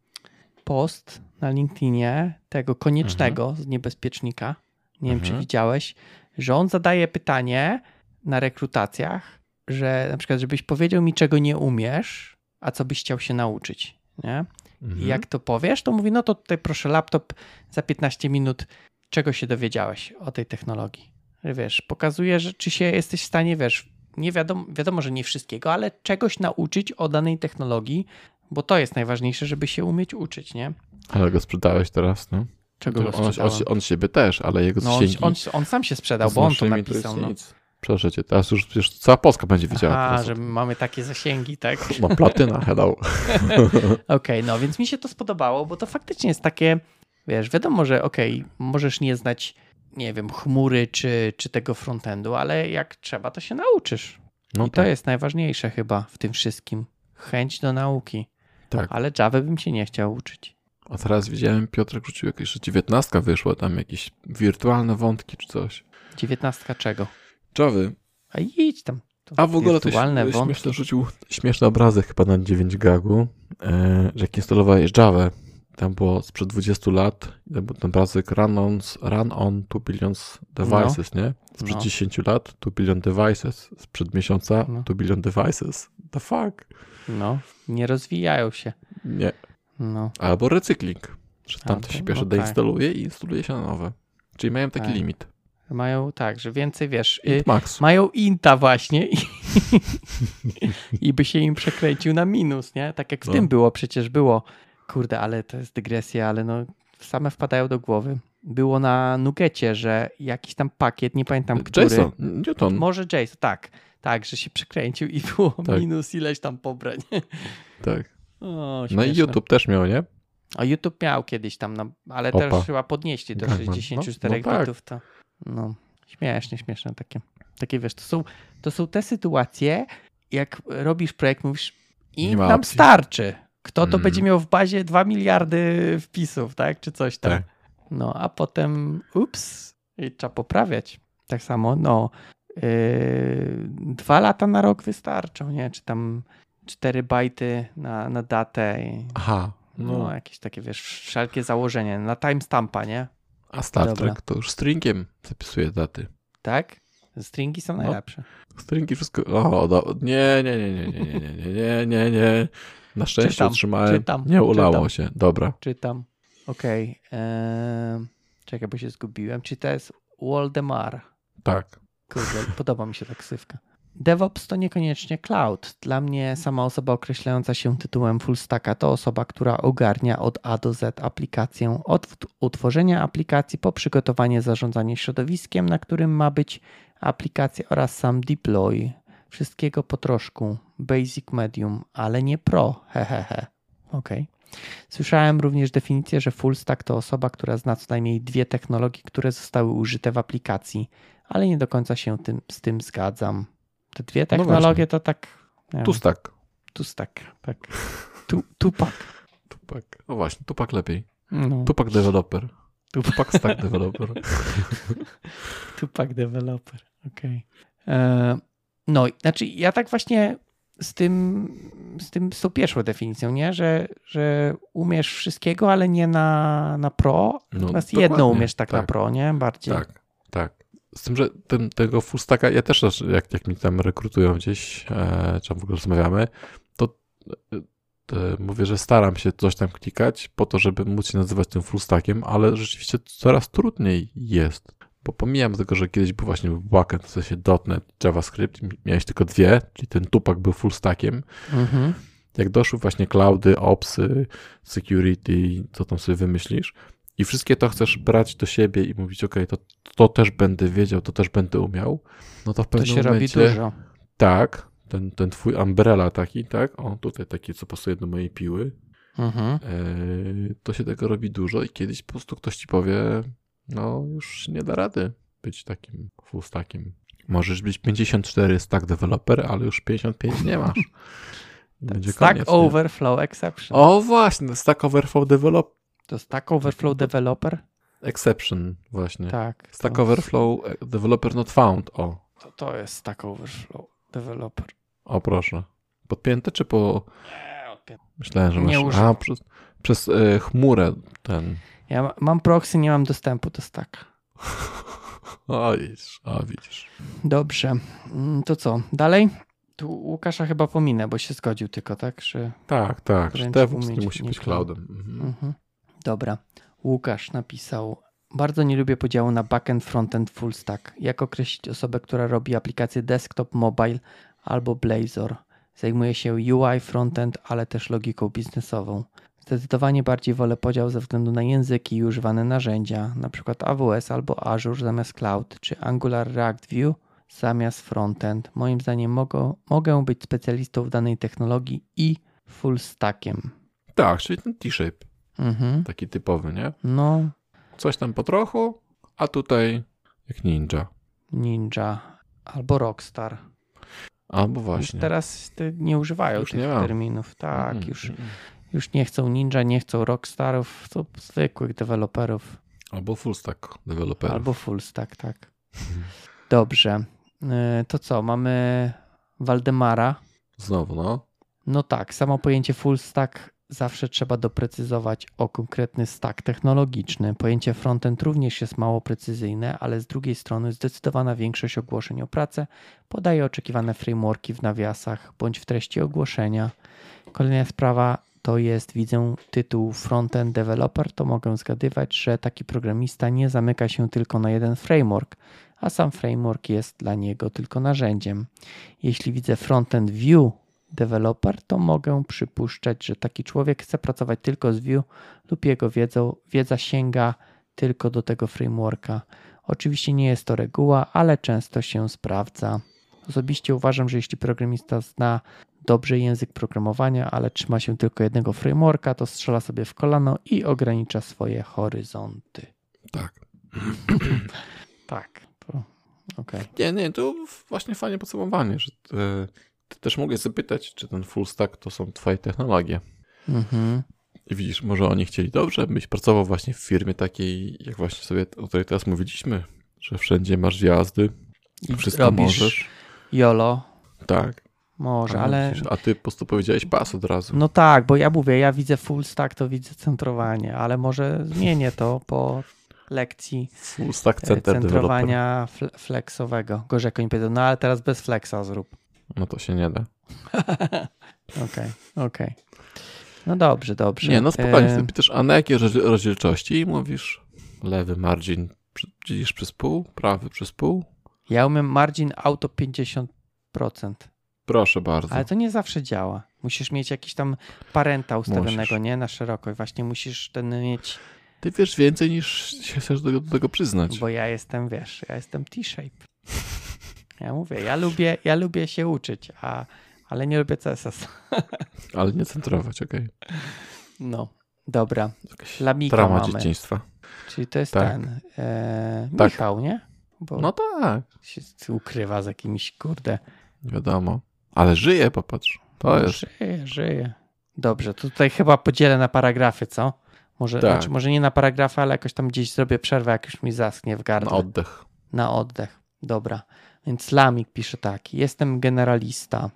post na LinkedInie tego koniecznego z niebezpiecznika. Nie wiem, czy Mhm. widziałeś, że on zadaje pytanie, na rekrutacjach, że na przykład, żebyś powiedział mi, czego nie umiesz, a co byś chciał się nauczyć. Nie? Mhm. I jak to powiesz, to mówi, no to tutaj proszę laptop za 15 minut, czego się dowiedziałeś o tej technologii. Wiesz, pokazuje, że czy się jesteś w stanie, wiesz, nie wiadomo, wiadomo, że nie wszystkiego, ale czegoś nauczyć o danej technologii, bo to jest najważniejsze, żeby się umieć uczyć, nie? Ale go sprzedałeś teraz, no. Czego go on, on, on siebie też, ale jego No on, on, on sam się sprzedał, bo on to napisał. No. nic. Proszę cię, teraz już przecież cała Polska będzie teraz o że mamy takie zasięgi, tak? Ma platyna, hello. Okej, no więc mi się to spodobało, bo to faktycznie jest takie, wiesz, wiadomo, że okej, możesz nie znać, nie wiem, chmury czy, czy tego frontendu, ale jak trzeba, to się nauczysz. No I to tak, jest najważniejsze chyba w tym wszystkim. Chęć do nauki. tak. Ale Java bym się nie chciał uczyć. A teraz widziałem, Piotrek rzucił jakieś, że dziewiętnastka wyszła, tam jakieś wirtualne wątki czy coś. Dziewiętnastka czego? Jowy. A idź tam. To A w ogóle to śmieszne rzucił śmieszny obrazek chyba na 9 gagu, e, że jak instalowałeś Java, tam było sprzed 20 lat, tam był ten obrazek run on, run on 2 billions devices, nie? Sprzed No. 10 lat 2 billion devices, sprzed miesiąca No. 2 billion devices. The fuck? No, nie rozwijają się. Nie. No, Albo recykling, że tam to się pierwsze no tak. deinstaluje i instaluje się na nowe. Czyli mają taki Tak. limit. Mają tak, że więcej wiesz. y, Int max. mają inta właśnie i, i by się im przekręcił na minus, nie? Tak jak w No. tym było, przecież było. Kurde, ale to jest dygresja, ale no same wpadają do głowy. Było na Nugecie, że jakiś tam pakiet, nie pamiętam który. Jason, Newton. Może Jason, tak. Tak, że się przekręcił i było Tak. minus ileś tam pobrań. Tak. O, No i. YouTube też miał, nie? A YouTube miał kiedyś tam, no, ale Opa. też chyba podnieśli do Gangman. 64 No, no tak. bitów. To, no, śmiesznie, śmieszne takie. Takie wiesz, to są, to są te sytuacje, jak robisz projekt, mówisz, i nam opcji. starczy. Kto to Mm. będzie miał w bazie 2 miliardy wpisów, tak? Czy coś tam. Tak. No, a potem ups, i trzeba poprawiać. Tak samo, no, yy, dwa lata na rok wystarczą, nie? Czy tam 4 bajty na, na datę. I, Aha. no. No. jakieś takie, wiesz, wszelkie założenia. Na timestampa, nie? A Star Dobra. Trek to już stringiem zapisuje daty. Tak? Stringi są No. najlepsze. Stringi wszystko. O, do... nie, nie, nie, nie, nie, nie, nie, nie, nie, nie. Na szczęście Czytam, otrzymałem. czytam, nie ulało czytam. się. Dobra. Czytam. Okej. em, czekaj, bo się zgubiłem. Czy to jest Waldemar? Tak. Kurde, podoba mi się ta ksywka. DevOps to niekoniecznie cloud. Dla mnie sama osoba określająca się tytułem full stacka to osoba, która ogarnia od A do Z aplikację, od utworzenia aplikacji po przygotowanie zarządzanie środowiskiem, na którym ma być aplikacja oraz sam deploy. Wszystkiego po troszku. Basic medium, ale nie pro. Hehehe. Okej. Słyszałem również definicję, że full stack to osoba, która zna co najmniej dwie technologie, które zostały użyte w aplikacji, ale nie do końca się tym, z tym zgadzam. Te dwie technologie właśnie. to tak. nie Tu wiem, stack. tu stack, tak. Tu, tupak. Tupak. O właśnie, Tupak lepiej. No, Tupak developer. Tupak. Tupak stack developer. Tupak developer. Okej. E, No, znaczy ja tak właśnie z tym, z tym, z tą pierwszą definicją, nie? Że, że umiesz wszystkiego, ale nie na, na pro. No, Natomiast jedno umiesz tak, na Tak. pro, nie? Bardziej. Tak, tak. Z tym, że ten, tego full stacka, ja też, jak, jak mi tam rekrutują gdzieś, e, czy w ogóle rozmawiamy, to e, e, mówię, że staram się coś tam klikać po to, żeby móc się nazywać tym full stackiem, ale rzeczywiście coraz trudniej jest. Bo pomijam tego, że kiedyś był właśnie backend, w sensie .NET, JavaScript, miałeś tylko dwie, czyli ten tupak był full stackiem. Mhm. Jak doszły właśnie cloudy, opsy, security, co tam sobie wymyślisz, i wszystkie to chcesz brać do siebie i mówić, ok, to, to też będę wiedział, to też będę umiał, no to w To pewnym się robi momencie, dużo. tak, ten, ten twój umbrella taki, tak, o tutaj taki, co pasuje do mojej piły, Mhm. e, to się tego robi dużo i kiedyś po prostu ktoś ci powie, no już nie da rady być takim full stackiem. Możesz być 54 stack developer, ale już 55 nie masz. Będzie Stack koniec, nie? Overflow Exception. O właśnie, Stack Overflow Develop To Stack Overflow Developer? Exception właśnie. Tak. Stack Overflow e, Developer Not Found. O, to, to jest Stack Overflow Developer. o proszę. Podpięte czy po... Nie, odpię- Myślałem, że Nie masz... używam. A, przez, przez e, chmurę ten... Ja ma- mam proxy, nie mam dostępu do Stacka. O, widzisz, o, widzisz. Dobrze. Mm, To co, dalej? Tu Łukasza chyba pominę, bo się zgodził tylko, tak? Że... Tak, tak, DevOps nie musi być cloud. cloudem. Mhm. Mhm. Dobra. Łukasz napisał: Bardzo nie lubię podziału na backend, frontend, full stack. Jak określić osobę, która robi aplikacje desktop, mobile albo Blazor? Zajmuje się UI, frontend, ale też logiką biznesową. Zdecydowanie bardziej wolę podział ze względu na języki i używane narzędzia, np. AWS albo Azure zamiast Cloud, czy Angular React Vue zamiast frontend. Moim zdaniem mogą, mogę być specjalistą w danej technologii i full stackiem. Tak, czyli ten T-shape, Mhm. taki typowy, nie? No, Coś tam po trochu, a tutaj jak ninja. Ninja albo Rockstar. Albo właśnie. Teraz te nie używają Już tych nie terminów. Tak, Mhm, już, mhm. już nie chcą Ninja, nie chcą Rockstarów, to zwykłych deweloperów. Albo full stack developerów. Albo full stack, tak. Dobrze. Y, To co, mamy Waldemara. Znowu, no. No tak, samo pojęcie full stack zawsze trzeba doprecyzować o konkretny stack technologiczny. Pojęcie frontend również jest mało precyzyjne, ale z drugiej strony zdecydowana większość ogłoszeń o pracę podaje oczekiwane frameworki w nawiasach bądź w treści ogłoszenia. Kolejna sprawa to jest, widzę tytuł frontend developer, to mogę zgadywać, że taki programista nie zamyka się tylko na jeden framework, a sam framework jest dla niego tylko narzędziem. Jeśli widzę frontend view developer, to mogę przypuszczać, że taki człowiek chce pracować tylko z Vue lub jego wiedzą, wiedza sięga tylko do tego frameworka. Oczywiście nie jest to reguła, ale często się sprawdza. Osobiście uważam, że jeśli programista zna dobrze język programowania, ale trzyma się tylko jednego frameworka, to strzela sobie w kolano i ogranicza swoje horyzonty. Tak. Tak, to okej. Nie, nie, to właśnie fajnie podsumowanie, że ty, ty też mogę zapytać, czy ten full stack to są twoje technologie. Mhm. I widzisz, może oni chcieli dobrze, byś pracował właśnie w firmie takiej, jak właśnie sobie o której teraz mówiliśmy, że wszędzie masz wjazdy, I wszystko robisz możesz. YOLO, Tak. może, A, ale a ty po prostu powiedziałeś pas od razu. No tak, bo ja mówię, ja widzę full stack, to widzę centrowanie, ale może zmienię to po lekcji Full stack e, center centrowania fle- flexowego. Gorzej jak oni powiedzą, no ale teraz bez flexa zrób. No to się nie da. Okej, okej. No dobrze, dobrze. Nie, no spokojnie, ty pytasz, a na jakie roz- rozdzielczości i mówisz lewy margin dzielisz przez pół, prawy przez pół? Ja umiem margin auto 50%, Proszę bardzo. ale to nie zawsze działa. Musisz mieć jakiś tam parenta ustawionego, Musisz. nie? Na szeroko i właśnie musisz ten mieć, Ty wiesz więcej niż się chcesz do, do tego przyznać. bo ja jestem, wiesz, ja jestem T-shape. Ja mówię, ja lubię, ja lubię się uczyć, a, ale nie lubię CSS. Ale nie centrować, okej. No, dobra. Lamika Trauma mamy. dzieciństwa. Czyli to jest Tak. ten e, Tak. Michał, nie? Bo No tak, się ukrywa z jakimiś, kurde. wiadomo. Ale żyje, popatrz. To jest. Żyje, żyje. Dobrze, to tutaj chyba podzielę na paragrafy, co? Może, Tak. znaczy, może nie na paragrafy, ale jakoś tam gdzieś zrobię przerwę, jak już mi zaschnie w Na gardle. oddech. Na oddech. Dobra. Więc Lamik pisze tak. Jestem generalista.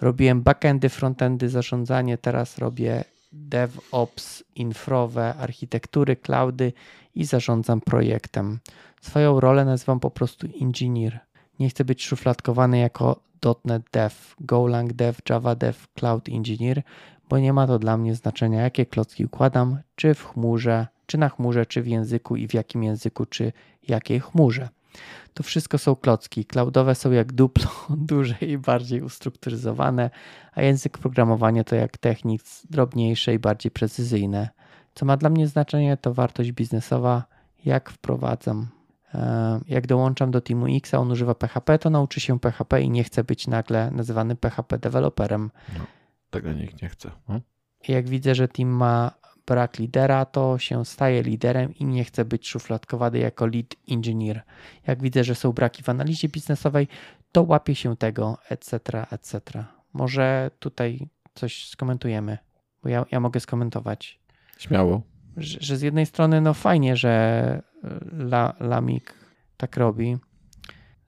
Robiłem backendy, frontendy, zarządzanie. Teraz robię DevOps, infrowe, architektury, cloudy i zarządzam projektem. Swoją rolę nazywam po prostu engineer. Nie chcę być szufladkowany jako .NET Dev, Golang Dev, Java Dev, Cloud Engineer, bo nie ma to dla mnie znaczenia, jakie klocki układam, czy w chmurze, czy na chmurze, czy w języku i w jakim języku, czy jakiej chmurze. To wszystko są klocki. Cloudowe są jak duplo, duże i bardziej ustrukturyzowane, a język programowania to jak technik drobniejsze i bardziej precyzyjne. Co ma dla mnie znaczenie, to wartość biznesowa, jak wprowadzam. E, Jak dołączam do teamu X, a on używa PHP, to nauczy się PHP i nie chce być nagle nazywany PHP deweloperem. Tego nikt nie chce. No. Jak widzę, że team ma brak lidera, to się staje liderem i nie chce być szufladkowany jako lead engineer. Jak widzę, że są braki w analizie biznesowej, to łapie się tego, etc., etc. Może tutaj coś skomentujemy, bo ja, ja mogę skomentować. Śmiało. Że, że z jednej strony, no fajnie, że La, Lamik tak robi.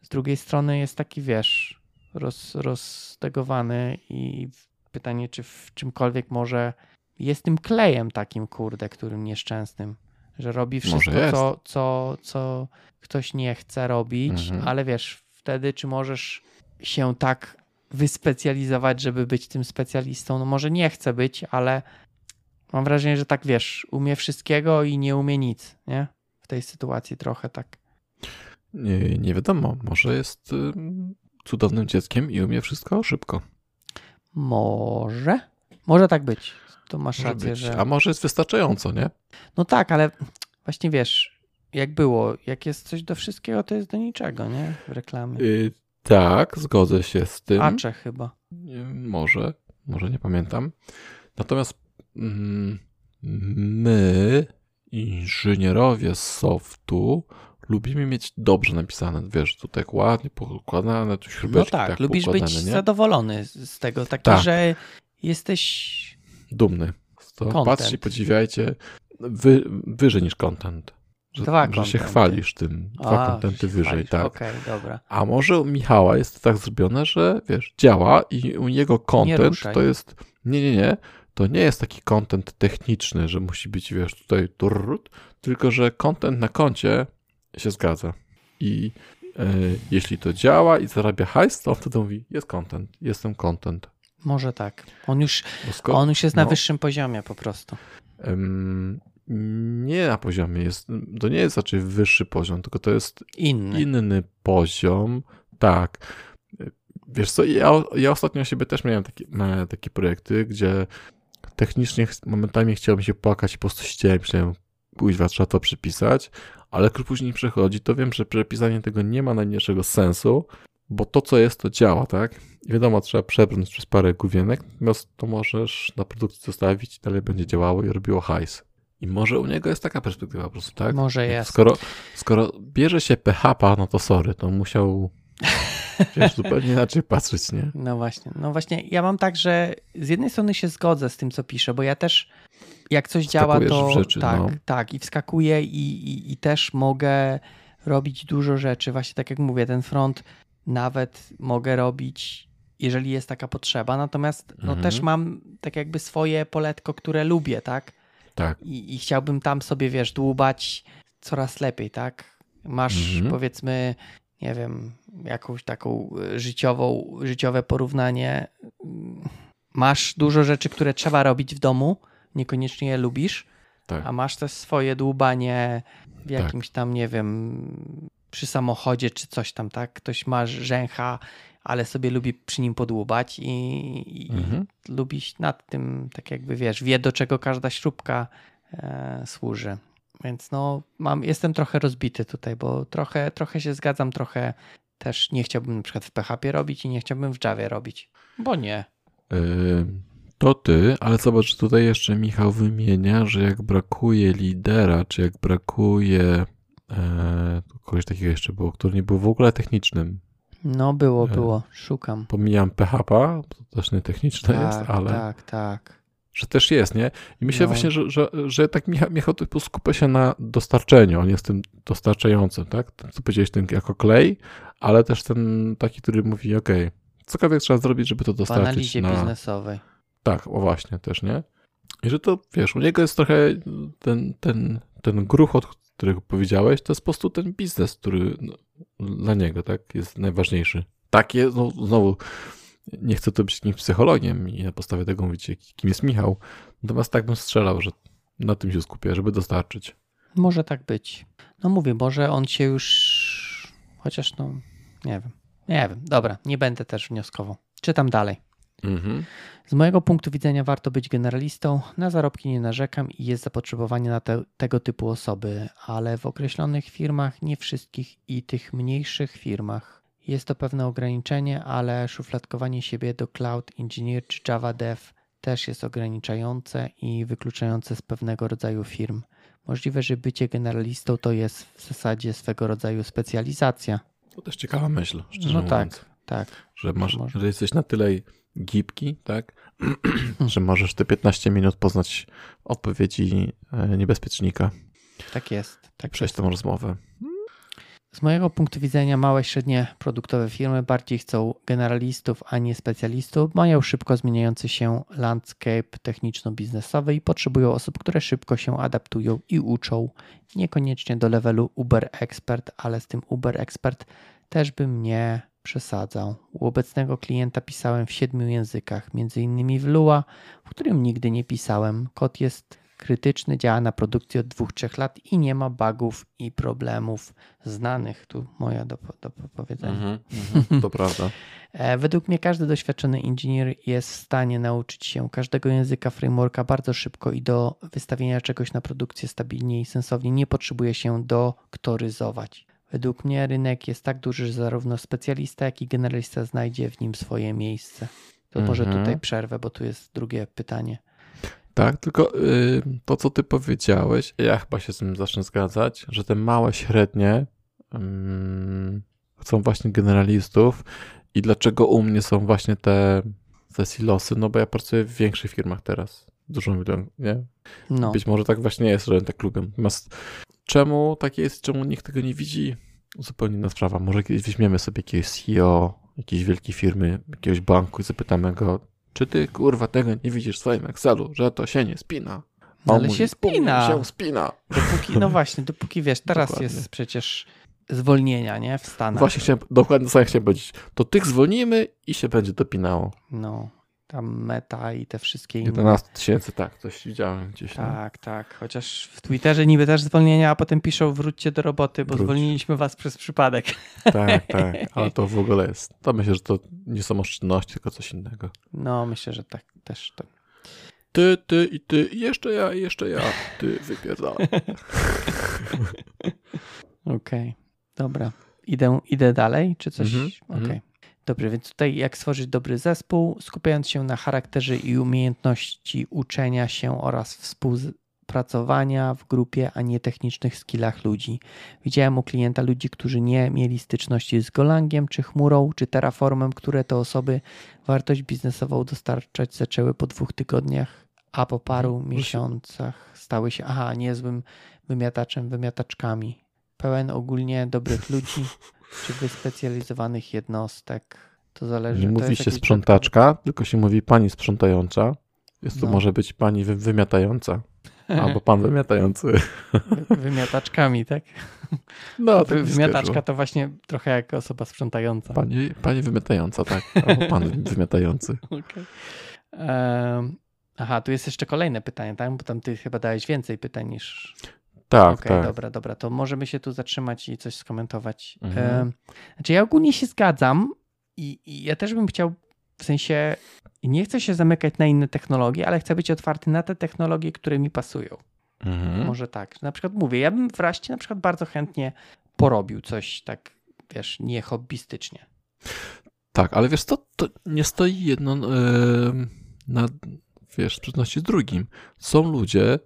Z drugiej strony jest taki, wiesz, roz, roztegowany i pytanie, czy w czymkolwiek może jest tym klejem takim, kurde, którym nieszczęsnym, że robi wszystko, co, co, co ktoś nie chce robić, Mhm. ale wiesz, wtedy czy możesz się tak wyspecjalizować, żeby być tym specjalistą? No może nie chce być, ale mam wrażenie, że tak wiesz, umie wszystkiego i nie umie nic, nie? W tej sytuacji trochę tak. Nie, nie wiadomo, może jest ym, cudownym dzieckiem i umie wszystko szybko. Może? Może tak być. To masz Może rację, być. że... A może jest wystarczająco, nie? No tak, ale właśnie wiesz, jak było, jak jest coś do wszystkiego, to jest do niczego, nie? W reklamie. Y, tak, zgodzę się z tym. Acze chyba. Nie, może, może nie pamiętam. Natomiast mm, my, inżynierowie softu, lubimy mieć dobrze napisane, wiesz, tu tak ładnie poukładane, tu No śrubeczki tak, tak lubisz być nie? zadowolony z z tego, taki, Tak. że jesteś... Dumny. To Content. patrzcie, podziwiajcie, wy, wyżej niż content. Że, Dwa że się chwalisz tym, dwa kontenty wyżej, chwalisz. tak. Okej, dobra. A może u Michała jest to tak zrobione, że wiesz, działa i u jego content to jest. Nie, nie, nie. To nie jest taki content techniczny, że musi być, wiesz, tutaj turrut, tylko że content na koncie się zgadza. I e, jeśli to działa i zarabia hajs, to on wtedy mówi, jest content, jestem content. Może tak. On już, sko- on już jest na no. wyższym poziomie po prostu. em, nie na poziomie jest, to nie jest raczej wyższy poziom, tylko to jest Inny. inny poziom. Tak. Wiesz co, ja, ja ostatnio u siebie też miałem takie, miałem takie projekty, gdzie technicznie ch- momentami chciałem się płakać i po prostu siedziałem, myślałem, kuźwa, trzeba to przypisać, ale jak później przechodzi, to wiem, że przepisanie tego nie ma najmniejszego sensu, bo to, co jest, to działa, tak? I wiadomo, trzeba przebrnąć przez parę główienek, natomiast to możesz na produkcji zostawić i dalej będzie działało i robiło hajs. I może u niego jest taka perspektywa po prostu, tak? Może jest. Skoro, skoro bierze się PHP, no to sorry, to musiał wiesz, zupełnie inaczej patrzeć, nie? No właśnie, no właśnie, ja mam tak, że z jednej strony się zgodzę z tym, co piszę, bo ja też jak coś działa, to rzeczy, tak, no. tak i wskakuję i, i, i też mogę robić dużo rzeczy. Właśnie tak jak mówię, ten front nawet mogę robić, jeżeli jest taka potrzeba, natomiast no Mhm. też mam tak jakby swoje poletko, które lubię, tak? Tak. I, i chciałbym tam sobie, wiesz, dłubać coraz lepiej, tak? Masz Mhm. powiedzmy, nie wiem, jakąś taką y, życiową, życiowe porównanie. Masz dużo rzeczy, które trzeba robić w domu, niekoniecznie je lubisz, Tak. a masz też swoje dłubanie w Tak. jakimś tam, nie wiem, przy samochodzie czy coś tam, tak? Ktoś ma rzęcha, ale sobie lubi przy nim podłubać i, i Mhm. lubi nad tym, tak jakby wiesz, wie do czego każda śrubka e, służy. Więc no, mam, jestem trochę rozbity tutaj, bo trochę, trochę się zgadzam, trochę też nie chciałbym na przykład w PHP robić i nie chciałbym w Javie robić. Bo nie. Yy, to ty, ale zobacz, tutaj jeszcze Michał wymienia, że jak brakuje lidera, czy jak brakuje e, kogoś takiego jeszcze było, który nie był w ogóle technicznym. No było, E, było. Szukam. Pomijam PHP, to też nie techniczne tak, jest, ale tak, tak. że też jest, nie? I myślę No. właśnie, że, że, że tak Michał, typu skupia się na dostarczeniu, on jest tym dostarczającym, tak? Ten, co powiedziałeś, ten jako klej, ale też ten taki, który mówi, ok, cokolwiek trzeba zrobić, żeby to W dostarczyć analizie na... biznesowej. Tak, o właśnie, też, nie? I że to, wiesz, u niego jest trochę ten, ten, ten gruchot, którego powiedziałeś, to jest po prostu ten biznes, który no, dla niego, tak, jest najważniejszy. Takie, no, znowu, nie chcę tu być jakimś psychologiem i na podstawie tego mówić, kim jest Michał, natomiast tak bym strzelał, że na tym się skupia, żeby dostarczyć. Może tak być. No mówię, może on się już. Chociaż no, nie wiem. Nie wiem. Dobra, nie będę też wnioskował. Czytam dalej. Mhm. Z mojego punktu widzenia warto być generalistą. Na zarobki nie narzekam i jest zapotrzebowanie na te, tego typu osoby, ale w określonych firmach, nie wszystkich i tych mniejszych firmach. Jest to pewne ograniczenie, ale szufladkowanie siebie do cloud engineer czy Java dev też jest ograniczające i wykluczające z pewnego rodzaju firm. Możliwe, że bycie generalistą to jest w zasadzie swego rodzaju specjalizacja. To też ciekawa myśl, szczerze No mówiąc. tak, tak. Że, masz, że jesteś na tyle gibki, tak, że możesz te 15 minut poznać odpowiedzi e, niebezpiecznika. Tak jest. Tak przejść jest. tą rozmowę. Z mojego punktu widzenia małe, średnie produktowe firmy bardziej chcą generalistów, a nie specjalistów. Mają szybko zmieniający się landscape techniczno-biznesowy i potrzebują osób, które szybko się adaptują i uczą. Niekoniecznie do levelu Uber Expert, ale z tym Uber Expert też bym nie przesadzał. U obecnego klienta pisałem w siedmiu językach, innymi w Lua, w którym nigdy nie pisałem. Kod jest krytyczny, działa na produkcji od 2-3 lat i nie ma bugów i problemów znanych. Tu moja do, do powiedzenia. Mhm, mhm, to prawda. E, według mnie każdy doświadczony inżynier jest w stanie nauczyć się każdego języka frameworka bardzo szybko i do wystawienia czegoś na produkcję stabilnie i sensownie nie potrzebuje się doktoryzować. Według mnie rynek jest tak duży, że zarówno specjalista, jak i generalista znajdzie w nim swoje miejsce. To może Mhm. tutaj przerwę, bo tu jest drugie pytanie. Tak, tylko y, to, co ty powiedziałeś, ja chyba się z tym zacznę zgadzać, że te małe, średnie chcą właśnie generalistów i dlaczego u mnie są właśnie te, te silosy, no bo ja pracuję w większych firmach teraz, dużą ilość, nie? No, Być może tak właśnie jest, że tak lubią. Natomiast czemu tak jest, czemu nikt tego nie widzi? Zupełnie inna sprawa. Może kiedyś weźmiemy sobie jakiegoś CEO jakiejś wielkiej firmy, jakiegoś banku i zapytamy go, czy ty kurwa tego nie widzisz w swoim Excelu, że to się nie spina? No, ale mówi, się spina. się spina. Dopóki, no właśnie, dopóki wiesz, teraz Dokładnie. jest przecież zwolnienia, nie? W Stanach. Właśnie chciałem, dokładnie co chciałem powiedzieć. To tych zwolnimy i się będzie dopinało. No, tam meta i te wszystkie inne. 11 tysięcy, tak, coś widziałem gdzieś. tam. Tak, tak. Chociaż w Twitterze niby też zwolnienia, a potem piszą wróćcie do roboty, bo Wróć. zwolniliśmy was przez przypadek. tak, tak, ale to w ogóle jest. To myślę, że to nie są oszczędności, tylko coś innego. No, myślę, że tak też. Tak. Ty, ty i ty, i jeszcze ja, i jeszcze ja. Ty wypierdalaj. Okej, dobra. Idę, idę dalej, czy coś? Mhm, Okej. mhm. Dobrze, więc tutaj jak stworzyć dobry zespół, skupiając się na charakterze i umiejętności uczenia się oraz współpracowania w grupie, a nie technicznych skillach ludzi. Widziałem u klienta ludzi, którzy nie mieli styczności z Golangiem, czy chmurą, czy Terraformem, które to osoby wartość biznesową dostarczać zaczęły po dwóch tygodniach, a po paru Mhm. miesiącach stały się, aha, niezłym wymiataczem, wymiataczkami. Pełen ogólnie dobrych ludzi, czy wyspecjalizowanych jednostek. To zależy. Nie to mówi się sprzątaczka, tylko się mówi pani sprzątająca. Jest to No. może być pani wy wymiatająca. Albo pan wymiatający. Wy- Wymiataczkami, tak? No, tak Wymiataczka to właśnie trochę jak osoba sprzątająca. Pani, pani wymiatająca, tak. Albo pan wymiatający. Okej. Em, aha, tu jest jeszcze kolejne pytanie, tak? Bo tam ty chyba dałeś więcej pytań niż. Tak, Okej, tak. dobra, dobra. To możemy się tu zatrzymać i coś skomentować. Mhm. Znaczy, ja ogólnie się zgadzam i, i ja też bym chciał, w sensie, nie chcę się zamykać na inne technologie, ale chcę być otwarty na te technologie, które mi pasują. Mhm. Może tak. Na przykład mówię, ja bym w Raście na przykład bardzo chętnie porobił coś tak, wiesz, nie hobbystycznie. Tak, ale wiesz, to, to nie stoi jedno em, na, wiesz, w sprzeczności z drugim. Są ludzie,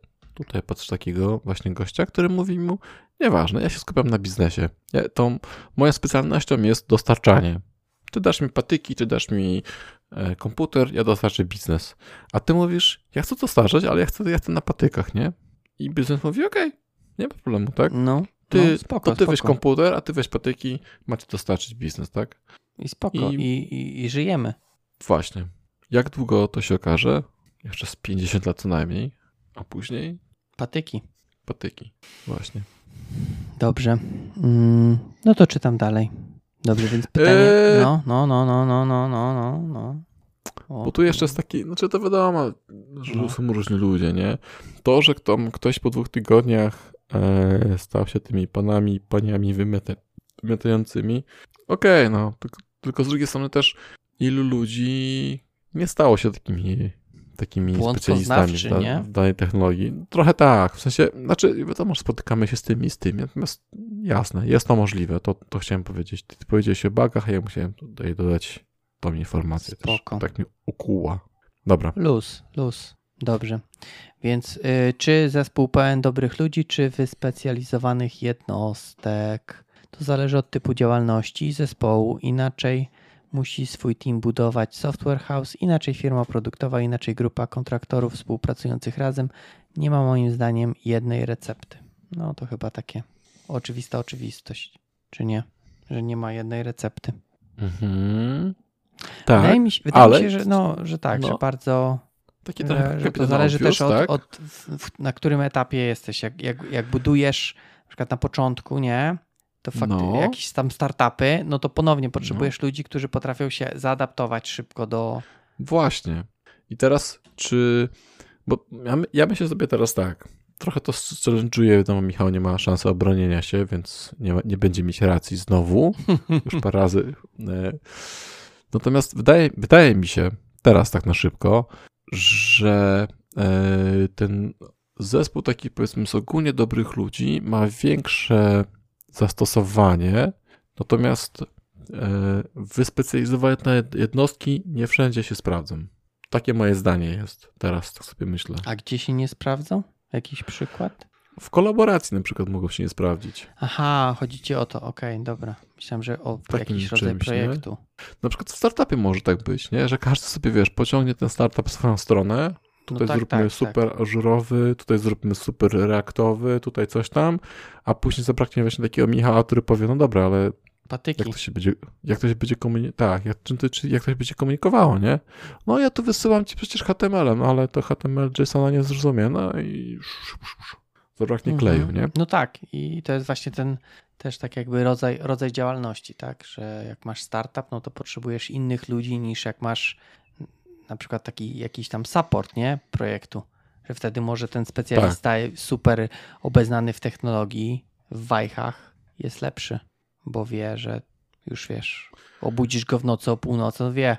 tutaj patrz takiego właśnie gościa, który mówi mu, nieważne, ja się skupiam na biznesie. Ja, tą, moją specjalnością jest dostarczanie. Ty dasz mi patyki, ty dasz mi e, komputer, ja dostarczę biznes. A ty mówisz, ja chcę dostarczać, ale ja chcę, ja chcę na patykach, nie? I biznes mówi, okej, nie ma problemu, tak? No, Ty, no spoko, to ty weź spoko. komputer, a ty weź patyki, macie dostarczyć biznes, tak? I spoko. I- I, i, I żyjemy. Właśnie. Jak długo to się okaże? Jeszcze z 50 lat co najmniej, a później Patyki. Patyki, właśnie. Dobrze. Mm, no to czytam dalej. Dobrze, więc pytanie. Eee... No, no, no, no, no, no, no, no. no. Bo tu jeszcze jest taki, znaczy to wiadomo, że no. są różni ludzie, nie? To, że kto, ktoś po dwóch tygodniach e, stał się tymi panami, paniami wymioty, wymiotającymi, okej, okay, no. Tylko, tylko z drugiej strony też ilu ludzi nie stało się takimi takimi Błąd specjalistami da, nie? danej technologii. Trochę tak, w sensie, znaczy wiadomo, że spotykamy się z tymi i z tymi, natomiast jasne, jest to możliwe, to, to chciałem powiedzieć. Ty, ty powiedziałeś o bagach, a ja musiałem tutaj dodać tą informację Spoko. też. Tak mi ukuła. Dobra. Luz, luz. Dobrze. Więc y, czy zespół pełen dobrych ludzi, czy wyspecjalizowanych jednostek? To zależy od typu działalności zespołu. Inaczej musi swój team budować software house, inaczej firma produktowa, inaczej grupa kontraktorów współpracujących razem. Nie ma moim zdaniem jednej recepty. No to chyba takie oczywista oczywistość. czy nie? Że nie ma jednej recepty. Mhm. Tak, wydaje mi się, wydaje ale- mi się że, no, że tak, no. że bardzo. taki Że, że to zależy obvious, też od, tak? od w, na którym etapie jesteś. Jak, jak, jak budujesz na przykład na początku, nie? To fakt, No. jakieś tam startupy, no to ponownie potrzebujesz ludzi, którzy potrafią się zaadaptować szybko do. Właśnie. I teraz, czy. Bo ja, my- ja myślę sobie teraz tak. Trochę to challenge'uję, wiadomo, Michał nie ma szansy obronienia się, więc nie, ma- nie będzie mieć racji znowu. Już parę razy. E, Natomiast wydaje, wydaje mi się, teraz tak na szybko, że e, ten zespół taki, powiedzmy, z ogólnie dobrych ludzi ma większe zastosowanie, natomiast e, wyspecjalizowane jednostki nie wszędzie się sprawdzą. Takie moje zdanie jest teraz, tak sobie myślę. A gdzie się nie sprawdzą? Jakiś przykład? W kolaboracji na przykład mogą się nie sprawdzić. Aha, chodzi ci o to, okej, dobra. Myślałem, że o takim jakiś rodzaj czymś, nie? projektu. Na przykład w startupie może tak być, nie? że każdy sobie, wiesz, pociągnie ten startup w swoją stronę, Tutaj no tak, zróbmy tak, super ażurowy, tutaj zróbmy super reaktowy, tutaj coś tam, a później zabraknie właśnie takiego Michała, który powie, no dobra, ale Tak. Patyki. jak to się będzie, jak to się będzie komunikowało, tak, jak, czy, czy, jak to się będzie komunikowało, nie? No ja tu wysyłam ci przecież HTML-em, no ale to HTML JSON-a nie zrozumie, no i zabraknie Mhm. kleju, nie? No tak, i to jest właśnie ten też tak jakby rodzaj, rodzaj działalności, tak? Że jak masz startup, no to potrzebujesz innych ludzi niż jak masz na przykład taki jakiś tam support, nie? Projektu. Że wtedy może ten specjalista Tak. super obeznany w technologii, w wajchach jest lepszy, bo wie, że już wiesz, obudzisz go w nocy o północy, no wie,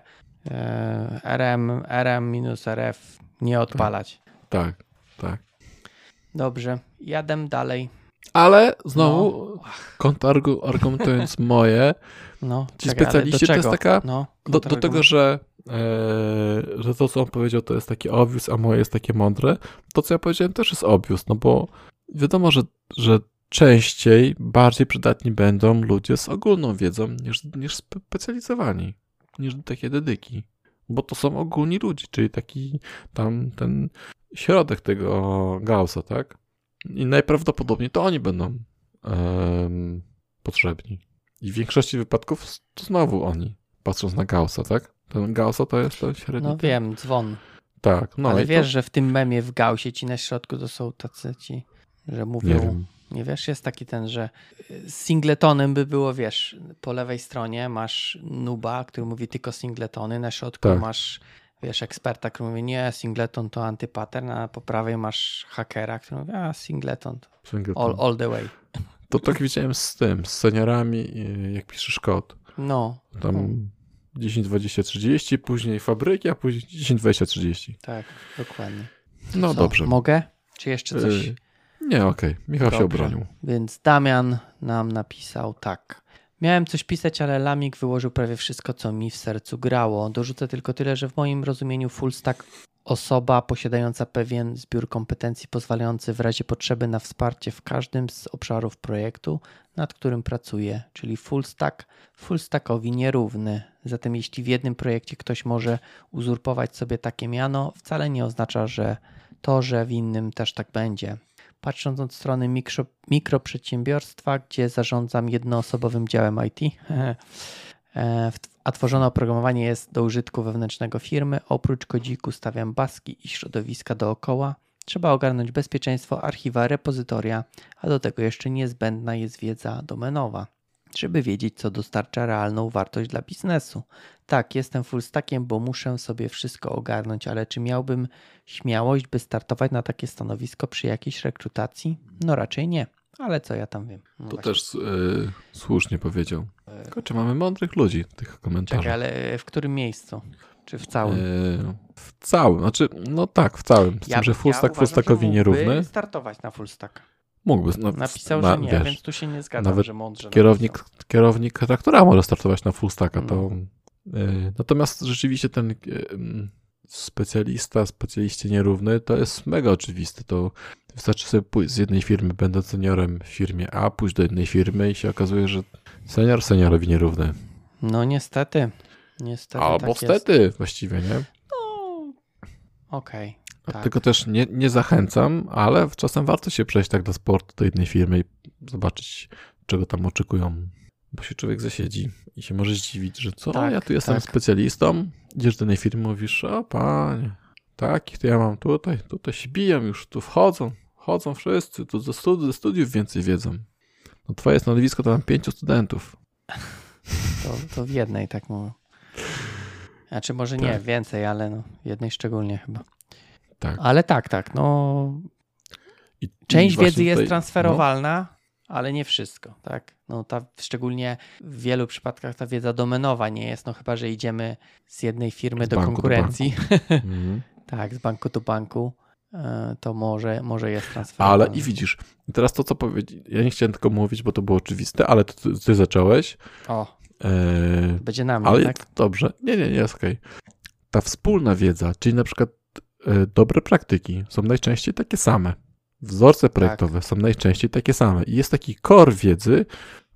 e, RM, RM minus RF nie odpalać. Tak, tak. Dobrze, jadę dalej. Ale znowu, kontrargumentując moje, No, Ci specjaliści to jest taka- No, do, do tego, że, e, że to, co on powiedział, to jest takie obvious, a moje jest takie mądre, to, co ja powiedziałem, też jest obvious, no bo wiadomo, że, że częściej bardziej przydatni będą ludzie z ogólną wiedzą niż, niż specjalizowani, niż takie dedyki. Bo to są ogólni ludzie, czyli taki tam ten środek tego Gaussa, tak? I najprawdopodobniej to oni będą em, potrzebni. I w większości wypadków to znowu oni, patrząc na Gaussa, tak? Ten Gaussa to jest ten średni. No wiem, dzwon. Tak, no ale wiesz, to, że w tym memie w Gausie ci na środku to są tacy ci, że mówią... nie wiem. Nie wiesz, jest taki ten, że z singletonem by było, wiesz, po lewej stronie masz nuba, który mówi tylko singletony, na środku Tak. masz, wiesz, eksperta, który mówi, nie, singleton to antypattern, a po prawej masz hakera, który mówi, a singleton to Singleton. all, all the way. To tak widziałem z tym, z seniorami, y, jak piszesz kod. No, Tam 10, 20, 30, później fabryki, a później 10, 20, 30. tak, dokładnie. No Co, dobrze. Mogę? Czy jeszcze coś? Y, Nie, okej. Michał się Dobrze. obronił. Więc Damian nam napisał tak. Miałem coś pisać, ale Lamik wyłożył prawie wszystko, co mi w sercu grało. Dorzucę tylko tyle, że w moim rozumieniu full stack osoba posiadająca pewien zbiór kompetencji pozwalający w razie potrzeby na wsparcie w każdym z obszarów projektu, nad którym pracuje, czyli full stack, full stackowi nierówny. Zatem jeśli w jednym projekcie ktoś może uzurpować sobie takie miano, wcale nie oznacza, że to, że w innym też tak będzie. Patrząc od strony mikro, mikroprzedsiębiorstwa, gdzie zarządzam jednoosobowym działem IT, e, a tworzone oprogramowanie jest do użytku wewnętrznego firmy, oprócz kodziku stawiam baski i środowiska dookoła, trzeba ogarnąć bezpieczeństwo archiwa repozytoria, a do tego jeszcze niezbędna jest wiedza domenowa, żeby wiedzieć, co dostarcza realną wartość dla biznesu. Tak, jestem full stackiem, bo muszę sobie wszystko ogarnąć, ale czy miałbym śmiałość, by startować na takie stanowisko przy jakiejś rekrutacji? No raczej nie, ale co ja tam wiem. No To właśnie. też y, słusznie powiedział. Tylko czy mamy mądrych ludzi w tych komentarzach? Czekaj, ale w którym miejscu? Czy w całym? Y, w całym, znaczy, no tak, w całym. Z tym, że full stack uważam, full stackowi nierówny. startować na full stack. Mógłby. No, Napisał, na- że nie, wiesz, więc tu się nie zgadzam, nawet że mądrze kierownik, napisał. kierownik traktora może startować na full stacka. To, No. y, natomiast rzeczywiście ten y, mm, specjalista, specjaliście nierówny, to jest mega oczywiste. To wystarczy sobie pójść z jednej firmy, będąc seniorem w firmie A, pójść do jednej firmy i się okazuje, że senior seniorowi nierówny. No niestety. Niestety Albo tak jest. wstety właściwie, nie? No, okej. Tak. Dlatego też nie, nie zachęcam, ale czasem warto się przejść tak do sportu do jednej firmy i zobaczyć, czego tam oczekują. bo się człowiek zasiedzi i się może zdziwić, że co, Tak, ja tu jestem tak. specjalistą, idziesz do tej firmy, mówisz, o panie, takich to ja mam tutaj, tutaj się biją już, tu wchodzą, wchodzą wszyscy, tu ze, studi- ze studiów więcej wiedzą. No twoje stanowisko to mam pięciu studentów. To, to w jednej tak mówię. Znaczy może nie, Tak. więcej, ale no, jednej szczególnie chyba. Tak. Ale tak, tak, no I, i część właśnie wiedzy jest tutaj- no. transferowalna, ale nie wszystko, tak? No ta szczególnie w wielu przypadkach ta wiedza domenowa nie jest, no chyba, że idziemy z jednej firmy Z do do konkurencji. No, mhm. tak, z banku do banku. e, To może, może jest transferowalne. Ale i widzisz, i teraz to, co powiedzieć, ja nie chciałem tylko mówić, bo to było oczywiste, ale to ty, ty zacząłeś. O, E, będzie na mnie, ale tak? dobrze, nie, nie, nie, jest okej. Ta wspólna wiedza, czyli na przykład dobre praktyki są najczęściej takie same. Wzorce projektowe są najczęściej takie same. I jest taki core wiedzy,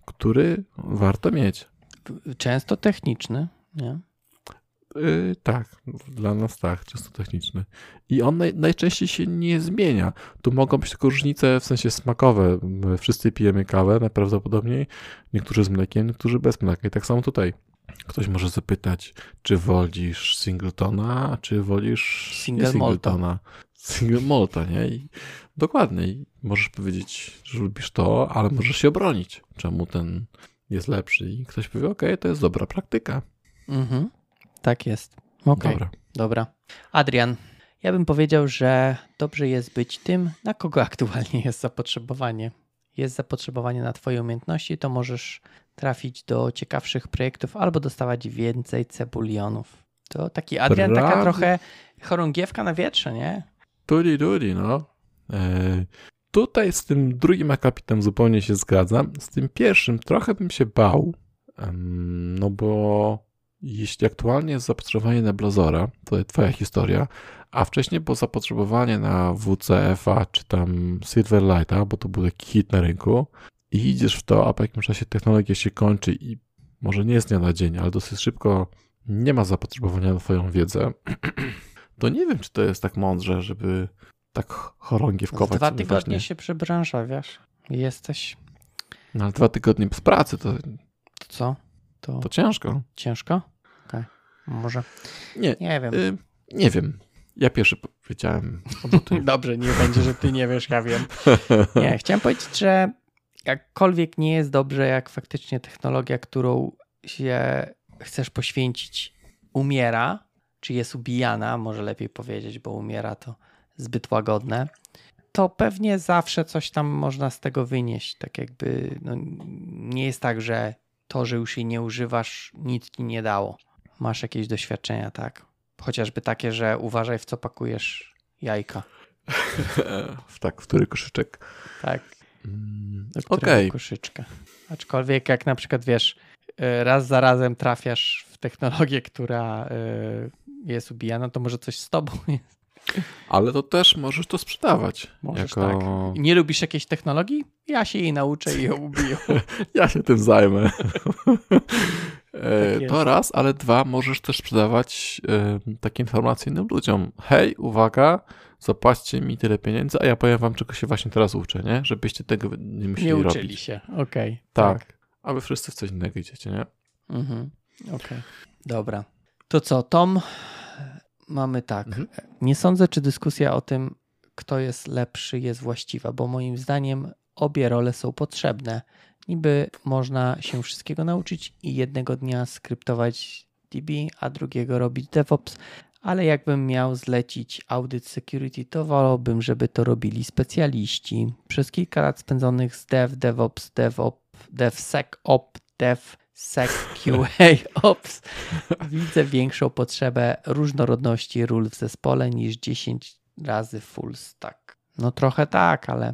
który warto mieć. Często techniczny, nie? Yy, tak, dla nas tak, czysto techniczny. I on naj, najczęściej się nie zmienia. Tu mogą być tylko różnice w sensie smakowe. My wszyscy pijemy kawę najprawdopodobniej, niektórzy z mlekiem, niektórzy bez mleka. I tak samo tutaj. Ktoś może zapytać, czy wolisz singletona, czy wolisz Single singletona. Single malta, nie? I dokładnie. I możesz powiedzieć, że lubisz to, ale możesz się obronić, czemu ten jest lepszy. I ktoś powie, okej, to jest dobra praktyka. Mhm. Tak jest. Okej. Dobra. Dobra. Adrian, ja bym powiedział, że dobrze jest być tym, na kogo aktualnie jest zapotrzebowanie. Jest zapotrzebowanie na Twoje umiejętności, to możesz trafić do ciekawszych projektów albo dostawać więcej cebulionów. To taki Adrian, taka Prawie. trochę chorągiewka na wietrze, nie? Tuli, tuli, no. E, tutaj z tym drugim akapitem zupełnie się zgadzam. Z tym pierwszym trochę bym się bał, em, no bo jeśli aktualnie jest zapotrzebowanie na Blazora, to jest twoja historia, a wcześniej było zapotrzebowanie na WCF-a czy tam Silverlighta, bo to był taki hit na rynku i idziesz w to, a po jakimś czasie technologia się kończy i może nie z dnia na dzień, ale dosyć szybko nie ma zapotrzebowania na twoją wiedzę, to nie wiem, czy to jest tak mądrze, żeby tak chorągiewkować dwa tygodnie właśnie. się przebranżawiasz i jesteś, No, ale dwa tygodnie bez pracy to, to co? To, to ciężko. ciężko? Okej, może. Nie, Nie wiem. y, nie wiem. Ja pierwszy powiedziałem. Dobrze, nie będzie, że ty nie wiesz, ja wiem. Nie, chciałem powiedzieć, że jakkolwiek nie jest dobrze, jak faktycznie technologia, którą się chcesz poświęcić, umiera, czy jest ubijana, może lepiej powiedzieć, bo umiera to zbyt łagodne, to pewnie zawsze coś tam można z tego wynieść. Tak jakby no, nie jest tak, że to, że już jej nie używasz, nic ci nie dało. Masz jakieś doświadczenia, tak? Chociażby takie, że uważaj w co pakujesz jajka. w tak, w który koszyczek. Tak. Mm, którego Okej, koszyczka. Aczkolwiek jak na przykład wiesz, y, raz za razem trafiasz w technologię, która y, jest ubijana, to może coś z tobą jest. ale to też możesz to sprzedawać. Możesz jako... tak. Nie lubisz jakiejś technologii? Ja się jej nauczę i ją ubiję. Ja się tym zajmę. E, Tak jest. to raz, ale dwa, możesz też sprzedawać e, takie informacje innym ludziom. Hej, uwaga, zapłaćcie mi tyle pieniędzy, a ja powiem wam, czego się właśnie teraz uczę, nie? Żebyście tego nie musieli Nie robić. uczyli się. Okej. Tak. A wy wszyscy w coś innego idziecie, nie? Mhm. Okej. Dobra. To co, Tom? Mamy tak. Mhm. Nie sądzę, czy dyskusja o tym, kto jest lepszy, jest właściwa, bo moim zdaniem obie role są potrzebne. Niby można się wszystkiego nauczyć i jednego dnia skryptować DB, a drugiego robić DevOps, ale jakbym miał zlecić audit security, to wolałbym, żeby to robili specjaliści. Przez kilka lat spędzonych z Dev, DevOps, DevOps, DevSecOps, DevSecQAOps widzę większą potrzebę różnorodności ról w zespole niż 10 razy full stack. No trochę tak, ale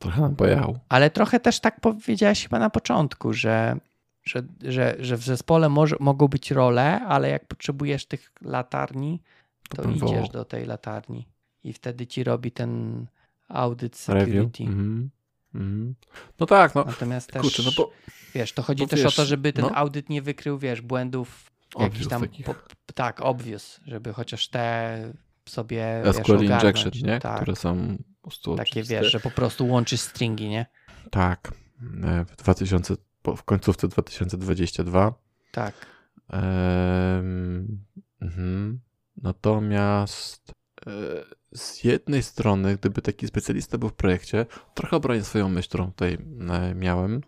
Trochę nam pojechał. ale trochę też tak powiedziałeś chyba na początku, że, że, że, że w zespole może, mogą być role, ale jak potrzebujesz tych latarni, to idziesz wołał. do tej latarni i wtedy ci robi ten Review. security. Mhm. Mhm. No tak, no. Natomiast też, Kurczę, no bo wiesz, to chodzi też wiesz, o to, żeby ten no. audyt nie wykrył, wiesz, błędów jakichś tam, po, tak, obvious, żeby chociaż te sobie, wiesz, SQL ogarnąć. injection, nie? Tak, Które są po prostu takie, oczywiste. wiesz, że po prostu łączysz stringi, nie? Tak. E, W 2000 po, w końcówce 2022. Tak. Em, mhm. Natomiast e, z jednej strony, gdyby taki specjalista był w projekcie, trochę obronię swoją myśl, którą tutaj e, miałem.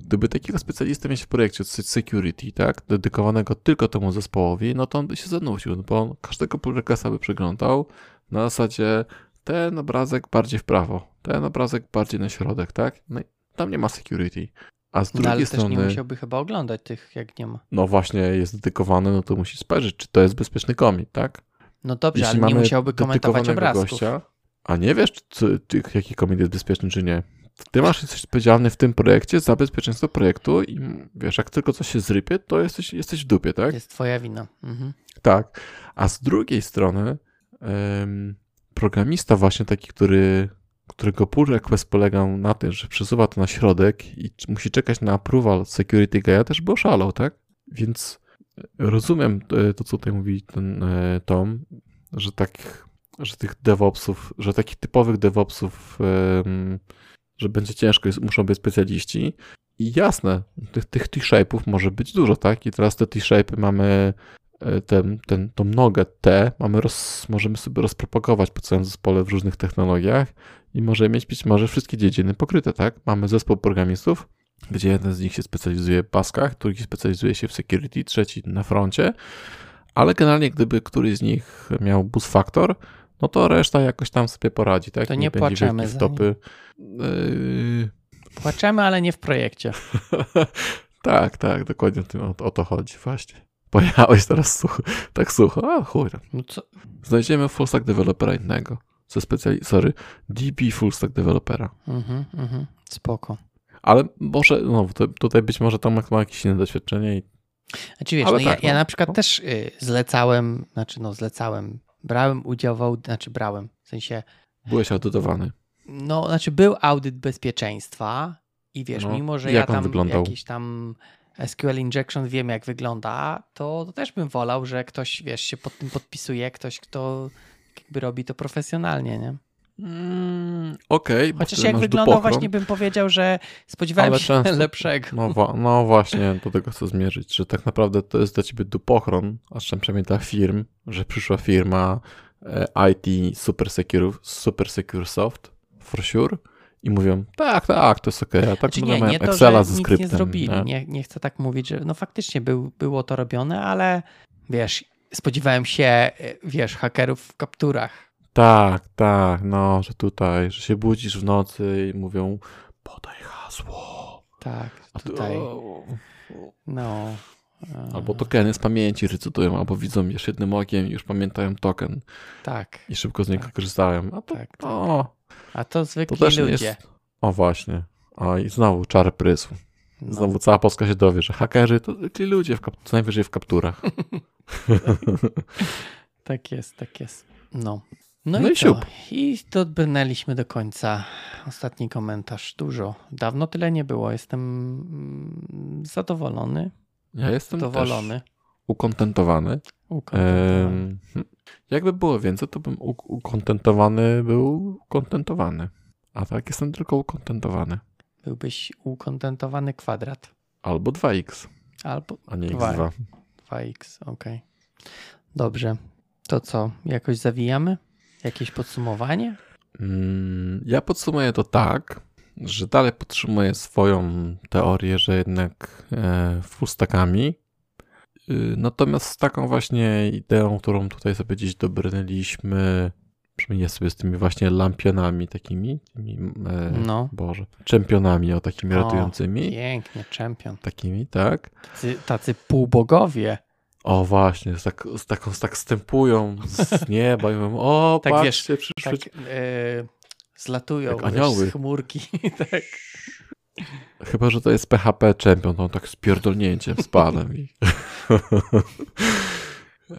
Gdyby takiego specjalistę mieć w projekcie security, tak, dedykowanego tylko temu zespołowi, no to on by się zanudził, no bo on każdego pull requesta by przeglądał na zasadzie ten obrazek bardziej w prawo, ten obrazek bardziej na środek, tak? No i tam nie ma security. A z No, drugiej ale strony, też nie musiałby chyba oglądać tych, jak nie ma. no właśnie jest dedykowany, no to musi spojrzeć, czy to jest bezpieczny commit, tak? No dobrze, Jeśli ale nie musiałby komentować obrazków. gościa, a nie wiesz, czy, czy, jaki commit jest bezpieczny, czy nie. Ty masz jesteś odpowiedzialny w tym projekcie za bezpieczeństwo projektu i wiesz, jak tylko coś się zrypie, to jesteś, jesteś w dupie, tak? Jest twoja wina. Mhm. Tak. A z drugiej strony programista właśnie taki, który, którego pull request polegał na tym, że przesuwa to na środek i musi czekać na approval security guy'a, też by oszalał, tak? Więc rozumiem e, to, co tutaj mówi ten e, Tom, że tak, że tych DevOpsów, że takich typowych DevOpsów, że będzie ciężko, muszą być specjaliści. I jasne, tych, tych T-shape'ów może być dużo, tak? I teraz te T-shape'y mamy e, ten, ten, tą nogę T mamy roz, możemy sobie rozpropagować po całym zespole w różnych technologiach i możemy mieć być może wszystkie dziedziny pokryte, tak? Mamy zespół programistów, gdzie jeden z nich się specjalizuje w paskach, drugi specjalizuje się w security, trzeci na froncie, ale generalnie gdyby któryś z nich miał boost factor, no to reszta jakoś tam sobie poradzi, tak? To nie będzie płaczemy za wtopy. Yy, Płaczemy, ale nie w projekcie. tak, tak, dokładnie o, o to chodzi właśnie. Pojechałeś teraz sucho, tak sucho, a chuj. No co? Znajdziemy full stack dewelopera innego. Ze specjali... Sorry, DB full stack dewelopera. Mhm, mhm. Spoko. Ale może, no tutaj być może Tomek ma jakieś inne doświadczenie i Znaczy wiesz, Ale no ja, tak, ja no. na przykład też y, zlecałem, znaczy no zlecałem, brałem udział w znaczy brałem, w sensie, byłeś audytowany. no znaczy był audyt bezpieczeństwa i wiesz, No, mimo że ja tam wyglądał? jakiś tam SQL injection wiem jak wygląda, to, to też bym wolał, że ktoś, wiesz, się pod tym podpisuje, ktoś, kto jakby robi to profesjonalnie, nie? Mm, Okej, bo Chociaż jak wyglądał, dupochron. właśnie bym powiedział, że spodziewałem Ale się często- lepszego. No, no właśnie, do tego chcę zmierzyć, że tak naprawdę to jest dla ciebie dupochron, a przynajmniej dla firm, że przyszła firma e, IT Super Secure, Super Secure Soft, for sure, i mówią, tak, tak, to jest okej, a tak Znaczy będę nie, nie to, Excela ze nic skryptem. nie zrobili. nie? Nie, nie chcę tak mówić, że no faktycznie był, było to robione, ale wiesz, spodziewałem się, e, wiesz, hakerów w kapturach. Tak, tak, no, że tutaj, że się budzisz w nocy i mówią, podaj hasło. Tak, tutaj, no. e, Albo tokeny z pamięci recytują, albo widzą już jednym okiem i już pamiętają token Tak, i szybko z niego Tak. korzystają. A to, tak. tak. o, A to to zwykli też nie ludzie. jest... O właśnie. O i znowu czar prysł. No. Znowu cała Polska się dowie, że hakerzy to zwykli ludzie, w kap... co najwyżej w kapturach. Tak jest, tak jest. No. No, No i, i co? siup. I dobrnęliśmy do końca. Ostatni komentarz. Dużo. Dawno tyle nie było. Jestem mm, zadowolony. Ja jestem też Zadowolony. Ukontentowany. Ukontentowany. Ehm, hm. jakby było więcej, to bym ukontentowany był ukontentowany. A tak jestem tylko ukontentowany. Byłbyś ukontentowany kwadrat. Albo 2x, Albo a nie Dwa. x2. 2x, okej. Dobrze. To co? Jakoś zawijamy? Jakieś podsumowanie? Mm, Ja podsumuję to tak, że dalej podtrzymuję swoją teorię, że jednak e. Y, Natomiast z taką właśnie ideą, którą tutaj sobie gdzieś dobrnęliśmy, przynajmniej sobie z tymi właśnie lampionami takimi, tymi, e, No. Boże, czempionami o takimi O, ratującymi, Pięknie, czempion. takimi, tak. Tacy, tacy półbogowie. O właśnie, z tak, z taką, z tak stępują z nieba i mówią, o Tak, patrzcie, przyszły Tak e, zlatują Jak wiesz, anioły. z chmurki. tak. Chyba, że to jest PHP Champion, on tak z pierdolnięciem spadem. I...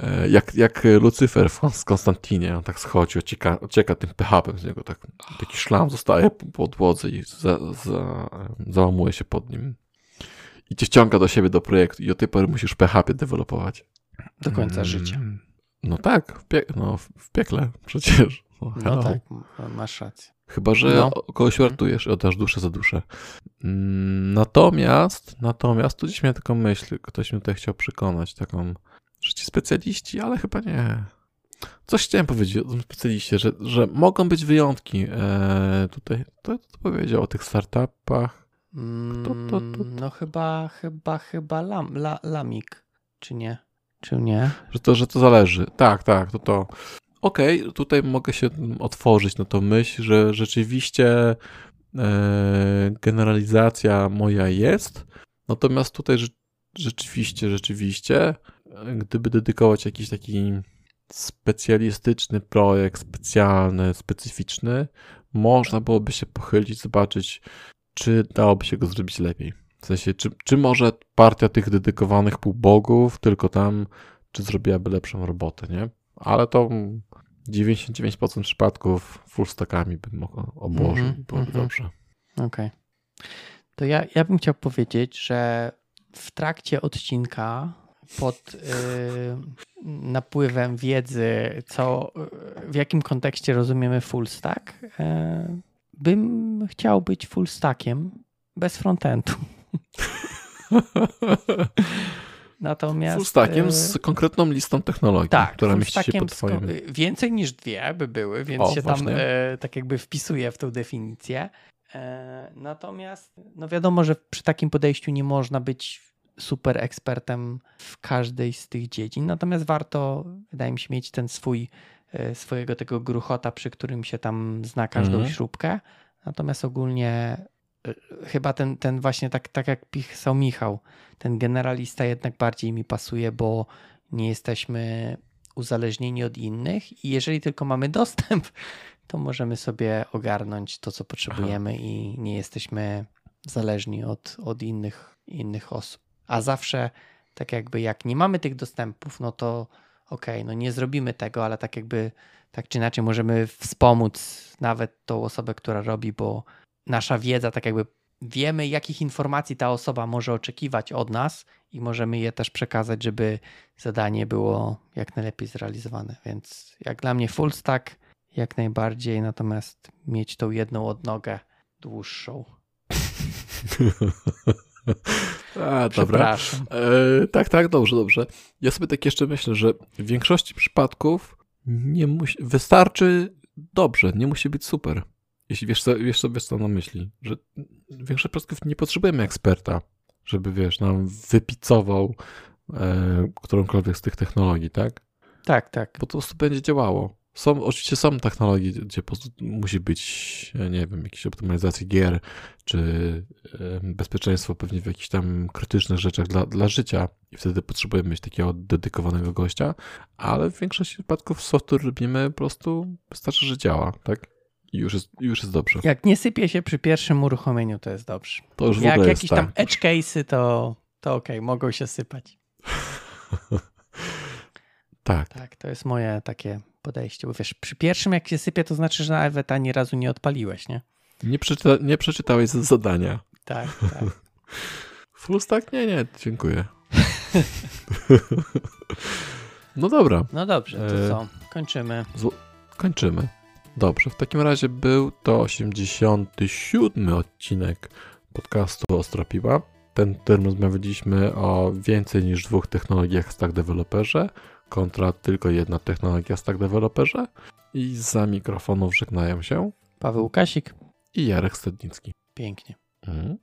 E, jak, jak Lucyfer w Konstantinie, on tak schodzi, ocieka, ocieka tym PHP z niego, tak, taki szlam zostaje po podłodze i za, za, załamuje się pod nim. I cię ściąga do siebie do projektu i od tej pory musisz PHP dewelopować. Do końca Mm, życia. No tak, w, pie- no, w- piekle przecież. No, No tak, masz rację. Chyba, że No. kogoś uratujesz i oddasz duszę za duszę. Mm, Natomiast, natomiast tu gdzieś miałem taką myśl, ktoś mnie tutaj chciał przekonać, taką, że ci specjaliści, ale chyba nie. Coś chciałem powiedzieć o tym specjaliście, że, że mogą być wyjątki. E, tutaj to, to powiedział o tych startupach. Mm, to- to- No chyba, chyba, chyba lam, la, Lamik, czy nie? Czy nie? Że to, że to zależy. Tak, tak, to to. Okej, tutaj mogę się otworzyć na tą myśl, że rzeczywiście e, generalizacja moja jest, natomiast tutaj rze- rzeczywiście, rzeczywiście, e, gdyby dedykować jakiś taki specjalistyczny projekt, specjalny, specyficzny, można byłoby się pochylić, zobaczyć, czy dałoby się go zrobić lepiej. W sensie, czy, czy może partia tych dedykowanych półbogów, tylko tam czy zrobiłaby lepszą robotę, nie? Ale to 99% przypadków full stackami bym obłożył Mhm, i byłoby mhm. dobrze. Okej. To ja, ja bym chciał powiedzieć, że w trakcie odcinka pod y, napływem wiedzy, co, w jakim kontekście rozumiemy full stack, y, bym chciał być full stackiem bez frontendu. Natomiast Full stackiem y, z konkretną listą technologii, tak, która mieści się pod twoim... y, Więcej niż dwie by były, więc O, się tam e, tak jakby wpisuje w tą definicję. E, natomiast no wiadomo, że przy takim podejściu nie można być super ekspertem w każdej z tych dziedzin. Natomiast warto, wydaje mi się, mieć ten swój, swojego tego gruchota, przy którym się tam zna każdą Mhm. śrubkę. Natomiast ogólnie chyba ten, ten właśnie tak, tak jak pisał Michał, ten generalista jednak bardziej mi pasuje, bo nie jesteśmy uzależnieni od innych i jeżeli tylko mamy dostęp, to możemy sobie ogarnąć to, co potrzebujemy i nie jesteśmy zależni od, od innych, innych osób. A zawsze tak jakby jak nie mamy tych dostępów, no to okej, no nie zrobimy tego, ale tak jakby tak czy inaczej możemy wspomóc nawet tą osobę, która robi, bo nasza wiedza, tak jakby wiemy, jakich informacji ta osoba może oczekiwać od nas i możemy je też przekazać, żeby zadanie było jak najlepiej zrealizowane. Więc jak dla mnie full stack jak najbardziej, natomiast mieć tą jedną odnogę dłuższą. A, dobra. E, tak, tak, dobrze, dobrze. Ja sobie tak jeszcze myślę, że w większości przypadków nie musi, wystarczy dobrze, nie musi być super. Jeśli wiesz, co, wiesz, co, wiesz, co na myśli, że w większości przypadków nie potrzebujemy eksperta, żeby, wiesz, nam wypicował e, którąkolwiek z tych technologii, tak? Tak, tak. Bo to po prostu będzie działało. Są, oczywiście są technologie, gdzie po prostu musi być, nie wiem, jakieś optymalizacja gier, czy bezpieczeństwo pewnie w jakichś tam krytycznych rzeczach dla, dla życia i wtedy potrzebujemy mieć takiego dedykowanego gościa, ale w większości przypadków software robimy po prostu wystarczy, że działa, tak? Już jest, już jest dobrze. Jak nie sypie się przy pierwszym uruchomieniu, to jest dobrze. To już w Jak jakieś tak. tam edge case'y, to, to okej, mogą się sypać. Tak. Tak, to jest moje takie podejście. Bo wiesz, przy pierwszym jak się sypie, to znaczy, że nawet ani razu nie odpaliłeś, nie? Nie, przeczyta, nie przeczytałeś z zadania. Tak, tak. Full stack? Nie, nie, dziękuję. no dobra. No dobrze, to E, co? Kończymy. Kończymy. Dobrze, w takim razie był to 87 odcinek podcastu Ostropiła. Ten termin rozmawialiśmy o więcej niż dwóch technologiach Stack Developerze kontra tylko jedna technologia Stack Developerze. I za mikrofonów żegnają się Paweł Kasik. i Jarek Stadnicki. Pięknie. Mhm.